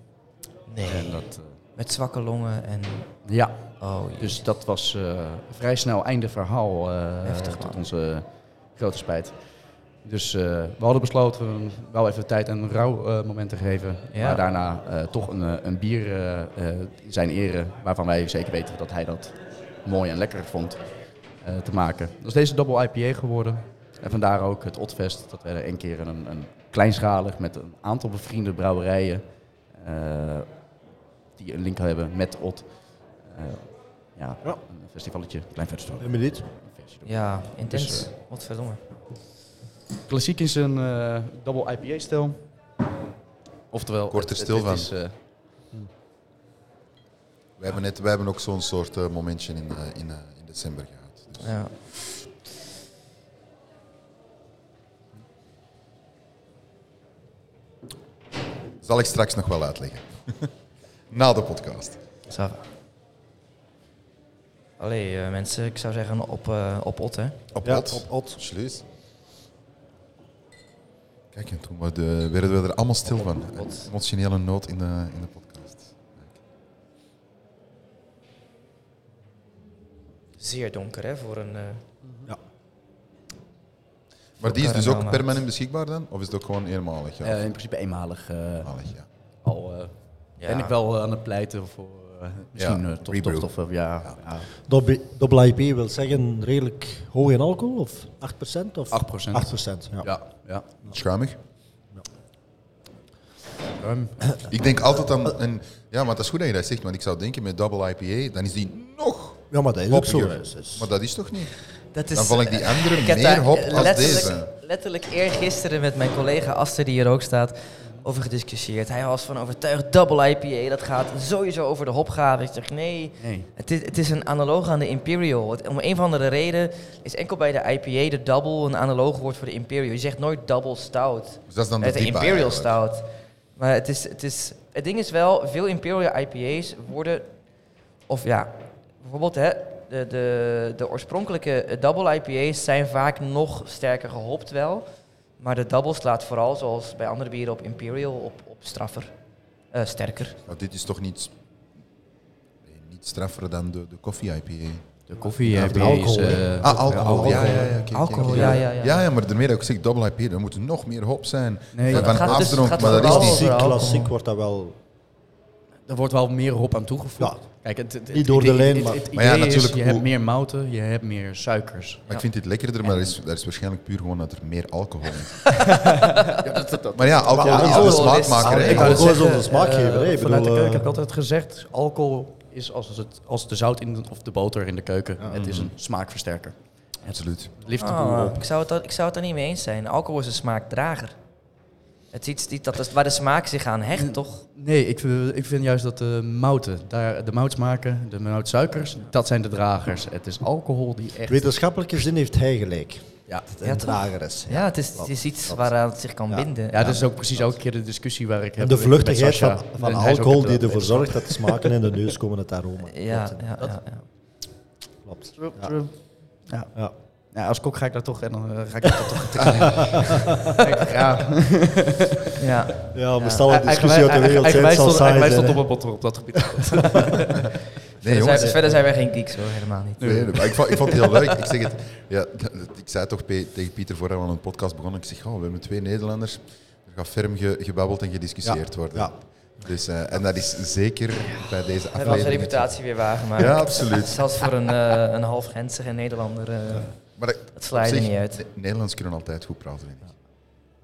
Nee. En dat, Met zwakke longen en... ja, Oh, dus dat was eh, vrij snel einde verhaal, eh, Heftig, tot onze grote spijt. Dus eh, we hadden besloten wel even tijd en rouw eh, moment te geven. Ja. Maar daarna eh, toch een, een bier eh, eh, in zijn ere, waarvan wij zeker weten dat hij dat mooi en lekker vond eh, te maken. Dat is deze double IPA geworden. En vandaar ook het Otfest, dat we er een keer een, een kleinschalig met een aantal bevriende brouwerijen eh, die een link hebben met Ot. eh, ja, Ja. een festivalletje, een klein festival. Een feestje doen. ja, intens. Dus, Wat verdomme. Klassiek is een eh, double IPA-stijl. Oftewel... Kort er het- stil het van. is, eh, Wij hebben, net, wij hebben ook zo'n soort eh, momentje in, in, eh, in december gehad. Dus. Ja. Zal ik straks nog wel uitleggen. Na de podcast. Zo. Allee, mensen, ik zou zeggen op, op Ot, hè. Op Ja, Ot. op Ot. Slees. Kijk, en toen we de- werden we er allemaal stil van. Ot. Emotionele noot in de, in de podcast. Zeer donker, hè, voor een... eh, Maar die is dus ook permanent beschikbaar dan? Of is het ook gewoon eenmalig? Ja, eh, in principe eenmalig. eh, eenmalig, ja. al eh, ja. ben ik wel aan het pleiten voor eh, misschien Ja, toch, rebrew. toch, toch, eh, ja, ja. Double double IP wil zeggen redelijk hoog in alcohol, of 8%? Of 8%. 8%, ja. Ja, ja. Schuimig. Ik denk altijd aan... En, ja, maar dat is goed dat je dat zegt, want ik zou denken met double IPA, dan is die nog Ja, maar dat is ook zo. hoppiger. Maar dat is toch niet? Dat is, Dan val ik die andere ik heb meer daar hop als letterlijk, deze. Letterlijk eergisteren met mijn collega Aster, die hier ook staat, over gediscussieerd. Hij was van overtuigd, double IPA, dat gaat sowieso over de hopgave. Ik zeg, nee, Nee. het is, het is een analoog aan de Imperial. Het- om een of andere reden is enkel bij de IPA de double een analoog woord voor de Imperial. Je zegt nooit double stout. Dus dat is dan de Imperial eigenlijk. Stout. Maar het, is, het, is, het ding is wel, veel Imperial IPA's worden, of ja, bijvoorbeeld hè, de, de, de oorspronkelijke double IPA's zijn vaak nog sterker gehopt wel. Maar de double slaat vooral, zoals bij andere bieren, op Imperial, op, op straffer. Eh, sterker. Maar dit is toch niet, niet straffer dan de, de koffie IPA? De koffie Ja, alcohol, is, eh, Ah, alcohol. Ja, alcohol. ja, ja. Alcohol, ja, ja, ja. Ja, ja, maar daarmee dat ik zeg double IPA, dan moet er nog meer hop zijn. Nee, van dat gaat dus- afdronk, gaat maar dat is niet. klassiek wordt dat wel... Er wordt wel meer hop aan toegevoegd. Kijk, het, het, Niet het door de lijn, maar- het Maar ja, is, natuurlijk, je hoe- hebt meer mouten, je hebt meer suikers. Maar ik vind dit lekkerder, maar dat is, dat is waarschijnlijk puur gewoon dat er meer alcohol in zit. Ja, dat, dat, dat- Maar ja, alcohol Maar is de alcohol is- smaakmaker. hè. Ik Alcohol is eh, vanuit de bedoel, keuken eh, heb ik altijd gezegd, alcohol is als, het, als de zout in de, of de boter in de keuken. Het is een smaakversterker. Absoluut. Lift de boel Ah, op. ik, zou het, daar- ik zou het daar niet mee eens zijn. Alcohol is een smaakdrager. Het is iets die, dat is waar de smaak zich aan hecht, toch? Nee, ik, vind- ik vind juist dat de mouten, daar, de moutsmaken, de moutsuikers, dat zijn de dragers. Het is alcohol die echt... Wetenschappelijke zin heeft hij gelijk. Ja, het Ja, is. Ja, het is, het klopt, is iets klopt. waaraan het zich kan Ja. binden. ja, dat is ook precies elke keer de discussie waar ik heb de vluchtigheid van, alcohol die ervoor zorgt dat de smaken in de neus komen, het aroma. Ja, Klopt, ja, ja, ja. klopt. True, Ja. true. Ja. Als kok ga ik daar toch en dan eh, ga ik dat toch. ja. Ja, ja. we Ja. stellen een discussie uit de wereld zal stond, stond op een botter op dat gebied. Nee, verder, jongens, zijn, verder zijn wij geen geeks hoor, helemaal niet. Nee, nee, maar ik, vond, ik vond het heel leuk. Ik, zeg het, ja, ik zei toch tegen Pieter voordat we aan een podcast begonnen. Ik zeg, oh, we hebben twee Nederlanders. Er gaat ferm ge- gebabbeld en gediscussieerd worden. Ja. Dus, eh, en dat is zeker bij deze We hebben onze aflevering. reputatie weer waargemaakt. Ja, absoluut. Zelfs voor een, eh een half Gensige Nederlander, Maar dat, dat sla je op er niet uit. Ne- Nederlands kunnen altijd goed praten, vind ik.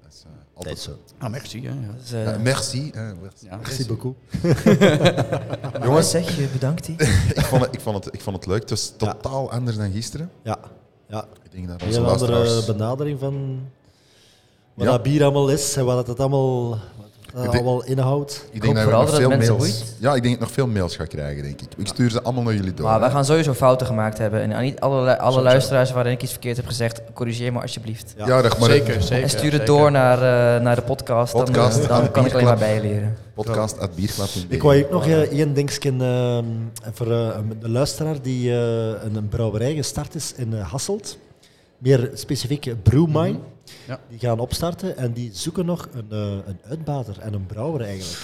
Dat is, eh, altijd zo. Ah, merci. Hè, ja. Dus, eh, Ja, merci. eh, merci. Ja, Merci beaucoup. Jongens, zeg je, bedankt die. ik vond, het, ik, vond het, ik vond het leuk. Het was Ja. totaal anders dan gisteren. Ja. ja. Ik denk dat heel andere benadering van wat Ja. dat bier allemaal is en wat het allemaal, Ik denk- allemaal inhoudt. Ik denk dat we vooral nog dat veel het mensen mails... boeit. Ja, ik denk dat ik nog veel mails ga krijgen, denk ik. Ik stuur ze allemaal naar jullie door. Maar wij hè. gaan sowieso fouten gemaakt hebben. En aan niet alle, alle luisteraars waarin ik iets verkeerd heb gezegd, corrigeer me alsjeblieft. Ja. Ja, dat, maar Zeker, zeker. en stuur het zeker. door naar, eh, naar de podcast. Dan, Podcast dan aan kan ik alleen maar Bierklap. bijleren. Podcast at. Ik wou ook nog eh, één dingetje ehm, voor eh, de luisteraar die eh, een, een brouwerij gestart is in Hasselt. Meer specifiek Brewmine. Ja. Die gaan opstarten en die zoeken nog een, eh, een uitbater en een brouwer eigenlijk.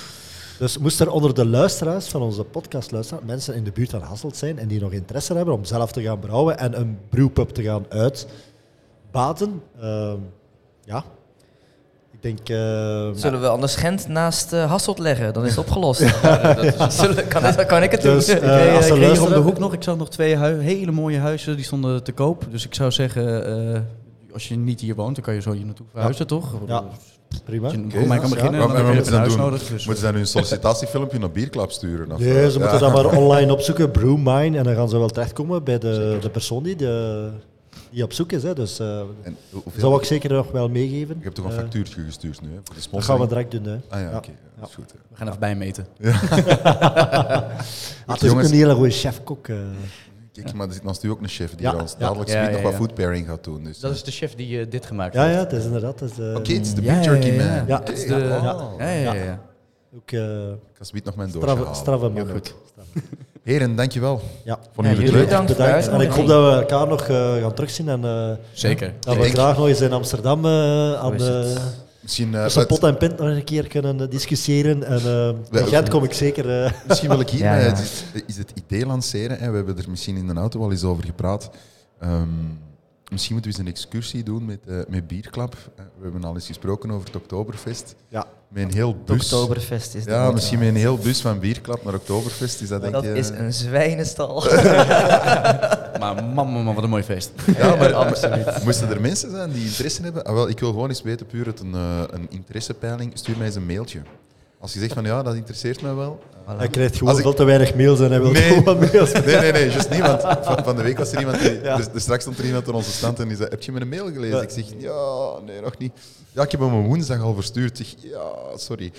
Dus moest er onder de luisteraars van onze podcast luisteren, mensen in de buurt van Hasselt zijn en die nog interesse hebben om zelf te gaan brouwen en een brewpub te gaan uitbaten. ehm, ja, ik denk... ehm, Zullen we anders Gent naast eh, Hasselt leggen? Dan is het opgelost. Zullen, kan, dat- kan ik het Dus, doen? eh, Ik kreeg- als ik om de hoek nog. Ik zag nog twee hele mooie huizen. Die stonden te koop. Dus ik zou zeggen, eh, als je niet hier woont, dan kan je zo hier naartoe verhuizen, toch? Ja. prima. Als je mij kan ja. beginnen, Maar- dan heb je moeten huis nodig. Dus. Moeten ze dan hun sollicitatiefilmpje naar Bierklap sturen? Of, Nee, ze eh, moeten ja. dat maar online opzoeken, Brewmine, en dan gaan ze wel terechtkomen bij de, de persoon die, de, die op zoek is. Hè. Dus eh En hoeveel- zou ik zeker nog wel meegeven. Je hebt toch een Eh, factuurtje gestuurd nu, hè? Voor de dat gaan we direct doen. Hè. Ah ja, Ja. oké. Dat is goed. hè. We gaan even bijmeten. Ah, het is ook een hele goede chef-kok. eh. Kijk, maar er zit naast u ook een chef die Ja, ons ja. dadelijk Ja, ja, nog wat ja. food pairing gaat doen. Dus, Dat is de chef die eh, dit gemaakt Ja, heeft. ja, het is inderdaad. Eh, Oké, het is de Ja, beef ja, jerky ja, man. ja. Ja. Het is de-. Ja, ja, ja. ja. ook eh Ik ga zoiets nog mijn doos straffe, halen. straffe man. Ja, goed. Heren, dankjewel. Ja. Ja, jullie het leuk? bedankt voor. En ik hoop dat we elkaar nog eh, gaan terugzien. En eh, Zeker. dat Ik we denk- graag nog eens in Amsterdam eh, aan de. Misschien, tussen wat- pot en pint nog een keer kunnen eh, discussiëren. En eh in Gent kom ik zeker. eh, Misschien wil ik hier Ja, ja. is, is het idee lanceren. Hè. We hebben er misschien in de auto wel eens over gepraat. Ehm, misschien moeten we eens een excursie doen met, eh met Bierklap. Eh, we hebben al eens gesproken over het Oktoberfest. ja. Met een heel Het bus. Oktoberfest is Ja, dat. misschien met een heel bus van Bierklap naar Oktoberfest. Is dat, denk Dat je, is een zwijnenstal. Maar man, man, man, wat een mooi feest. Ja, maar Absoluut. moesten er mensen zijn die interesse hebben? Ah, wel, ik wil gewoon eens weten, puur uit een, eh, een interessepeiling. Stuur mij eens een mailtje. Als je zegt van ja, dat interesseert mij wel. Hij krijgt gewoon Als ik- veel te weinig mails en hij wil Nee. gewoon wat mails. Nee, nee, nee, juist niet. Want van, van de week was er iemand die. Dus, dus straks stond er iemand aan onze stand en die zei: Heb je mijn mail gelezen? Ik zeg: Ja, nee, nog niet. Ja, ik heb hem op woensdag al verstuurd. Ik zeg: Ja, sorry.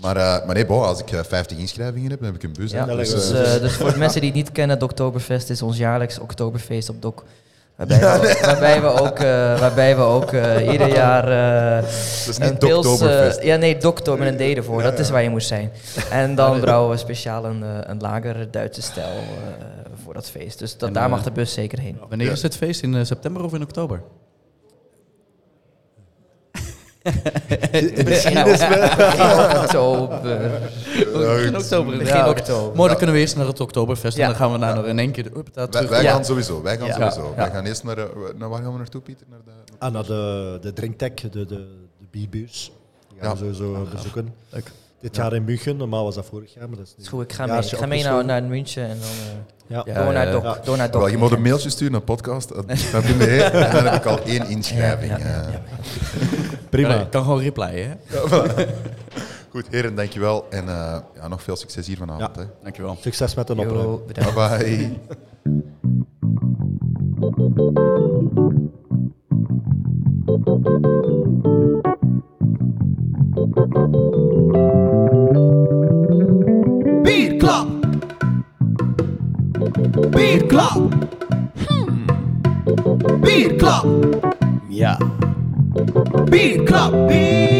Maar, eh, maar nee, als ik eh, 50 inschrijvingen heb, dan heb ik een bus. Ja, dus, lekker. eh, dus voor de mensen die het niet kennen, het Oktoberfest is ons jaarlijks Oktoberfeest op Dok. Waarbij we, waarbij we ook, eh, waarbij we ook eh, ieder jaar eh, Dat is een pils... ja, nee, Dokter met een D ervoor. Dat is waar je moest zijn. En dan brouwen we speciaal een, een lager Duitse stijl eh, voor dat feest. Dus dat, En, daar mag de bus zeker heen. Wanneer Ja. is het feest? In september of in oktober? Begin oktober. Begin oktober. Begin oktober. Mooi, dan kunnen we eerst naar het Oktoberfest Ja. en dan gaan we naar nog in één keer daar Wij, terug. wij Ja. gaan sowieso. Wij gaan Ja. sowieso. Ja. Wij gaan eerst naar, eh, naar. Waar gaan we naartoe, Pieter? Naar de, Ah, naar de, de drinktech, de, de, de bierbeurs. Die gaan Ja. we sowieso bezoeken. Leuk. Dit jaar in München, normaal was dat vorig jaar. Maar dat is Is goed, ik ga mee. Ik ga mee naar, naar München en dan eh, Ja. Door, naar Dok, ja. door naar. Wel, je moet een mailtje sturen naar podcast. en dan heb ik al één inschrijving. Ja, ja, ja, eh. ja. Prima. Ik kan gewoon replyen, hè? Goed, heren, dankjewel. En eh, ja, nog veel succes hier vanavond. Ja. Hè. Dankjewel. Succes met een opruim. Bye bye. Bierklap. Bierklap. Bierklap. Ja. Bierklap. Bierklap.